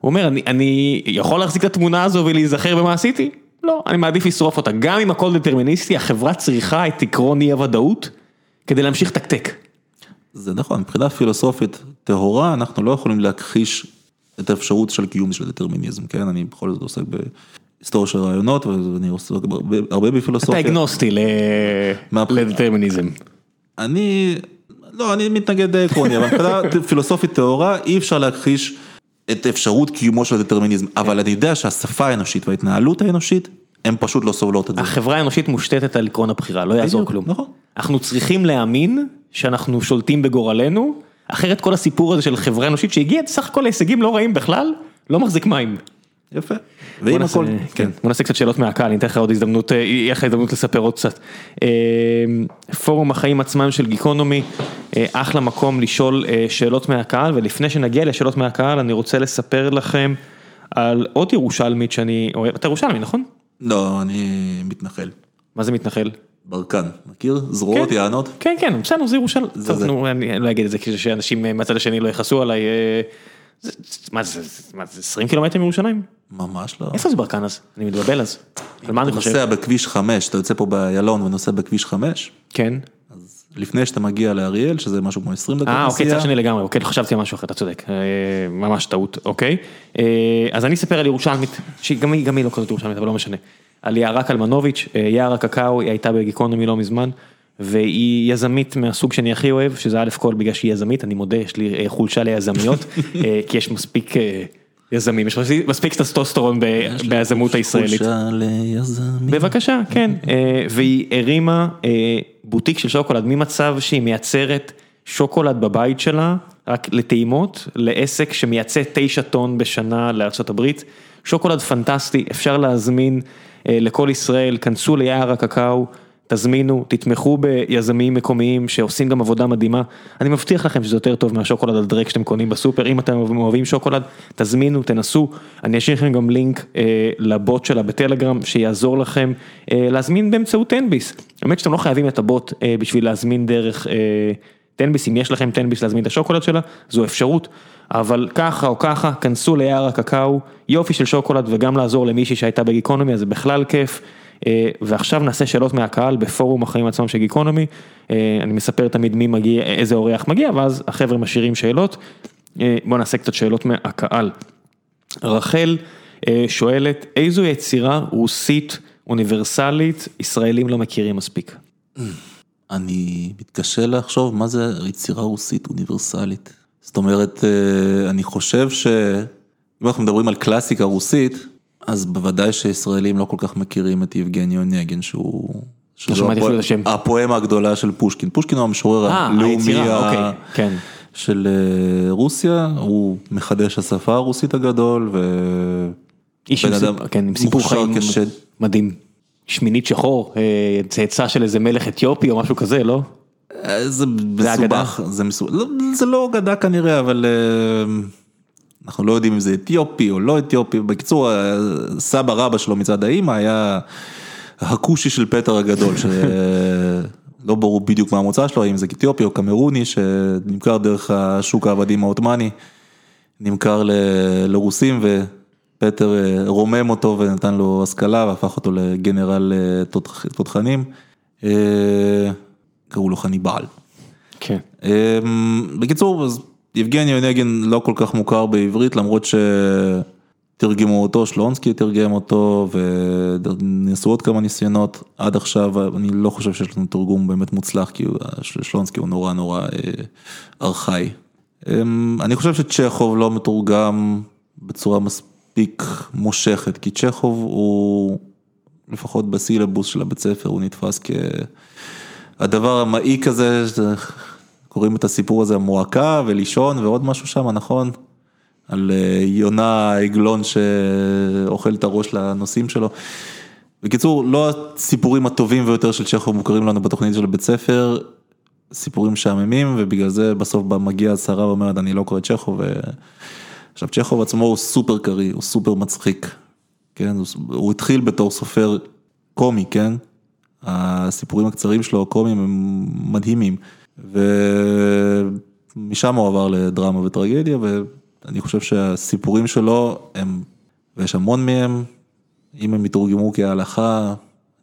הוא אומר, אני, אני יכול להחזיק את התמונה הזו ולהיזכר במה עשיתי? לא, אני מעדיף לשרוף אותה. גם אם הכל דטרמיניסטי, החברה צריכה את עקרון אי הוודאות כדי להמשיך לתקתק. זה נכון, מבחינה פילוסופית טהורה, אנחנו לא יכולים להכחיש את האפשרות של קיום של דטרמיניזם, כן? אני בכל זאת עוסק בהיסטוריה של רעיונות, ואני עוסק הרבה- הרבה אתה בפילוסופיה. אגנוסטי ל- לדטרמיניזם. אני, לא, אני מתנגד די עקרוני, אבל מבחינה פילוסופית טהורה, אי אפשר להכחיש את אפשרות קיומו של דטרמיניזם, אבל אני יודע שהשפה האנושית וההתנהלות האנושית, הן פשוט לא סובלות את זה. החברה האנושית מושתתת על עקרון הבחירה, לא יעזור כלום. נכון. אנחנו צריכים להאמין שאנחנו שולטים בגורלנו, אחרת כל הסיפור הזה של חברה אנושית שהגיעה סך הכל להישגים לא רעים בכלל, לא מחזיק מים. יפה. ואם נעשה, הכל, כן, בוא נעשה קצת שאלות מהקהל, אני אתן לך עוד הזדמנות, אה, יהיה לך הזדמנות לספר עוד קצת. אה, פורום החיים עצמם של גיקונומי, אה, אחלה מקום לשאול שאלות מהקהל, ולפני שנגיע לשאלות מהקהל, אני רוצה לספר לכם על עוד ירושלמית שאני אוהב, אתה ירושלמי נכון? לא, אני מתנחל. מה זה מתנחל? ברקן, מכיר? זרועות, כן. יענות? כן, כן, בסדר, זה ירושלים. טוב, זה. נו, אני לא אגיד את זה כדי שאנשים אה, מהצד השני לא יכעסו עליי. אה, זה- מה זה, מה זה, 20 קילומטר מירושלים? ממש לא. איפה זה ברקן אז? אני מתבלבל אז. על מה אני אתה חושב? נוסע בכביש 5, אתה יוצא פה באיילון ונוסע בכביש 5, כן. לפני שאתה מגיע לאריאל, שזה משהו כמו 20 דקות אה, אוקיי, נסיעה, צד שני לגמרי, אוקיי, חשבתי על משהו אחר, אתה צודק, אה, ממש טעות, אוקיי. אה, אז אני אספר על ירושלמית, שגם היא, גם היא לא כזאת ירושלמית, אבל לא משנה. על יערה קלמנוביץ', אה, יער הקקאו, היא הייתה בגיקונומי לא מזמן, והיא יזמית מהסוג שאני הכי אוהב, שזה א' כל בגלל שהיא יזמית, אני מודה, יש לי חולשה ליזמיות, כי יש מספיק יזמים, יש מספיק- טסטוסטרון ביזמות הישראלית. בבקשה, כן, אה, והיא הרימה אה, בוטיק של שוקולד. ממצב שהיא מייצרת שוקולד בבית שלה, רק לטעימות, לעסק שמייצא תשע טון בשנה לארה"ב, שוקולד פנטסטי, אפשר להזמין אה, לכל ישראל, כנסו ליער הקקאו, תזמינו, תתמכו ביזמים מקומיים שעושים גם עבודה מדהימה. אני מבטיח לכם שזה יותר טוב מהשוקולד הדרק שאתם קונים בסופר, אם אתם אוהבים שוקולד, תזמינו, תנסו. אני אשאיר לכם גם לינק אה, לבוט שלה בטלגרם, שיעזור לכם אה, להזמין באמצעות תן-ביס. האמת שאתם לא חייבים את הבוט אה, בשביל להזמין דרך אה, תן-ביס, אם יש לכם תן-ביס להזמין את השוקולד שלה, זו אפשרות. אבל ככה או ככה, כנסו ליער הקקאו, יופי של שוקולד וגם לעזור למישהי שהייתה בגיקונומי, אז זה בכלל כיף. אה, ועכשיו נעשה שאלות מהקהל בפורום החיים עצמם של גיקונומי, אה, אני מספר תמיד מי מגיע, איזה אורח מגיע, ואז החבר'ה משאירים שאלות. אה, בואו נעשה קצת שאלות מהקהל. רחל שואלת, איזו יצירה רוסית אוניברסלית ישראלים לא מכירים מספיק? אני מתקשה לחשוב מה זה יצירה רוסית אוניברסלית. זאת אומרת, אני חושב שאם אנחנו מדברים על קלאסיקה רוסית, אז בוודאי שישראלים לא כל כך מכירים את יבגני אונגן שהוא... השם. הפואמה הגדולה של פושקין. פושקין הוא המשורר אה, הלאומי אוקיי, כן. של אה, רוסיה, הוא מחדש השפה הרוסית הגדול ו... איש עם, סיפ... כן, עם סיפור חיים כשד. מדהים. שמינית שחור, אה, צאצא של איזה מלך אתיופי או משהו כזה, לא? זה מסובך, זה מסובך, לא, זה לא אגדה כנראה, אבל... אנחנו לא יודעים אם זה אתיופי או לא אתיופי, בקיצור, סבא רבא שלו מצד האימא היה הכושי של פטר הגדול, שלא ברור בדיוק מה המוצא שלו, האם זה אתיופי או קמרוני, שנמכר דרך השוק העבדים העות'מאני, נמכר לרוסים ופטר אה, רומם אותו ונתן לו השכלה והפך אותו לגנרל אה, תותחנים, אה, קראו לו חניבעל. כן. בקיצור, אז יבגני אונגן לא כל כך מוכר בעברית למרות שתרגמו אותו, שלונסקי תרגם אותו ונעשו עוד כמה ניסיונות עד עכשיו, אני לא חושב שיש לנו תרגום באמת מוצלח כי שלונסקי הוא נורא נורא אה, ארכאי. אמ, אני חושב שצ'כוב לא מתורגם בצורה מספיק מושכת, כי צ'כוב הוא לפחות בסילבוס של הבית ספר הוא נתפס כהדבר המעיק הזה. קוראים את הסיפור הזה מועקה ולישון ועוד משהו שם, נכון? על אה, יונה עגלון שאוכל את הראש לנושאים שלו. בקיצור, לא הסיפורים הטובים ויותר של צ'כוב מוכרים לנו בתוכנית של הבית ספר, סיפורים משעממים, ובגלל זה בסוף מגיע השרה ואומרת, אני לא קורא צ'כוב. ו... עכשיו, צ'כוב עצמו הוא סופר קריא, הוא סופר מצחיק, כן? הוא התחיל בתור סופר קומי, כן? הסיפורים הקצרים שלו, הקומיים, הם מדהימים. ומשם הוא עבר לדרמה וטרגדיה, ואני חושב שהסיפורים שלו הם, ויש המון מהם, אם הם יתורגמו כהלכה,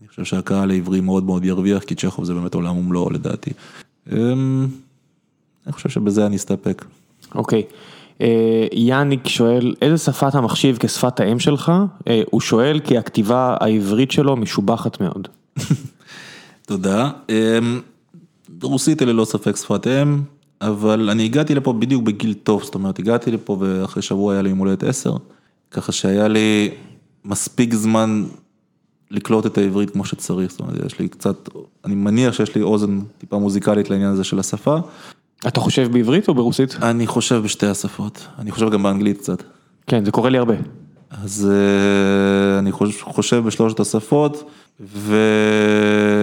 אני חושב שהקהל העברי מאוד מאוד ירוויח, כי צ'כוב זה באמת עולם ומלואו לדעתי. אמ, אני חושב שבזה אני אסתפק. אוקיי. אה, יאניק שואל, איזה שפה אתה מחשיב כשפת האם שלך? אה, הוא שואל כי הכתיבה העברית שלו משובחת מאוד. תודה. רוסית היא ללא ספק שפת אם, אבל אני הגעתי לפה בדיוק בגיל טוב, זאת אומרת, הגעתי לפה ואחרי שבוע היה לי יום הולדת 10, ככה שהיה לי מספיק זמן לקלוט את העברית כמו שצריך, זאת אומרת, יש לי קצת, אני מניח שיש לי אוזן טיפה מוזיקלית לעניין הזה של השפה. אתה חושב בעברית או ברוסית? אני חושב בשתי השפות, אני חושב גם באנגלית קצת. כן, זה קורה לי הרבה. אז אה, אני חושב בשלושת השפות. ו...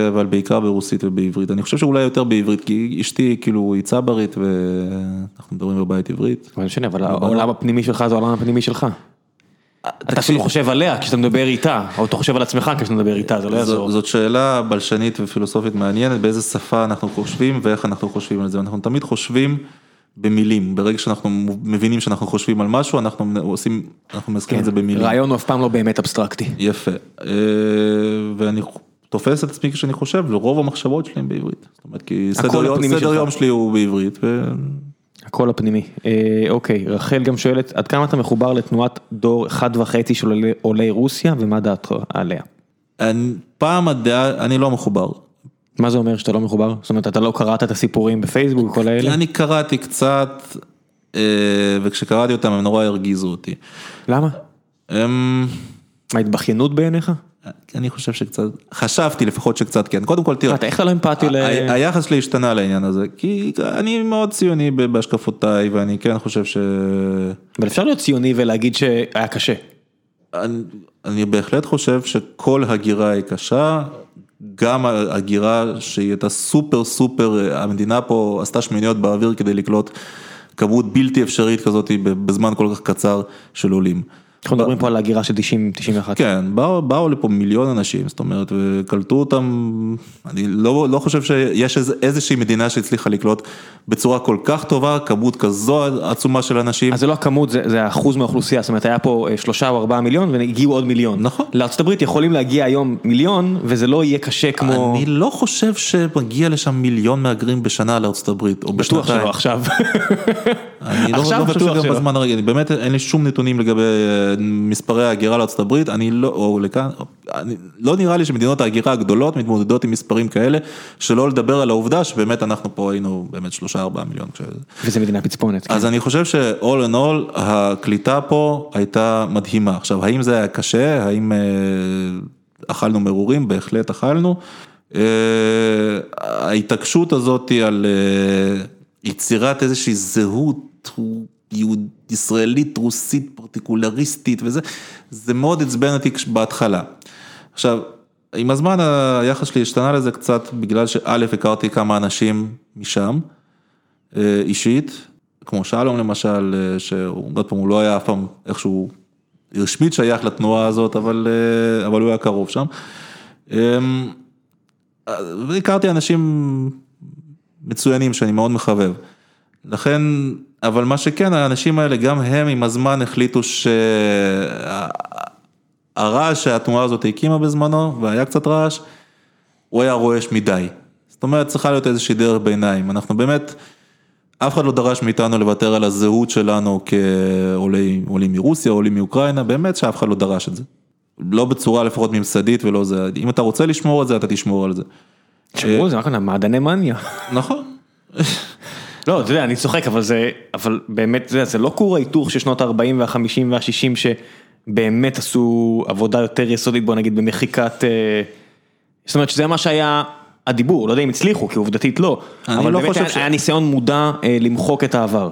אבל בעיקר ברוסית ובעברית, אני חושב שאולי יותר בעברית, כי אשתי כאילו היא צברית ואנחנו מדברים בבית עברית. לא משנה, אבל העולם הפנימי שלך זה העולם הפנימי שלך. אתה אפילו חושב עליה כשאתה מדבר איתה, או אתה חושב על עצמך כשאתה מדבר איתה, זה לא יעזור. זאת שאלה בלשנית ופילוסופית מעניינת, באיזה שפה אנחנו חושבים ואיך אנחנו חושבים על זה, אנחנו תמיד חושבים. במילים, ברגע שאנחנו מבינים שאנחנו חושבים על משהו, אנחנו עושים, אנחנו מזכירים את זה במילים. רעיון הוא אף פעם לא באמת אבסטרקטי. יפה, אה, ואני תופס את עצמי כשאני חושב, ורוב המחשבות שלי הן בעברית. זאת אומרת, כי סדר יום שלי הוא בעברית. הכל הפנימי. אה, אוקיי, רחל גם שואלת, עד כמה אתה מחובר לתנועת דור אחד וחצי של עולי רוסיה, ומה דעתך עליה? פעם הדעה, אני לא מחובר. מה זה אומר שאתה לא מחובר? זאת אומרת, אתה לא קראת את הסיפורים בפייסבוק וכל האלה? אני קראתי קצת, אה, וכשקראתי אותם הם נורא הרגיזו אותי. למה? הם... ההתבכיינות בעיניך? אני חושב שקצת, חשבתי לפחות שקצת כן, קודם כל תראה, איך אתה לא אמפתי ל... היחס שלי השתנה לעניין הזה, כי אני מאוד ציוני בהשקפותיי ואני כן חושב ש... אבל אפשר להיות ציוני ולהגיד שהיה קשה. אני, אני בהחלט חושב שכל הגירה היא קשה, גם הגירה שהיא הייתה סופר סופר, המדינה פה עשתה שמיניות באוויר כדי לקלוט כמות בלתי אפשרית כזאת בזמן כל כך קצר של עולים. אנחנו מדברים פה על הגירה של 90-91. כן, באו, באו לפה מיליון אנשים, זאת אומרת, וקלטו אותם, אני לא, לא חושב שיש איז, איזושהי מדינה שהצליחה לקלוט בצורה כל כך טובה, כמות כזו עצומה של אנשים. אז זה לא הכמות, זה, זה האחוז מהאוכלוסייה, זאת אומרת, היה פה אה, שלושה או ארבעה מיליון והגיעו עוד מיליון. נכון. לארה"ב יכולים להגיע היום מיליון, וזה לא יהיה קשה כמו... אני לא חושב שמגיע לשם מיליון מהגרים בשנה לארה"ב, או בשנתיים. בטוח שלא עכשיו. אני לא, לא חושב שגם בזמן הרגע, באמת אין לי שום נתונים לגבי אה, מספרי ההגירה הברית, אני לא, או לכאן, אני, לא נראה לי שמדינות ההגירה הגדולות מתמודדות עם מספרים כאלה, שלא לדבר על העובדה שבאמת אנחנו פה היינו באמת שלושה ארבעה מיליון. וזה מדינה פצפונת. אז כן. אני חושב ש-all in all, הקליטה פה הייתה מדהימה. עכשיו, האם זה היה קשה? האם אה, אכלנו מרורים? בהחלט אכלנו. אה, ההתעקשות הזאת על אה, יצירת איזושהי זהות, ישראלית, רוסית, פרטיקולריסטית וזה, זה מאוד עצבן אותי בהתחלה. עכשיו, עם הזמן היחס שלי השתנה לזה קצת בגלל שא', הכרתי כמה אנשים משם, אה, אישית, כמו שלום למשל, אה, שעוד פעם הוא לא היה אף פעם איכשהו רשמית שייך לתנועה הזאת, אבל, אה, אבל הוא היה קרוב שם. אמ, והכרתי אנשים מצוינים שאני מאוד מחבב. לכן אבל מה שכן, האנשים האלה, גם הם עם הזמן החליטו שהרעש שהתנועה הזאת הקימה בזמנו, והיה קצת רעש, הוא היה רועש מדי. זאת אומרת, צריכה להיות איזושהי דרך ביניים. אנחנו באמת, אף אחד לא דרש מאיתנו לוותר על הזהות שלנו כעולים מרוסיה, עולים מאוקראינה, באמת שאף אחד לא דרש את זה. לא בצורה לפחות ממסדית ולא זה, אם אתה רוצה לשמור את זה, אתה תשמור על זה. תשמרו, זה רק מעדני מניה. נכון. לא, אתה יודע, אני צוחק, אבל זה, אבל באמת, זה, זה לא כור ההיתוך של שנות ה-40 וה-50 וה-60 שבאמת עשו עבודה יותר יסודית, בוא נגיד, במחיקת, אה, זאת אומרת שזה מה שהיה הדיבור, לא יודע אם הצליחו, כי עובדתית לא, אבל לא באמת היה, ש... היה ניסיון מודע אה, למחוק את העבר.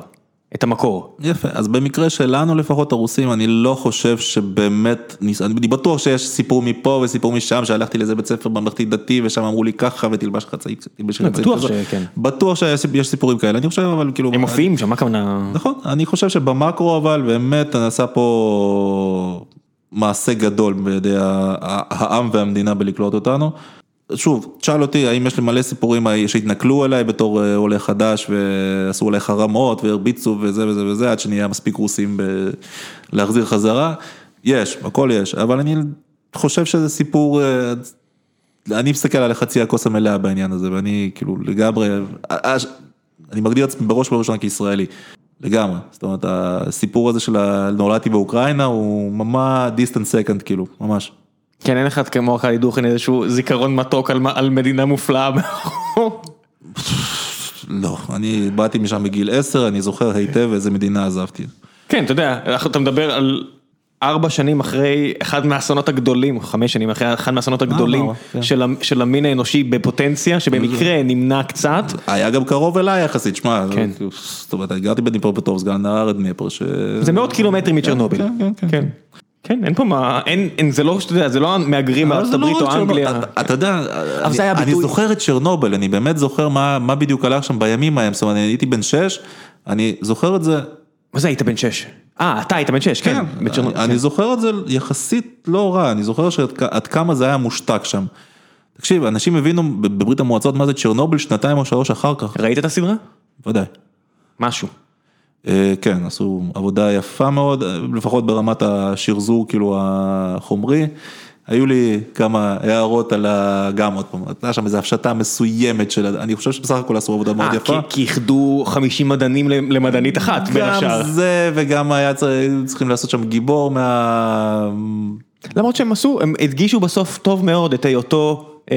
את המקור. יפה, אז במקרה שלנו לפחות הרוסים, אני לא חושב שבאמת, אני בטוח שיש סיפור מפה וסיפור משם, שהלכתי לאיזה בית ספר ממלכתי דתי ושם אמרו לי ככה ותלבש חצאי, תלבש חצאי. בטוח שכן. בטוח שיש סיפורים כאלה, אני חושב אבל כאילו... הם מופיעים שם, מה הכוונה? נכון, אני חושב שבמקרו אבל באמת נעשה פה מעשה גדול בידי העם והמדינה בלקלוט אותנו. שוב, תשאל אותי, האם יש לי מלא סיפורים שהתנכלו אליי בתור אה, עולה חדש ועשו עליי חרמות והרביצו וזה וזה וזה, עד שנהיה מספיק רוסים ב... להחזיר חזרה, יש, הכל יש, אבל אני חושב שזה סיפור, אה, אני מסתכל על חצי הכוס המלאה בעניין הזה, ואני כאילו לגמרי, אה, אני מגדיר עצמי בראש ובראשונה כישראלי, לגמרי, זאת אומרת, הסיפור הזה של נולדתי באוקראינה הוא ממש דיסטנט סקנד כאילו, ממש. כן, אין אחד כמו קלי דוכין איזשהו זיכרון מתוק על על מדינה מופלאה. לא, אני באתי משם בגיל 10, אני זוכר היטב איזה מדינה עזבתי. כן, אתה יודע, אתה מדבר על ארבע שנים אחרי אחד מהאסונות הגדולים, חמש שנים אחרי אחד מהאסונות אה, הגדולים כן. של המין האנושי בפוטנציה, שבמקרה נמנע קצת. היה גם קרוב אליי יחסית, שמע, כן. זאת אומרת, גרתי בדניפרופטורסק, נהר דניפר, ש... זה מאות קילומטרים מצ'רנוביל. כן, כן, כן. כן. כן, אין פה מה, אין, אין, זה לא, שאתה יודע, זה לא מהגרים מארצות לא הברית או אנגליה. אתה יודע, אני זוכר את צ'רנובל, אני באמת זוכר מה בדיוק הלך שם בימים ההם, זאת אומרת, אני הייתי בן 6, אני זוכר את זה. מה זה היית בן 6? אה, אתה היית בן 6, כן. אני כן. זוכר את זה יחסית לא רע, אני זוכר שעד כמה זה היה מושתק שם. תקשיב, אנשים הבינו בברית המועצות מה זה צ'רנובל שנתיים או שלוש אחר כך. ראית את הסדרה? ודאי. משהו. אה, כן, עשו עבודה יפה מאוד, לפחות ברמת השחזור כאילו החומרי. היו לי כמה הערות על ה... גם עוד פעם, הייתה שם איזו הפשטה מסוימת של, אני חושב שבסך הכל עשו עבודה מאוד אה, יפה. כי איחדו 50 מדענים למדענית אחת בין השאר. גם זה וגם היה צריכים לעשות שם גיבור מה... למרות שהם עשו, הם הדגישו בסוף טוב מאוד את היותו אה,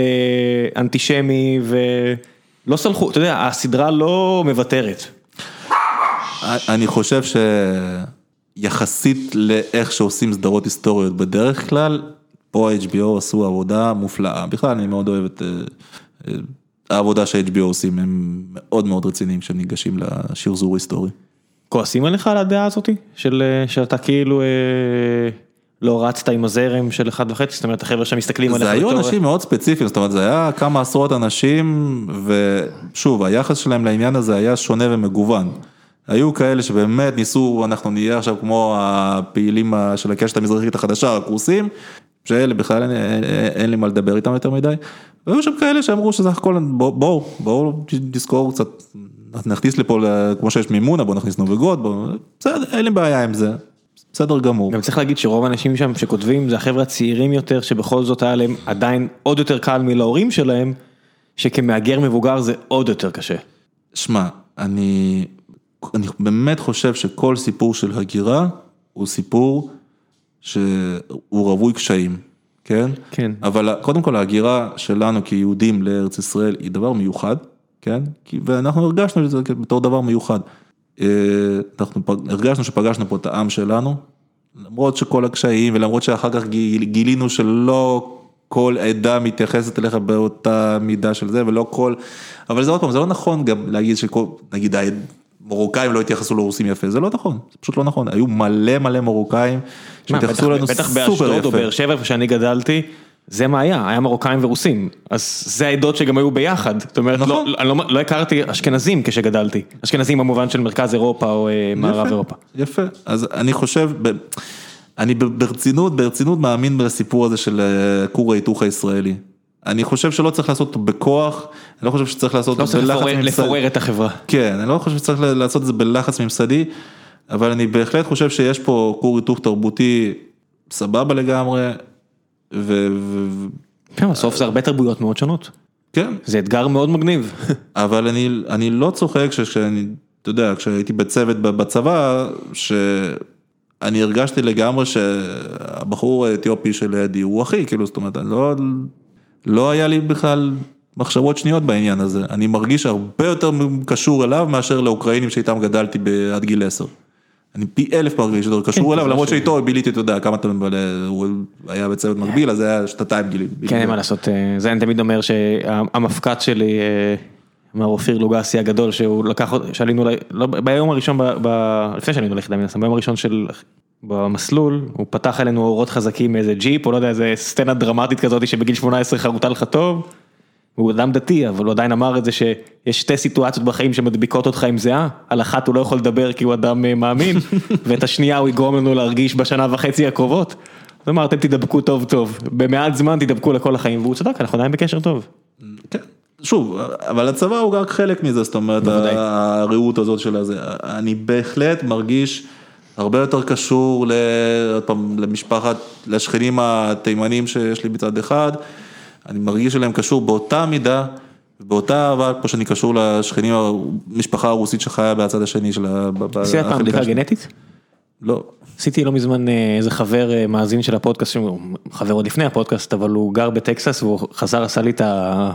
אנטישמי ולא סלחו, אתה יודע, הסדרה לא מוותרת. אני חושב שיחסית לאיך שעושים סדרות היסטוריות בדרך כלל, פה ה-HBO עשו עבודה מופלאה, בכלל אני מאוד אוהב את אה, אה, העבודה שה-HBO עושים, הם מאוד מאוד רציניים כשהם ניגשים לשחזור היסטורי. כועסים עליך על הדעה הזאתי? של, אה, שאתה כאילו לא רצת עם הזרם של אחד וחצי, זאת אומרת החבר'ה שמסתכלים עליך. זה היו בתור- אנשים מאוד ספציפיים, זאת אומרת זה היה כמה עשרות אנשים, ושוב, היחס שלהם לעניין הזה היה שונה ומגוון. היו כאלה שבאמת ניסו, אנחנו נהיה עכשיו כמו הפעילים של הקשת המזרחית החדשה, הקורסים, שאלה בכלל אין, אין, אין לי מה לדבר איתם יותר מדי, והיו שם כאלה שאמרו שסך הכל בואו, בואו, בואו נזכור קצת, נכניס לפה, כמו שיש מימונה, בואו נכניס נובגות, בואו, בסדר, אין לי בעיה עם זה, בסדר גמור. גם צריך להגיד שרוב האנשים שם שכותבים זה החבר'ה הצעירים יותר שבכל זאת היה להם עדיין עוד יותר קל מלהורים שלהם, שכמהגר מבוגר זה עוד יותר קשה. שמע, אני, אני באמת חושב שכל סיפור של הגירה הוא סיפור שהוא רווי קשיים, כן? כן. אבל קודם כל ההגירה שלנו כיהודים לארץ ישראל היא דבר מיוחד, כן? כי- ואנחנו הרגשנו את זה בתור דבר מיוחד. אה, אנחנו הרגשנו שפגשנו פה את העם שלנו, למרות שכל הקשיים ולמרות שאחר כך גיל- גילינו שלא כל עדה מתייחסת אליך באותה מידה של זה ולא כל, אבל זה עוד פעם, זה לא נכון גם להגיד שכל, נגיד המרוקאים לא התייחסו לרוסים יפה, זה לא נכון, זה פשוט לא נכון, היו מלא מלא מרוקאים שהתייחסו בטח- אלינו בטח סופר באשדוד או יפה. באר שבע איפה שאני גדלתי, זה מה היה, היה מרוקאים ורוסים, אז זה העדות שגם היו ביחד, זאת אומרת, נכון. לא, אני לא, לא הכרתי אשכנזים כשגדלתי, אשכנזים במובן של מרכז אירופה או אה, מערב יפה, אירופה. יפה, אז אני חושב, ב- אני ברצינות, ברצינות מאמין בסיפור הזה של אה, כור ההיתוך הישראלי. אני חושב שלא צריך לעשות אותו בכוח, אני לא חושב שצריך לעשות לא אותו צריך בלחץ ממסדי. לפורר את החברה. כן, אני לא חושב שצריך לעשות את זה בלחץ ממסדי, אבל אני בהחלט חושב שיש פה כור היתוך תרבותי סבבה לגמרי, ו... כן, בסוף זה הרבה תרבויות מאוד שונות, כן, זה אתגר מאוד מגניב. אבל אני, אני לא צוחק כשאני, אתה יודע, כשהייתי בצוות בצבא, שאני הרגשתי לגמרי שהבחור האתיופי שלידי הוא אחי, כאילו, זאת אומרת, אני לא, לא היה לי בכלל מחשבות שניות בעניין הזה, אני מרגיש הרבה יותר קשור אליו מאשר לאוקראינים שאיתם גדלתי עד גיל 10. אני פי אלף מרגיש יותר קשור אליו, למרות ש- שאיתו ביליתי, אתה יודע, כמה אתה מבלה, הוא היה בצוות מקביל, אז זה היה שנתיים גילי. כן, אין מה לעשות, אה, זה אני תמיד אומר שהמפקד שלי, אה, מר אופיר לוגסי הגדול, שהוא לקח, שעלינו, לא, ביום הראשון, לפני שעלינו ליחידה מן הסתם, ביום הראשון של, במסלול, הוא פתח עלינו אורות חזקים מאיזה ג'יפ, או לא יודע, איזה סצנה דרמטית כזאת שבגיל 18 חרוטה לך טוב. הוא אדם דתי, אבל הוא עדיין אמר את זה שיש שתי סיטואציות בחיים שמדביקות אותך עם זהה, על אחת הוא לא יכול לדבר כי הוא אדם אה, מאמין, ואת השנייה הוא יגרום לנו להרגיש בשנה וחצי הקרובות. אז אמר, אתם תדבקו טוב טוב, במעט זמן תדבקו לכל החיים, והוא צדק, אנחנו עדיין בקשר טוב. כן, שוב, אבל הצבא הוא רק חלק מזה, זאת אומרת. הרעות הזאת של הזה. אני בהחלט מרגיש הרבה יותר קשור, עוד פעם, למשפחת, לשכנים התימנים שיש לי מצד אחד, אני מרגיש אליהם קשור באותה מידה, באותה אהבה, כמו שאני קשור לשכנים, המשפחה הרוסית שחיה בצד השני של ה... עשית פעם בדיקה שלי. גנטית? לא. עשיתי לא מזמן אה, איזה חבר אה, מאזין של הפודקאסט, חבר עוד לפני הפודקאסט, אבל הוא גר בטקסס והוא חזר עשה לי את ה...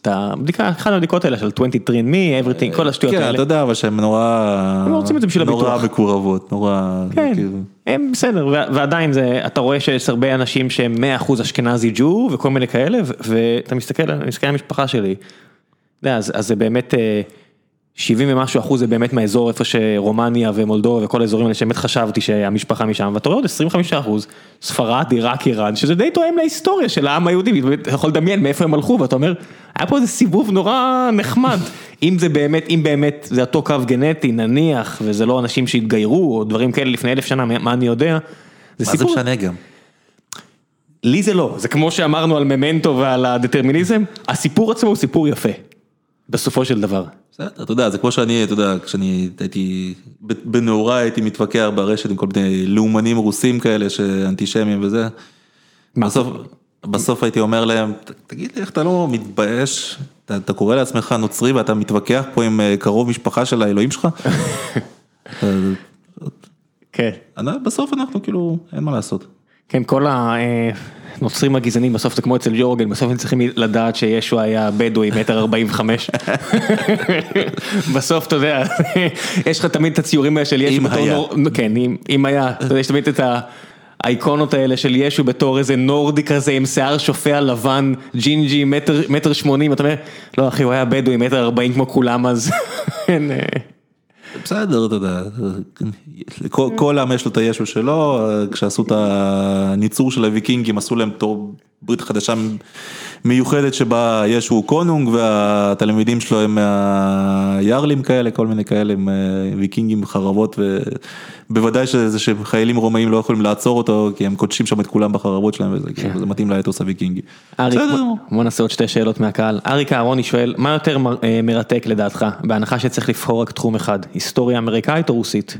את הבדיקה, אחת הבדיקות האלה של 23andMe, everything, כל השטויות כן, האלה. אתה יודע, אבל שהם נורא... הם רוצים את זה בשביל נורא הביטוח. מקורבות, נורא... כן, כאילו- הם בסדר, ועדיין זה, אתה רואה שיש הרבה אנשים שהם 100% אשכנזי ג'ו וכל מיני כאלה, ואתה מסתכל, אני מסתכל על המשפחה שלי, אז זה באמת אה, 70 ומשהו אחוז זה באמת מהאזור איפה שרומניה ומולדובה וכל האזורים האלה שבאמת חשבתי שהמשפחה משם, ואתה רואה עוד 25 אחוז, ספרד, עיראק, איראן, שזה די תואם להיסטוריה של העם היהודי, אתה יכול לדמיין מאיפה הם הלכו, ואתה אומר, היה פה איזה סיבוב נורא נחמד, אם זה באמת, אם באמת זה אותו קו גנטי, נניח, וזה לא אנשים שהתגיירו, או דברים כאלה לפני אלף שנה, מה אני יודע, זה מה זה סיפור, משנה גם? לי זה לא, זה כמו שאמרנו על ממנטו ועל הדטרמיניזם, הסיפור עצמו הוא סיפור יפה, בסופו של דבר. בסדר, אתה יודע, זה כמו שאני, אתה יודע, כשאני הייתי, בנעוריי הייתי מתווכח ברשת עם כל מיני לאומנים רוסים כאלה, שאנטישמים וזה. בסוף, בסוף הייתי אומר להם, "ת- תגיד לי, איך אתה לא מתבייש? אתה, אתה קורא לעצמך נוצרי ואתה מתווכח פה עם אה, קרוב משפחה של האלוהים שלך? אה, כן. בסוף אנחנו כאילו, אין מה לעשות. כן, כל הנוצרים הגזענים בסוף זה כמו אצל ג'ורגן, בסוף הם צריכים לדעת שישו היה בדואי מטר ארבעים וחמש. בסוף אתה יודע, יש לך תמיד את הציורים האלה של ישו אם היה. כן, אם, היה, יש תמיד את ה... האיקונות האלה של ישו בתור איזה נורדי כזה עם שיער שופע לבן, ג'ינג'י, מטר, מטר שמונים, אתה אומר, לא אחי הוא היה בדואי מטר ארבעים כמו כולם אז, אה, בסדר, אתה יודע, כל- עם יש לו את הישו שלו, כשעשו את הניצור של הוויקינגים עשו להם תור ברית חדשה מיוחדת שבה ישו הוא קונונג והתלמידים שלו הם מהיארלים כאלה, כל מיני כאלה, הם אה, ויקינגים חרבות ובוודאי שזה שחיילים רומאים לא יכולים לעצור אותו כי הם קודשים שם את כולם בחרבות שלהם וזה כאילו, זה מתאים לאתוס הוויקינגי. אריק, בוא-. בוא נעשה עוד שתי שאלות מהקהל. אריק אהרוני שואל, מה יותר אה, מרתק לדעתך, בהנחה שצריך לבחור רק תחום אחד, היסטוריה אמריקאית או רוסית?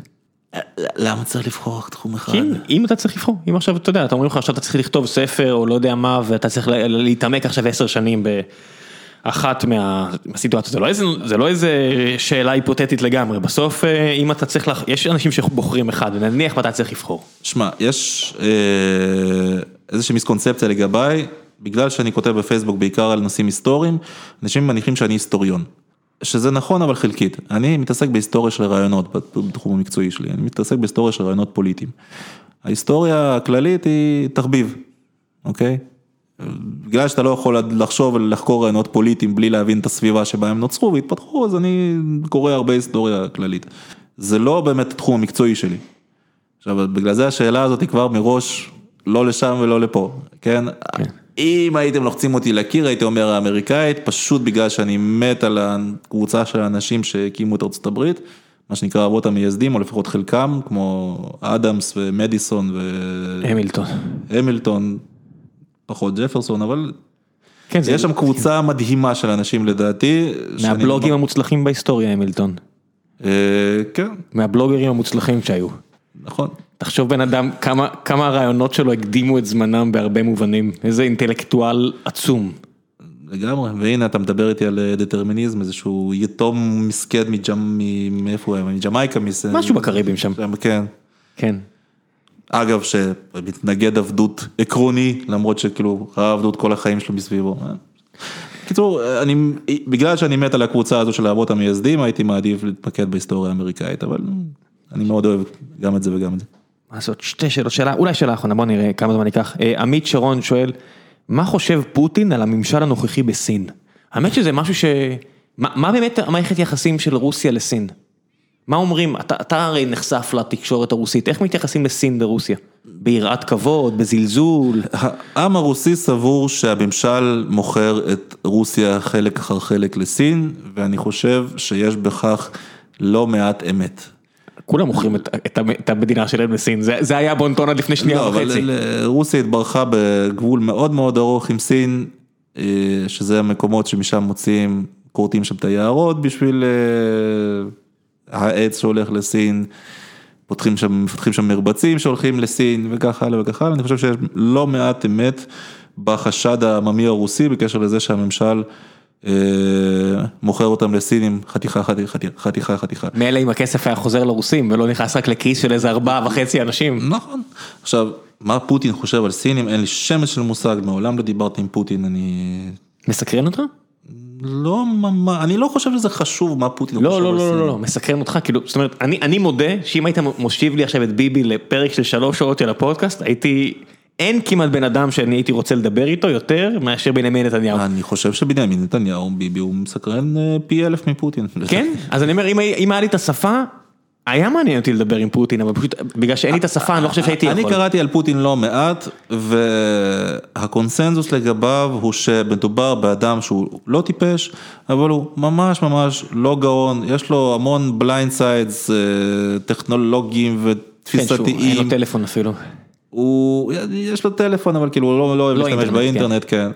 למה צריך לבחור רק תחום אחד? כי אם אתה צריך לבחור, אם עכשיו אתה יודע, אתה אומרים לך עכשיו אתה צריך לכתוב ספר או לא יודע מה ואתה צריך ל- להתעמק עכשיו עשר שנים באחת מה- מהסיטואציות, זה לא איזה, זה לא איזה שאלה היפותטית לגמרי, בסוף אה, אם אתה צריך, לח- יש אנשים שבוחרים אחד ונניח ואתה צריך לבחור. שמע, יש אה, איזושהי מיסקונספציה לגביי, בגלל שאני כותב בפייסבוק בעיקר על נושאים היסטוריים, אנשים מניחים שאני היסטוריון. שזה נכון אבל חלקית, אני מתעסק בהיסטוריה של רעיונות בתחום המקצועי שלי, אני מתעסק בהיסטוריה של רעיונות פוליטיים. ההיסטוריה הכללית היא תחביב, אוקיי? בגלל שאתה לא יכול לחשוב ולחקור רעיונות פוליטיים בלי להבין את הסביבה שבה הם נוצרו והתפתחו, אז אני קורא הרבה היסטוריה כללית. זה לא באמת התחום המקצועי שלי. עכשיו, בגלל זה השאלה הזאת היא כבר מראש לא לשם ולא לפה, כן? אם הייתם לוחצים אותי לקיר, הייתי אומר האמריקאית, פשוט בגלל שאני מת על הקבוצה של האנשים שהקימו את ארצות הברית, מה שנקרא אבות המייסדים, או לפחות חלקם, כמו אדמס ומדיסון המילטון. והמילטון, פחות ג'פרסון, אבל כן, זה יש שם קבוצה מדהימה של אנשים לדעתי. שאני- מהבלוגים המוצלחים בהיסטוריה המילטון, אה, כן, מהבלוגרים המוצלחים שהיו. נכון. תחשוב בן אדם כמה כמה הרעיונות שלו הקדימו את זמנם בהרבה מובנים, איזה אינטלקטואל עצום. לגמרי, והנה אתה מדבר איתי על אה, דטרמיניזם, איזשהו יתום מסכן מג'מ... מאיפה הוא היה? מג'מייקה? מס- משהו בקריבים שם. כן. כן. אגב, שמתנגד עבדות עקרוני, למרות שכאילו ראה עבדות כל החיים שלו מסביבו. אה. קיצור, אני, בגלל שאני מת על הקבוצה הזו של האבות המייסדים, הייתי מעדיף להתמקד בהיסטוריה האמריקאית, אבל אני מאוד אוהב גם את זה וגם את זה. מה לעשות, שתי שאלות, שאלה, אולי שאלה אחרונה, בוא נראה כמה זמן ייקח. אה, עמית שרון שואל, מה חושב פוטין על הממשל הנוכחי בסין? האמת שזה משהו ש... מה, באמת המערכת יחסים של רוסיה לסין? מה אומרים, אתה, אתה הרי נחשף לתקשורת הרוסית, איך מתייחסים לסין ברוסיה? ביראת כבוד, בזלזול? העם הרוסי סבור שהממשל מוכר את רוסיה חלק אחר חלק לסין, ואני חושב שיש בכך לא מעט אמת. כולם מוכרים את, את, את המדינה שלהם לסין, זה, זה היה בונטון עד לפני שנייה לא, אבל וחצי. ל- רוסיה התברכה בגבול מאוד מאוד ארוך עם סין, אה, שזה המקומות שמשם מוציאים, כורתים שם את היערות בשביל אה, העץ שהולך לסין, פותחים שם, מפתחים שם מרבצים שהולכים לסין וכך הלאה וכך הלאה, אני חושב שיש לא מעט אמת בחשד העממי הרוסי בקשר לזה שהממשל מוכר אותם לסינים חתיכה חתיכה חתיכה חתיכה. מילא אם הכסף היה חוזר לרוסים ולא נכנס רק לכיס של איזה ארבעה וחצי אנשים. נכון. עכשיו, מה פוטין חושב על סינים, אין לי שמץ של מושג, מעולם לא דיברתי עם פוטין, אני מסקרן אותך? לא אני לא חושב שזה חשוב מה פוטין לא, חושב לא, על לא, סינים. לא, לא, מסקרן אותך, כאילו, זאת אומרת, אני, אני מודה שאם היית מושיב לי עכשיו את ביבי לפרק של שלוש שעות של הפודקאסט, הייתי, אין כמעט בן אדם שאני הייתי רוצה לדבר איתו יותר מאשר בנימין נתניהו. אני חושב שבנימין נתניהו, ביבי, הוא מסקרן אה, פי אלף מפוטין. כן? אז אני אומר, אם, היה- לי את השפה, היה מעניין אותי לדבר עם פוטין, אבל פשוט בגלל שאין לי את השפה, אני לא חושב שהייתי אני יכול. קראתי על פוטין לא מעט, והקונסנזוס לגביו הוא שמדובר באדם שהוא לא טיפש, אבל הוא ממש ממש לא גאון, יש לו המון blind sides טכנולוגיים כן, שהוא, אין ותפיסתיים. לו טלפון אפילו. הוא, יש לו טלפון, אבל כאילו הוא לא, לא אוהב לא להשתמש אינטרנט, באינטרנט, כן.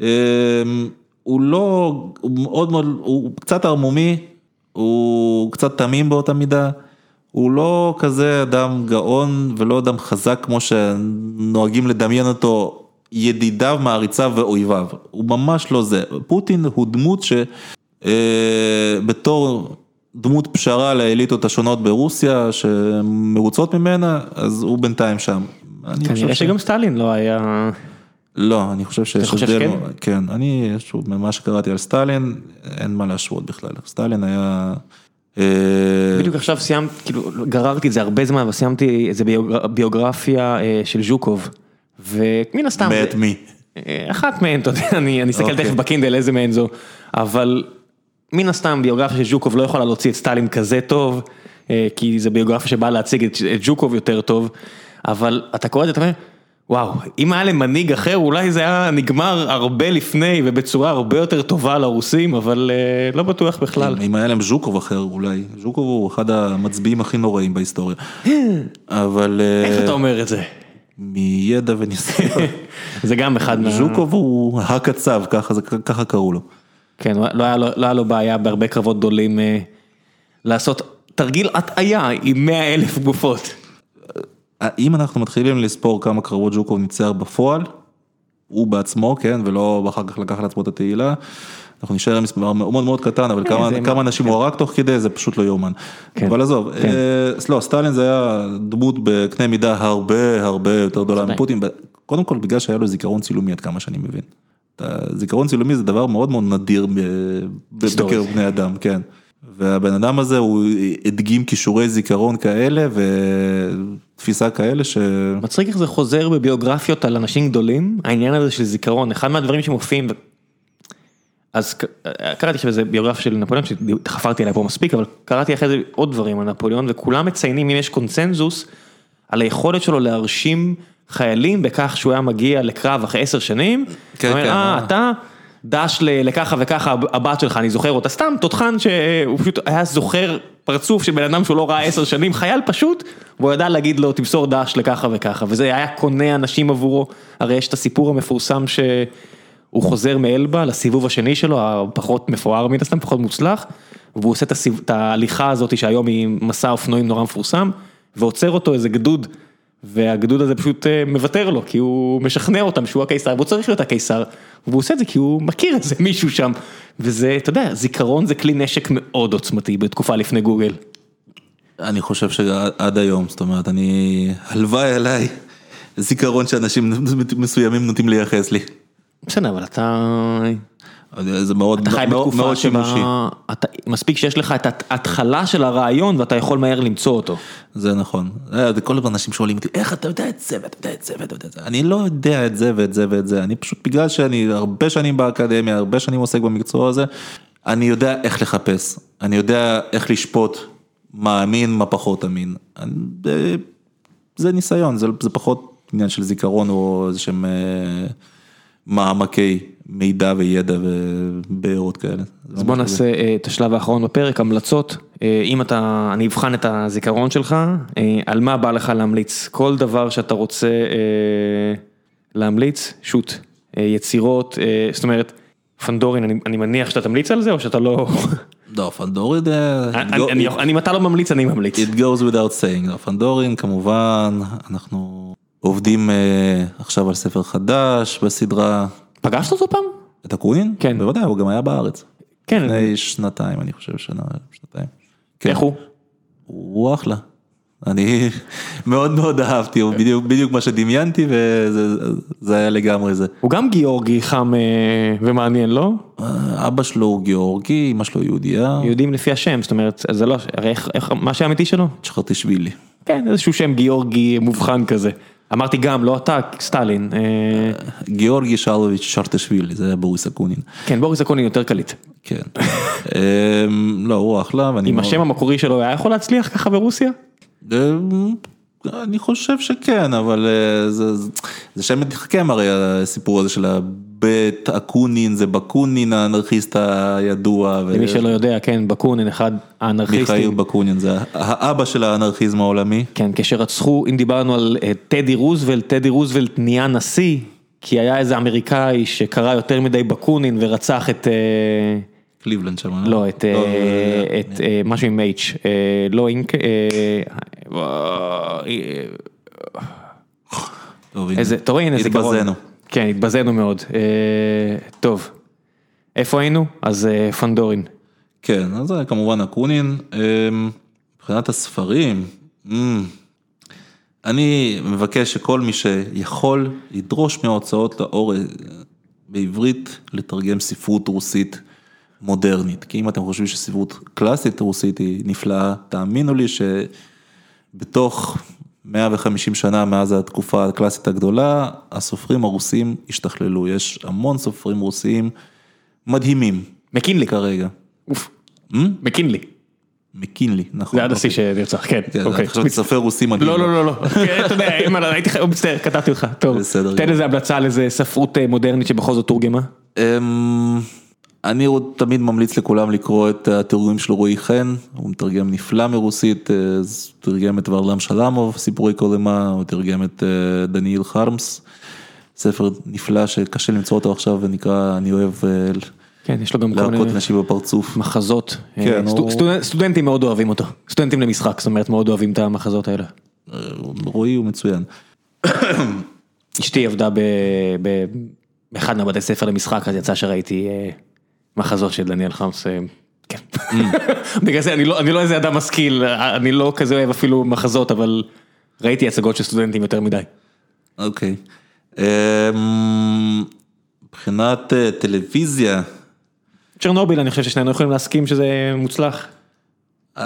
אמ, הוא לא, הוא מאוד מאוד, הוא קצת ערמומי, הוא קצת תמים באותה מידה, הוא לא כזה אדם גאון ולא אדם חזק כמו שנוהגים לדמיין אותו ידידיו, מעריציו ואויביו, הוא ממש לא זה. פוטין הוא דמות שבתור דמות פשרה לאליטות השונות ברוסיה שמרוצות ממנה, אז הוא בינתיים שם. כנראה שגם סטלין לא היה... לא, אני חושב שיש הבדל, שכן? כן, אני, שוב, ממה שקראתי על סטלין, אין מה להשוות בכלל, סטלין היה, אה, בדיוק עכשיו סיימת, כאילו גררתי את זה הרבה זמן, אבל סיימתי איזה ביוגר- ביוגרפיה אה, של ז'וקוב. ומן הסתם, מאת מי? אה, אחת מהן, אתה יודע, אני אסתכל אוקיי. תכף בקינדל איזה מהן זו, אבל מן הסתם ביוגרפיה של ז'וקוב לא יכולה להוציא את סטלין כזה טוב, כי זה ביוגרפיה שבאה להציג את ז'וקוב יותר טוב, אבל אתה קורא את זה, אתה אומר, וואו, אם היה למנהיג אחר אולי זה היה נגמר הרבה לפני ובצורה הרבה יותר טובה לרוסים, אבל אה, לא בטוח בכלל. אם היה להם ז'וקוב אחר אולי, ז'וקוב הוא אחד המצביעים הכי נוראים בהיסטוריה. אבל אה, איך אתה אומר את זה? מידע וניסיון, זה גם אחד מה... ז'וקוב הוא הקצב, ככה זה- ככה קראו לו. כן, לא היה לו, לא היה לו בעיה בהרבה קרבות גדולים אה, לעשות תרגיל הטעיה עם 100 אלף גופות. אם אנחנו מתחילים לספור כמה קרבות ז'וקוב ניצח בפועל, הוא בעצמו, כן, ולא אחר כך לקח לעצמו את התהילה, אנחנו נשאר עם מספר מאוד מאוד קטן, אבל כמה, זה כמה מה- אנשים הוא הרג תוך כדי, זה פשוט לא יאומן. כן. אבל עזוב, כן. אה, לא, סטלין זה היה דמות בקנה מידה הרבה הרבה יותר גדולה. מפוטין, קודם כל בגלל שהיה לו זיכרון צילומי עד כמה שאני מבין. זיכרון צילומי זה דבר מאוד מאוד נדיר היסטורית. בקרב בני אדם, כן. והבן אדם הזה הוא הדגים כישורי זיכרון כאלה ותפיסה כאלה ש... מצחיק איך זה חוזר בביוגרפיות על אנשים גדולים, העניין הזה של זיכרון, אחד מהדברים שמופיעים, אז קראתי שזה ביוגרפיה של נפוליאון, שחפרתי עליה פה מספיק, אבל קראתי אחרי זה עוד דברים על נפוליאון, וכולם מציינים אם יש קונצנזוס, על היכולת שלו להרשים חיילים בכך שהוא היה מגיע לקרב אחרי עשר שנים, כן, אומר, כן, אה, אה. אתה דש לככה וככה הבת שלך, אני זוכר אותה, סתם תותחן שהוא פשוט היה זוכר פרצוף של בן אדם שהוא לא ראה עשר שנים, חייל פשוט, והוא ידע להגיד לו תמסור דש לככה וככה, וזה היה קונה אנשים עבורו, הרי יש את הסיפור המפורסם שהוא חוזר מאלבה לסיבוב השני שלו, הפחות מפואר מן הסתם, פחות מוצלח, והוא עושה את ההליכה הזאת שהיום היא מסע אופנועים נורא מפורסם, ועוצר אותו איזה גדוד. והגדוד הזה פשוט אה, מוותר לו, כי הוא משכנע אותם שהוא הקיסר, והוא צריך להיות הקיסר, והוא עושה את זה כי הוא מכיר איזה מישהו שם, וזה, אתה יודע, זיכרון זה כלי נשק מאוד עוצמתי בתקופה לפני גוגל. אני חושב שעד היום, זאת אומרת, אני, הלוואי עליי זיכרון שאנשים מסוימים נוטים לייחס לי. בסדר, אבל אתה, זה מאוד אתה חי מאוד מאוד שימושי. אתה, מספיק שיש לך את ההתחלה של הרעיון ואתה יכול מהר למצוא אותו. זה נכון. אה, כל הזמן אנשים שואלים אותי, איך אתה יודע את זה ואתה יודע את זה ואתה יודע את זה. אני לא יודע את זה ואת זה ואת זה. אני פשוט, בגלל שאני הרבה שנים באקדמיה, הרבה שנים עוסק במקצוע הזה, אני יודע איך לחפש. אני יודע איך לשפוט מה אמין, מה פחות אמין. אני- זה- זה ניסיון, זה, זה פחות עניין של זיכרון או איזה שהם אה, מעמקי מידע וידע ובארות כאלה. אז בוא נעשה אה, את השלב האחרון בפרק, המלצות. אה, אם אתה, אני אבחן את הזיכרון שלך, אה, על מה בא לך להמליץ. כל דבר שאתה רוצה להמליץ, שוט. יצירות, זאת אומרת, פנדורין, אני, אני מניח שאתה תמליץ על זה או שאתה לא... לא, פנדורין, אני, אם אתה לא ממליץ, אני ממליץ. It goes without saying, לא, פנדורין כמובן, אנחנו עובדים אה, עכשיו על ספר חדש בסדרה, פגשת אותו פעם? את הקווין? כן. בוודאי, הוא גם היה בארץ. כן. לפני שנתיים, אני חושב, שנה, שנתיים. כן. איך הוא? הוא אחלה. אני מאוד מאוד אהבתי, הוא בדיוק, בדיוק מה שדמיינתי וזה זה היה לגמרי זה. הוא גם גיאורגי חם אה, ומעניין, לא? אה, אבא שלו הוא גיאורגי, אמא שלו יהודייה, יודעים לפי השם, זאת אומרת, זה לא, הרי איך, איך, מה השם האמיתי שלו? צ'חרטישווילי. כן, איזשהו שם גיאורגי מובחן כזה. אמרתי גם, לא אתה, סטלין. אה, גריגורי שלבוביץ' צ'חרטישווילי, זה היה בוריס אקונין. כן, בוריס אקונין יותר קליט. כן. אמ, לא, הוא אחלה, ואני מאוד- השם המקורי שלו היה יכול להצליח ככה ברוסיה? אמ, אני חושב שכן, אבל אה, זה שם מתחכם הרי הסיפור הזה של הב' אקונין, זה בקונין האנרכיסט הידוע. ו- למי שלא יודע, כן, בקונין, אחד מיכאל האנרכיסטים. בקונין, זה האבא של האנרכיזם העולמי. כן, כשרצחו, אם דיברנו על אה, טדי רוזוולט, טדי רוזוולט נהיה נשיא, כי היה איזה אמריקאי שקרא יותר מדי בקונין ורצח את... אה, קליבלנד שם. לא, את, לא, אה, את אה, משהו עם H, אה, לא אינק, אה, אה. איזה, אתה רואה, הנה זיכרון. התבזינו. כן, התבזינו מאוד. אה, טוב, איפה היינו? אז אה, פנדורין. כן, אז זה כמובן אקונין. אמ, מבחינת הספרים, אמ, אני מבקש שכל מי שיכול ידרוש מההוצאות לאור אה, בעברית לתרגם ספרות רוסית מודרנית. כי אם אתם חושבים שספרות קלאסית רוסית היא נפלאה, תאמינו לי שבתוך 150 שנה מאז התקופה הקלאסית הגדולה, הסופרים הרוסים השתכללו. יש המון סופרים רוסיים מדהימים. מקינלי. כרגע. אוף, Hmm? מקינלי. מקינלי, נכון. זה עד השיא שנרצח, כן. כן, אוקיי. חשבתי סופר רוסי מדהים. לא, לא, לא, לא. כן, אתה יודע, הייתי חייב, מצטער, קטעתי אותך. טוב, בסדר תן. איזה המלצה על איזה ספרות אה, מודרנית שבכל זאת תורגמה. אני עוד תמיד ממליץ לכולם לקרוא את התרגומים של רועי חן, הוא מתרגם נפלא מרוסית, אה, תרגם את ורלם שלמוב, סיפורי קולמה, הוא תרגם את אה, דניאל חרמס, ספר נפלא שקשה למצוא אותו עכשיו ונקרא אני אוהב אה, כן, יש לו גם כל מיני נשים בפרצוף. מחזות. כן, סטו- הוא- סטודנט- סטודנטים מאוד אוהבים אותו. סטודנטים למשחק, זאת אומרת מאוד אוהבים את המחזות האלה. רועי הוא מצוין. אשתי עבדה ב- ב- באחד מהבתי ספר למשחק, אז יצא שראיתי מחזות של דניאל חמס. כן. בגלל זה אני לא, אני לא איזה אדם משכיל, אני לא כזה אוהב אפילו מחזות, אבל ראיתי הצגות של סטודנטים יותר מדי. אוקיי. אמ, מבחינת אה, טלוויזיה, צ'רנוביל, אני חושב ששנינו יכולים להסכים שזה מוצלח.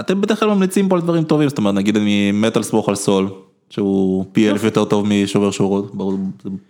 אתם בדרך כלל ממליצים פה על דברים טובים, זאת אומרת נגיד אני מת על סמוך על סול, שהוא פי אלף יותר טוב משובר שורות,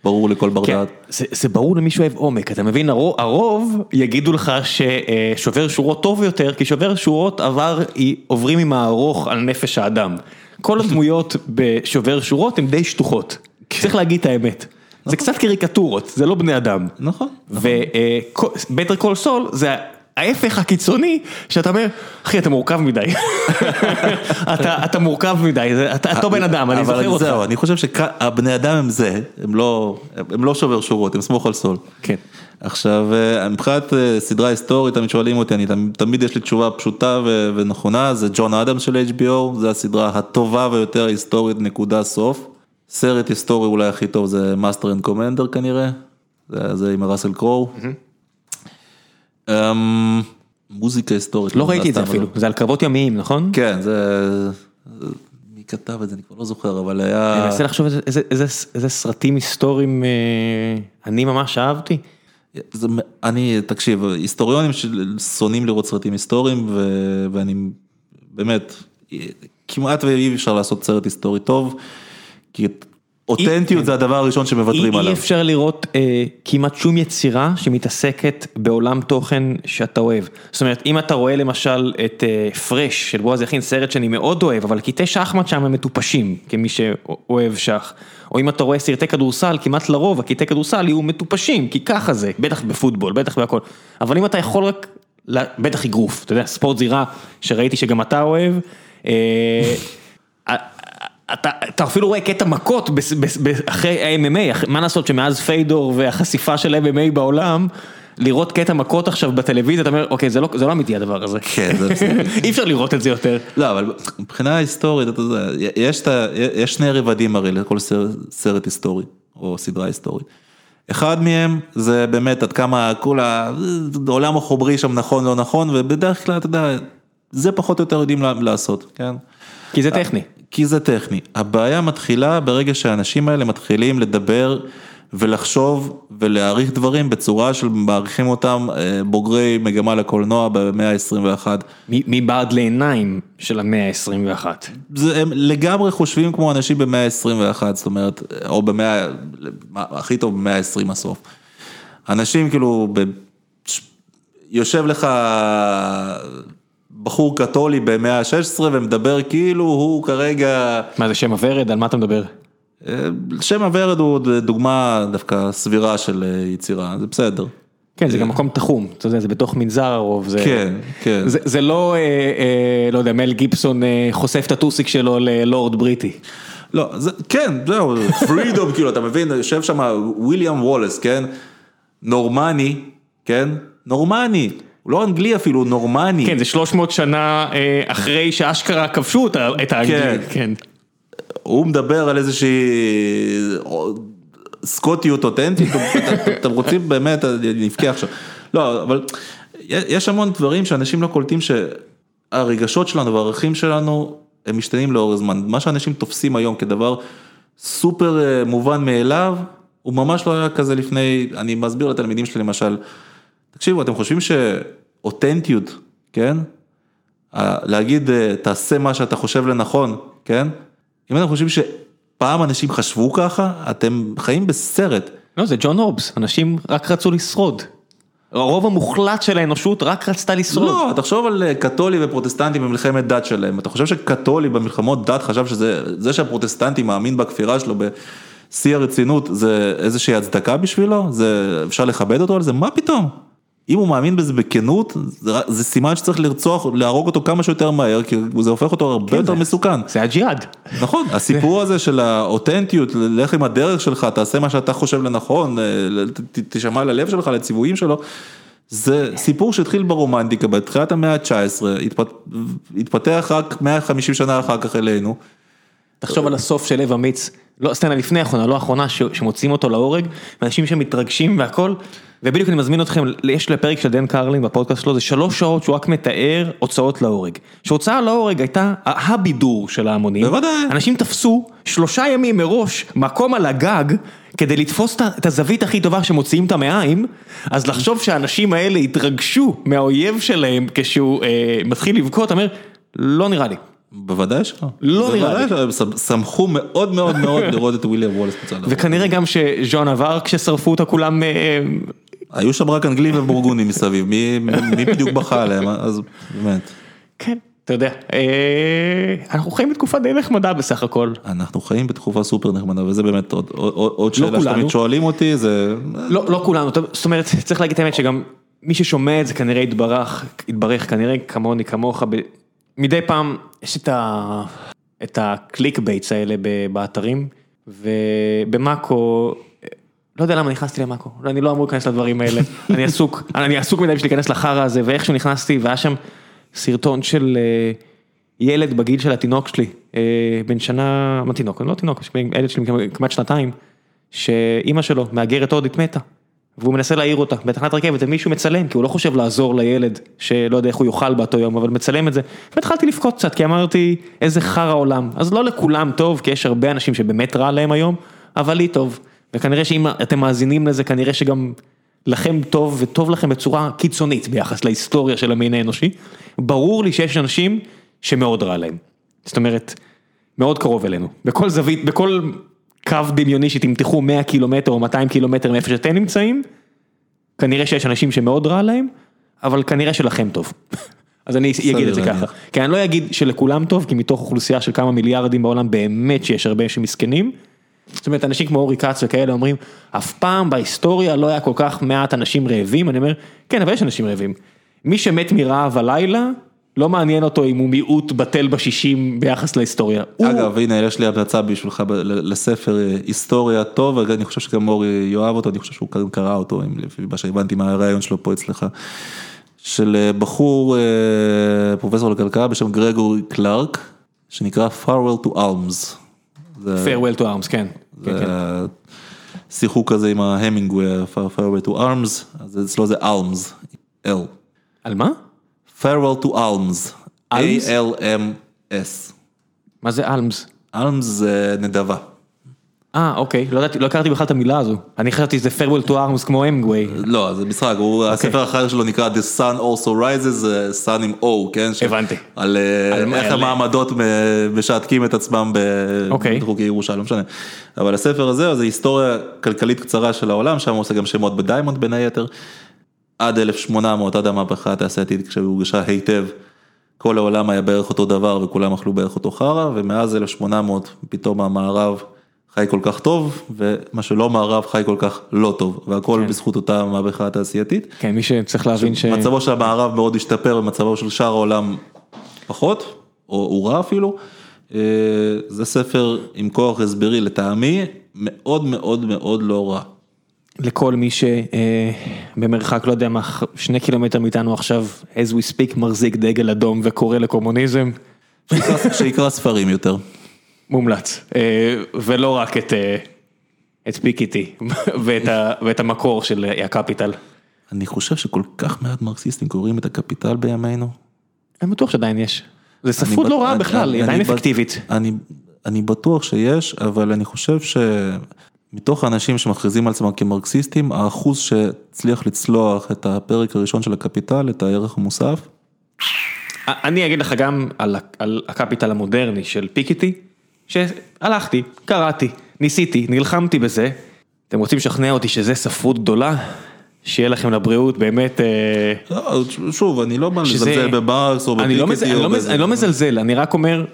ברור- לכל בר כן, דעת. זה, זה ברור למי שאוהב עומק, אתה מבין, הרוב, הרוב יגידו לך ששובר שורות טוב יותר, כי שובר שורות עבר, עוברים עם הארוך על נפש האדם. כל הדמויות בשובר שורות הן די שטוחות, צריך להגיד את האמת. זה קצת קריקטורות, זה לא בני אדם. נכון. ובטר קול סול זה ההפך הקיצוני, שאתה אומר, אחי אתה מורכב מדי, אתה, אתה מורכב מדי, זה- אתה אותו בן אדם, אני זוכר אבל אותך. זהו, אני חושב שהבני אדם הם זה, הם לא, הם לא שובר שורות, הם סמוך על סול. כן. עכשיו, אה, מבחינת אה, סדרה היסטורית, תמיד שואלים אותי, אני תמיד- תמיד יש לי תשובה פשוטה ו- ונכונה, זה ג'ון אדמס של HBO, זה הסדרה הטובה ויותר היסטורית, נקודה סוף. סרט היסטורי אולי הכי טוב זה Master and Commander כנראה, זה, זה עם ראסל קרואו. אמ, מוזיקה היסטורית. לא ראיתי את זה אפילו, אבל- זה על קרבות ימיים, נכון? כן, זה... מי כתב את זה, אני כבר לא זוכר, אבל היה... אני מנסה לחשוב איזה- סרטים היסטוריים אה, אני ממש אהבתי. זה, אני, תקשיב, היסטוריונים ששונאים לראות סרטים היסטוריים, ו, ואני באמת, כמעט ואי אפשר לעשות סרט היסטורי טוב, כי אותנטיות זה הדבר הראשון שמוותרים עליו. אי אפשר לראות אה, כמעט שום יצירה שמתעסקת בעולם תוכן שאתה אוהב. זאת אומרת, אם אתה רואה למשל את אה, פרש של בועז יכין, סרט שאני מאוד אוהב, אבל קטעי שחמט שם הם מטופשים, כמי שאוהב שח. או אם אתה רואה סרטי כדורסל, כמעט לרוב הקטעי כדורסל יהיו מטופשים, כי ככה זה, בטח בפוטבול, בטח בהכל. אבל אם אתה יכול רק, בטח אגרוף, אתה יודע, ספורט זירה, שראיתי שגם אתה אוהב. אתה, אפילו רואה קטע מכות אחרי ה-MMA, מה לעשות שמאז פיידור והחשיפה של MMA בעולם, לראות קטע מכות עכשיו בטלוויזיה, אתה אומר, אוקיי, זה לא, זה לא אמיתי הדבר הזה. כן, זה בסדר. אי אפשר לראות את זה יותר. לא, אבל מבחינה היסטורית, יש, שני רבדים הרי לכל סרט, היסטורי, או סדרה היסטורית. אחד מהם זה באמת עד כמה כל העולם החומרי שם נכון לא נכון, ובדרך כלל, אתה יודע, זה פחות או יותר יודעים לעשות, כן? כי זה טכני. כי זה טכני. הבעיה מתחילה ברגע שהאנשים האלה מתחילים לדבר ולחשוב ולהעריך דברים בצורה של מעריכים אותם אה, בוגרי מגמה לקולנוע במאה ה-21. מ- מבעד לעיניים של המאה ה-21. זה, הם לגמרי חושבים כמו אנשים במאה ה-21, זאת אומרת, או במאה, הכי טוב במאה ה-20 הסוף. אנשים כאילו, ב, יושב לך בחור קתולי במאה ה-16 ומדבר כאילו הוא כרגע, מה זה שם הוורד? על מה אתה מדבר? אה, שם הוורד הוא דוגמה דווקא סבירה של אה, יצירה, זה בסדר. כן, זה גם מקום תחום, אתה יודע, זה בתוך מנזר הרוב. זה- כן, כן. זה, זה לא, אה, אה, לא יודע, מל גיבסון אה, חושף את הטוסיק שלו ללורד בריטי. לא, זה, כן, זהו, פרידום, כאילו, אתה מבין, יושב שם וויליאם וולס, כן? נורמני, כן? נורמני, לא אנגלי אפילו, נורמני. כן, זה 300 שנה אה, אחרי שאשכרה כבשו את ה- את האנגלים. כן. הוא מדבר על איזושהי סקוטיות אותנטית, אתם- רוצים באמת, אני נבכה עכשיו. לא, אבל יש המון דברים שאנשים לא קולטים שהרגשות שלנו והערכים שלנו הם משתנים לאור הזמן. מה שאנשים תופסים היום כדבר סופר אה, מובן מאליו, הוא ממש לא היה כזה לפני, אני מסביר לתלמידים שלי למשל, תקשיבו, אתם חושבים שאותנטיות, כן? להגיד אה, תעשה מה שאתה חושב לנכון, כן? אם אתם חושבים שפעם אנשים חשבו ככה, אתם חיים בסרט. לא, זה ג'ון הובס, אנשים רק רצו לשרוד. הרוב המוחלט של האנושות רק רצתה לשרוד. לא, תחשוב על אה, קתולי ופרוטסטנטי במלחמת דת שלהם, אתה חושב שקתולי במלחמות דת חשב שזה, זה שהפרוטסטנטי מאמין בכפירה שלו בשיא הרצינות, זה איזושהי הצדקה בשבילו? זה, אפשר לכבד אותו על זה? מה פתאום? אם הוא מאמין בזה בכנות, זה, זה סימן שצריך לרצוח, להרוג אותו כמה שיותר מהר, כי זה הופך אותו הרבה יותר מסוכן. זה הג'יהאד. נכון, הסיפור הזה של האותנטיות, לך עם הדרך שלך, תעשה מה שאתה חושב לנכון, אה, תשמע ללב שלך, לציוויים שלו, זה סיפור שהתחיל ברומנטיקה בתחילת המאה ה-19, התפתח רק 150 שנה אחר כך אלינו. תחשוב על הסוף של לב אמיץ, לא סצנה לפני האחרונה, לא האחרונה, שמוציאים אותו להורג, ואנשים שמתרגשים והכל, ובדיוק אני מזמין אתכם, יש לפרק של דן קרלין בפודקאסט שלו, זה שלוש שעות שהוא רק מתאר הוצאות להורג. שהוצאה להורג הייתה הבידור של ההמונים. בוודאי. אנשים תפסו שלושה ימים מראש מקום על הגג, כדי לתפוס את הזווית הכי טובה שמוציאים את המעיים, אז לחשוב שהאנשים האלה התרגשו מהאויב שלהם כשהוא אה, מתחיל לבכות, אומר, לא נראה לי. בוודאי שלא. לא נראה לי. שמחו מאוד מאוד מאוד לראות את וויליאם וולס בצד ההוא. וכנראה גם שז'ון עבר כששרפו אותה כולם, אה, היו שם רק אנגלים ובורגונים מסביב, מי מי בדיוק בכה עליהם, אז באמת. כן, אתה יודע, אה, אנחנו חיים בתקופה די נחמדה בסך הכל. אנחנו חיים בתקופה סופר נחמדה, וזה באמת עוד- עוד עוד שאלה כולנו. שתמיד שואלים אותי, זה... לא, לא כולנו, טוב, זאת אומרת, צריך להגיד את האמת שגם מי ששומע את זה כנראה יתברך, יתברך כנראה כמוני, כמוך. מדי פעם יש את, ה... את ה clickbaits האלה באתרים, ובמאקו, לא יודע למה נכנסתי למאקו, אני לא אמור להיכנס לדברים האלה, אני עסוק, אני עסוק מדי בשביל להיכנס לחרא הזה, ואיכשהו נכנסתי והיה שם סרטון של אה, ילד בגיל של התינוק שלי, אה, בן שנה, מה תינוק, לא תינוק, ילד שלי כמעט שנתיים, שאימא שלו, מהגרת הודית מתה, והוא מנסה להעיר אותה בתחנת רכבת ומישהו מצלם, כי הוא לא חושב לעזור לילד, שלא יודע איך הוא יאכל באותו יום, אבל מצלם את זה, והתחלתי לבכות קצת, כי אמרתי, איזה חרא עולם, אז לא לכולם טוב, כי יש הרבה אנשים שבאמת רע להם היום, אבל לי טוב, וכנראה שאם אתם מאזינים לזה, כנראה שגם לכם טוב, וטוב לכם בצורה קיצונית ביחס להיסטוריה של המין האנושי, ברור לי שיש אנשים שמאוד רע להם, זאת אומרת, מאוד קרוב אלינו, בכל זווית, בכל קו דמיוני שתמתחו 100 קילומטר או 200 קילומטר מאיפה שאתם נמצאים, כנראה שיש אנשים שמאוד רע להם, אבל כנראה שלכם טוב. אז אני אגיד את זה ככה. כי אני לא אגיד שלכולם טוב, כי מתוך אוכלוסייה של כמה מיליארדים בעולם באמת שיש הרבה שמסכנים. זאת אומרת, אנשים כמו אורי כץ וכאלה אומרים, אף פעם בהיסטוריה לא היה כל כך מעט אנשים רעבים, אני אומר, כן, אבל יש אנשים רעבים. מי שמת מרעב הלילה, לא מעניין אותו אם הוא מיעוט בטל בשישים ביחס להיסטוריה. הוא- אגב, הנה, יש לי המלצה בשבילך לספר אה, היסטוריה טוב, ואני חושב שגם אורי יאהב אותו, אני חושב שהוא קרא אותו, לפי מה שהבנתי מהראיון שלו פה אצלך, של אה, בחור, אה, פרופסור לכלכלה בשם גרגורי קלארק, שנקרא Farewell to Alms. זה- farewell to arms, כן. כן, כן. זה שיחוק כזה עם ההמינגווי, Farewell to Arms, אז אצלו זה Alms, L. על מה? Farewell to Alms, Alms? A-L-M-S. מה זה אלמס? Alms זה נדבה. אה, אוקיי, לא ידעתי, לא הכרתי בכלל את המילה הזו. אני חשבתי שזה farewell to arms כמו אמגווי. לא, זה משחק, הוא, אוקיי. הספר האחר שלו נקרא The Sun Also Rises, זה Sun עם O, כן? ש- הבנתי. על אה, על איך על- המעמדות מ- משתקים את עצמם אוקיי. בחוקי ירושה, לא משנה. אבל הספר הזה, זה היסטוריה כלכלית קצרה של העולם, שם הוא עושה גם שמות בדיימונד בין היתר. עד 1800, עד המהפכה התעשייתית, כשהוא הורגשה היטב, כל העולם היה בערך אותו דבר וכולם אכלו בערך אותו חרא, ומאז 1800 פתאום המערב חי כל כך טוב, ומה שלא מערב חי כל כך לא טוב, והכל כן. בזכות אותה מהפכה התעשייתית. כן, מי שצריך להבין ש... מצבו של המערב מאוד השתפר ומצבו של שאר העולם פחות, או הורע אפילו. אה, זה ספר עם כוח הסברי לטעמי, מאוד מאוד מאוד לא רע. לכל מי שבמרחק, לא יודע מה, שני קילומטר מאיתנו עכשיו, as we speak, מחזיק דגל אדום וקורא לקומוניזם, שיקרא- ספרים יותר. מומלץ. אה, ולא רק את, אה, את פיקיטי ואת, ה, ואת המקור של אה, הקפיטל. אני חושב שכל כך מעט מרקסיסטים קוראים את הקפיטל בימינו. אני בטוח שעדיין יש. זה ספרות לא רעה בכלל, היא עדיין אפקטיבית. אני, אני בטוח שיש, אבל אני חושב שמתוך האנשים שמכריזים על עצמם כמרקסיסטים, האחוז שהצליח לצלוח את הפרק הראשון של הקפיטל, את הערך המוסף, אני אגיד לך גם על, על הקפיטל המודרני של פיקיטי, שהלכתי, קראתי, ניסיתי, נלחמתי בזה. אתם רוצים לשכנע אותי שזה ספרות גדולה? שיהיה לכם לבריאות, באמת, אה, לא, שוב, אני לא בא שזה- לזלזל בברקס או לא בפיקטי אני או לא בזה. אני לא מזלזל, אני רק אומר,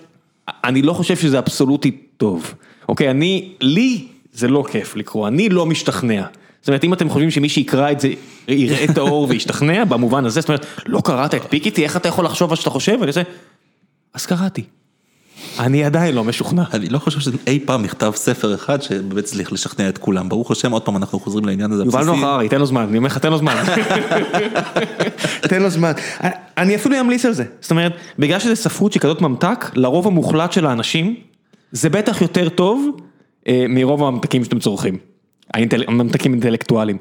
אני לא חושב שזה אבסולוטית טוב. אוקיי, אני, לי זה לא כיף לקרוא, אני לא משתכנע. זאת אומרת, אם אתם חושבים שמי שיקרא את זה יראה את האור וישתכנע, במובן הזה, זאת אומרת, לא קראת את פיקיטי, איך אתה יכול לחשוב מה שאתה חושב? אני עושה, אז קראתי. אני עדיין לא משוכנע. אני לא חושב שאי פעם נכתב ספר אחד שבאמת הצליח לשכנע את כולם, ברוך השם, עוד פעם אנחנו חוזרים לעניין הזה יובל נוח הררי, תן לו זמן, אני אומר לך, תן לו זמן. תן לו זמן. אני אפילו אמליץ על זה. זאת אומרת, בגלל שזה ספרות שהיא כזאת ממתק, לרוב המוחלט של האנשים, זה בטח יותר טוב מרוב הממתקים שאתם צורכים. הממתקים אינטלקטואליים.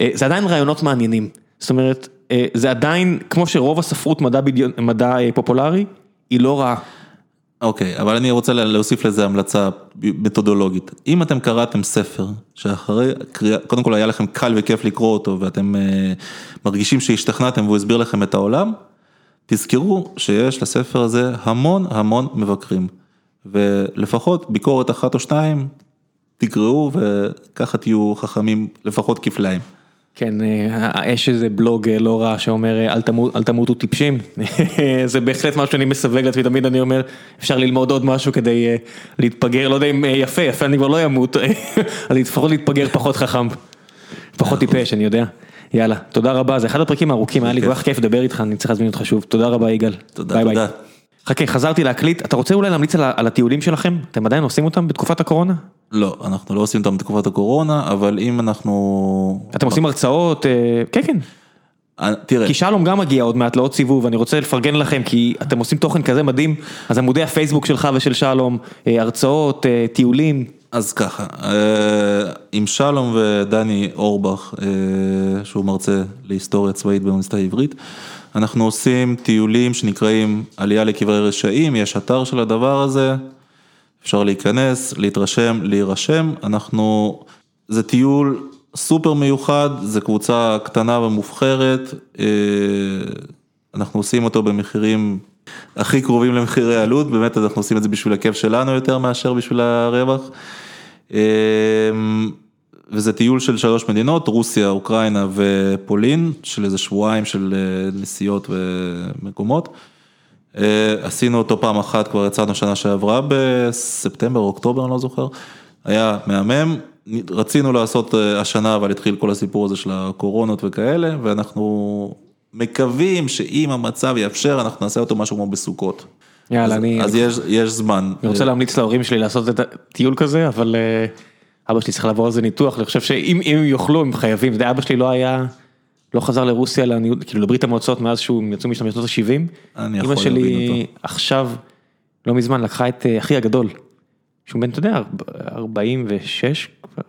אה, זה עדיין רעיונות מעניינים. זאת אומרת, אה, זה עדיין, כמו שרוב הספרות מדע, בדיון, מדע אה, פופולרי, היא לא רעה. אוקיי, אבל אני רוצה לה- להוסיף לזה המלצה מתודולוגית. אם אתם קראתם ספר, שאחרי קריאה, קודם כל היה לכם קל וכיף לקרוא אותו, ואתם אה, מרגישים שהשתכנעתם והוא הסביר לכם את העולם, תזכרו שיש לספר הזה המון המון מבקרים. ולפחות ביקורת אחת או שתיים, תקראו וככה תהיו חכמים לפחות כפליים. כן, אה, יש איזה בלוג אה, לא רע שאומר אה, אל תמות- אל תמותו טיפשים, זה בהחלט משהו שאני מסווג לעצמי, תמיד אני אומר אפשר ללמוד עוד משהו כדי אה, להתפגר, לא יודע אם אה, יפה, יפה אני כבר לא אמות, אז לפחות להתפגר פחות חכם, פחות טיפש, אני יודע. יאללה, תודה רבה, זה אחד הפרקים הארוכים, היה לי כל כך כיף לדבר איתך, אני צריך להזמין אותך שוב, תודה רבה יגאל. תודה, ביי ביי. חכה, חזרתי להקליט, אתה רוצה אולי להמליץ על על הטיולים שלכם? אתם עדיין עושים אותם בתקופת הקורונה? לא, אנחנו לא עושים אותם בתקופת הקורונה, אבל אם אנחנו... אתם עושים הרצאות, אה, כן כן. אה, תראה, כי שלום גם מגיע עוד מעט לעוד סיבוב, אני רוצה לפרגן לכם כי אתם עושים תוכן כזה מדהים, אז עמודי הפייסבוק שלך ושל שלום, אה, הרצאות, טיולים, אז ככה, עם שלום ודני אורבך, שהוא מרצה להיסטוריה צבאית באוניברסיטה העברית, אנחנו עושים טיולים שנקראים עלייה לקברי רשעים, יש אתר של הדבר הזה, אפשר להיכנס, להתרשם, להירשם, אנחנו, זה טיול סופר מיוחד, זה קבוצה קטנה ומובחרת, אה, אנחנו עושים אותו במחירים הכי קרובים למחירי עלות, באמת אנחנו עושים את זה בשביל הכיף שלנו יותר מאשר בשביל הרווח. וזה טיול של שלוש מדינות, רוסיה, אוקראינה ופולין, של איזה שבועיים של אה, נסיעות ומקומות. אה, עשינו אותו פעם אחת, כבר יצאנו שנה שעברה בספטמבר, אוקטובר, אני לא זוכר. היה מהמם, רצינו לעשות אה, השנה, אבל התחיל כל הסיפור הזה של הקורונות וכאלה, ואנחנו מקווים שאם המצב יאפשר, אנחנו נעשה אותו משהו כמו בסוכות. יאללה, אז, אני אז יש, יש זמן. אני רוצה להמליץ להורים שלי לעשות את הטיול כזה, אבל אבא שלי צריך לעבור על זה ניתוח, אני חושב שאם אם הם יוכלו הם חייבים, אתה יודע, אבא שלי לא היה, לא חזר לרוסיה, לעניות- כאילו לברית המועצות מאז שהוא יצאו משם בשנות ה-70. אני יכול אמא שלי להבין אותו. עכשיו, לא מזמן, לקחה את אה, אחי הגדול, שהוא בן, אתה יודע, ארבע- 46, כבר,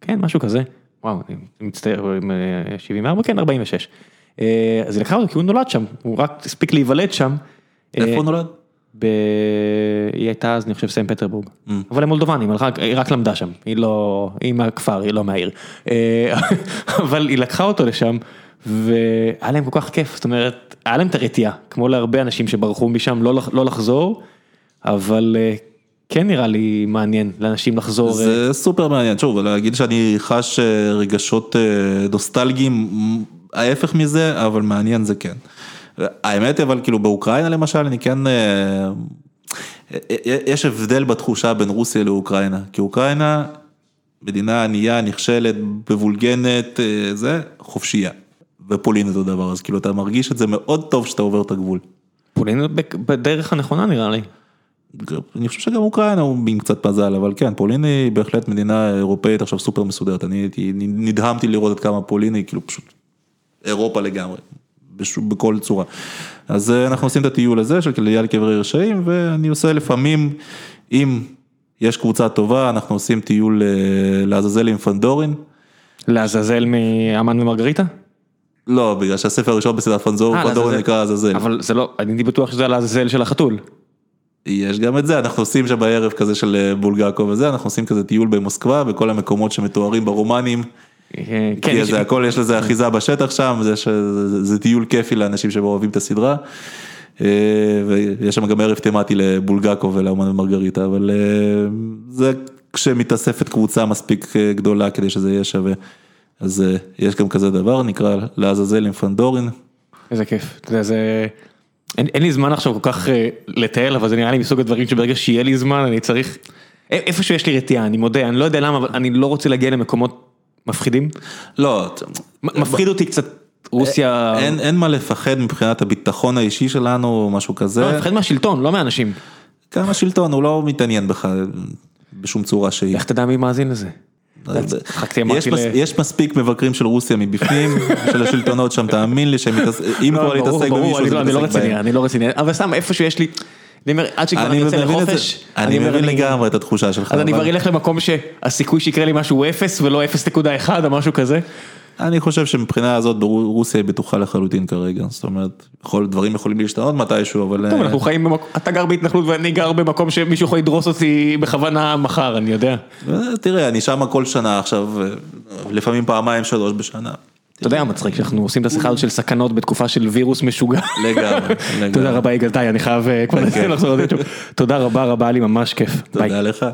כן, משהו כזה, וואו, אני מצטער, אה, 74, כן, 46. אה, אז היא לקחה אותו כי הוא נולד שם, הוא רק הספיק להיוולד שם. אה, איפה הוא נולד? ב... היא הייתה אז אני חושב סן פטרבורג, Mm. אבל הם מולדובנים, היא רק- למדה שם, היא לא, היא מהכפר, היא לא מהעיר, אה, אבל היא לקחה אותו לשם והיה להם כל כך כיף, זאת אומרת, היה להם את הרתיעה, כמו להרבה אנשים שברחו משם לא לא לחזור, אבל אה, כן נראה לי מעניין לאנשים לחזור, אה, זה סופר מעניין, שוב, להגיד שאני חש אה, רגשות אה, נוסטלגיים, ההפך מזה, אבל מעניין זה כן. האמת אבל כאילו באוקראינה למשל, אני כן, אה, אה, יש הבדל בתחושה בין רוסיה לאוקראינה, כי אוקראינה, מדינה ענייה, נכשלת, מבולגנת, אה, זה, חופשייה. ופולין אותו דבר, אז כאילו אתה מרגיש את זה מאוד טוב שאתה עובר את הגבול. פולין בדרך הנכונה נראה לי. אני חושב שגם אוקראינה הוא עם קצת מזל, אבל כן, פולין היא בהחלט מדינה אירופאית עכשיו סופר מסודרת, אני הייתי, נדהמתי לראות עד כמה פולין היא כאילו פשוט אירופה לגמרי, בכל צורה. אז אה, אנחנו עושים את הטיול הזה של עלייה לקברי רשעים, ואני עושה לפעמים, אם יש קבוצה טובה, אנחנו עושים טיול אה, לעזאזל עם פנדורין. לעזאזל מאמן ומרגריטה? לא, בגלל שהספר הראשון בסדרת פנדורין, אה, פנדורין לעזאזל. נקרא עזאזל. אבל זה לא, אני הייתי בטוח שזה על לעזאזל של החתול. יש גם את זה, אנחנו עושים שם בערב כזה של בולגקו וזה, אנחנו עושים כזה טיול במוסקבה, בכל המקומות שמתוארים ברומנים. אה, כן, כי יש- זה הכל, יש לזה אחיזה בשטח שם, זה, זה, זה טיול כיפי לאנשים שאוהבים את הסדרה. אה, ויש שם גם ערב תמטי לבולגקו ולאומן ומרגריטה, אבל אה, זה כשמתאספת קבוצה מספיק גדולה כדי שזה יהיה שווה. אז יש גם כזה דבר, נקרא לעזאזל עם פנדורין. איזה כיף, אתה יודע, זה... אין, אין לי זמן עכשיו כל כך אה, לטייל, אבל זה נראה לי מסוג הדברים שברגע שיהיה לי זמן אני צריך... איפה שיש לי רתיעה, אני מודה, אני לא יודע למה, אבל אני לא רוצה להגיע למקומות מפחידים. לא, מפחיד אותי קצת רוסיה... אין, אין מה לפחד מבחינת הביטחון האישי שלנו או משהו כזה. לא, מפחד מהשלטון, לא מהאנשים. גם השלטון, הוא לא מתעניין בך בשום צורה שהיא. איך תדע מי מאזין לזה? אמרתי יש, מספיק מבקרים של רוסיה מבפנים, של השלטונות שם, תאמין לי שהם מתעס... אם לא, כבר להתעסק במישהו אני זה לא- אני לא רציני, בהם. אני לא רציני, אבל סתם איפה שיש לי, עד שכבר אני אני יוצא לחופש, אני אומר, מבין לגמרי את התחושה שלך. אז אני כבר אלך למקום שהסיכוי שיקרה לי משהו הוא אפס ולא 0.1 או משהו כזה. אני חושב שמבחינה הזאת רוסיה היא בטוחה לחלוטין כרגע, זאת אומרת, יכול, דברים יכולים להשתנות מתישהו, אבל... טוב, אה, אנחנו חיים במקום, אתה גר בהתנחלות ואני גר במקום שמישהו יכול לדרוס אותי בכוונה מחר, אני יודע. אה, תראה, אני שם כל שנה עכשיו, אה, לפעמים פעמיים שלוש בשנה. אתה יודע מה מצחיק, שאנחנו עושים את השיחה הזאת של סכנות בתקופה של וירוס משוגע. לגמרי, לגמרי. תודה רבה יגאל די, אני חייב אה, כבר בכיף. לחזור לזה. תודה רבה רבה, היה לי ממש כיף. תודה לך.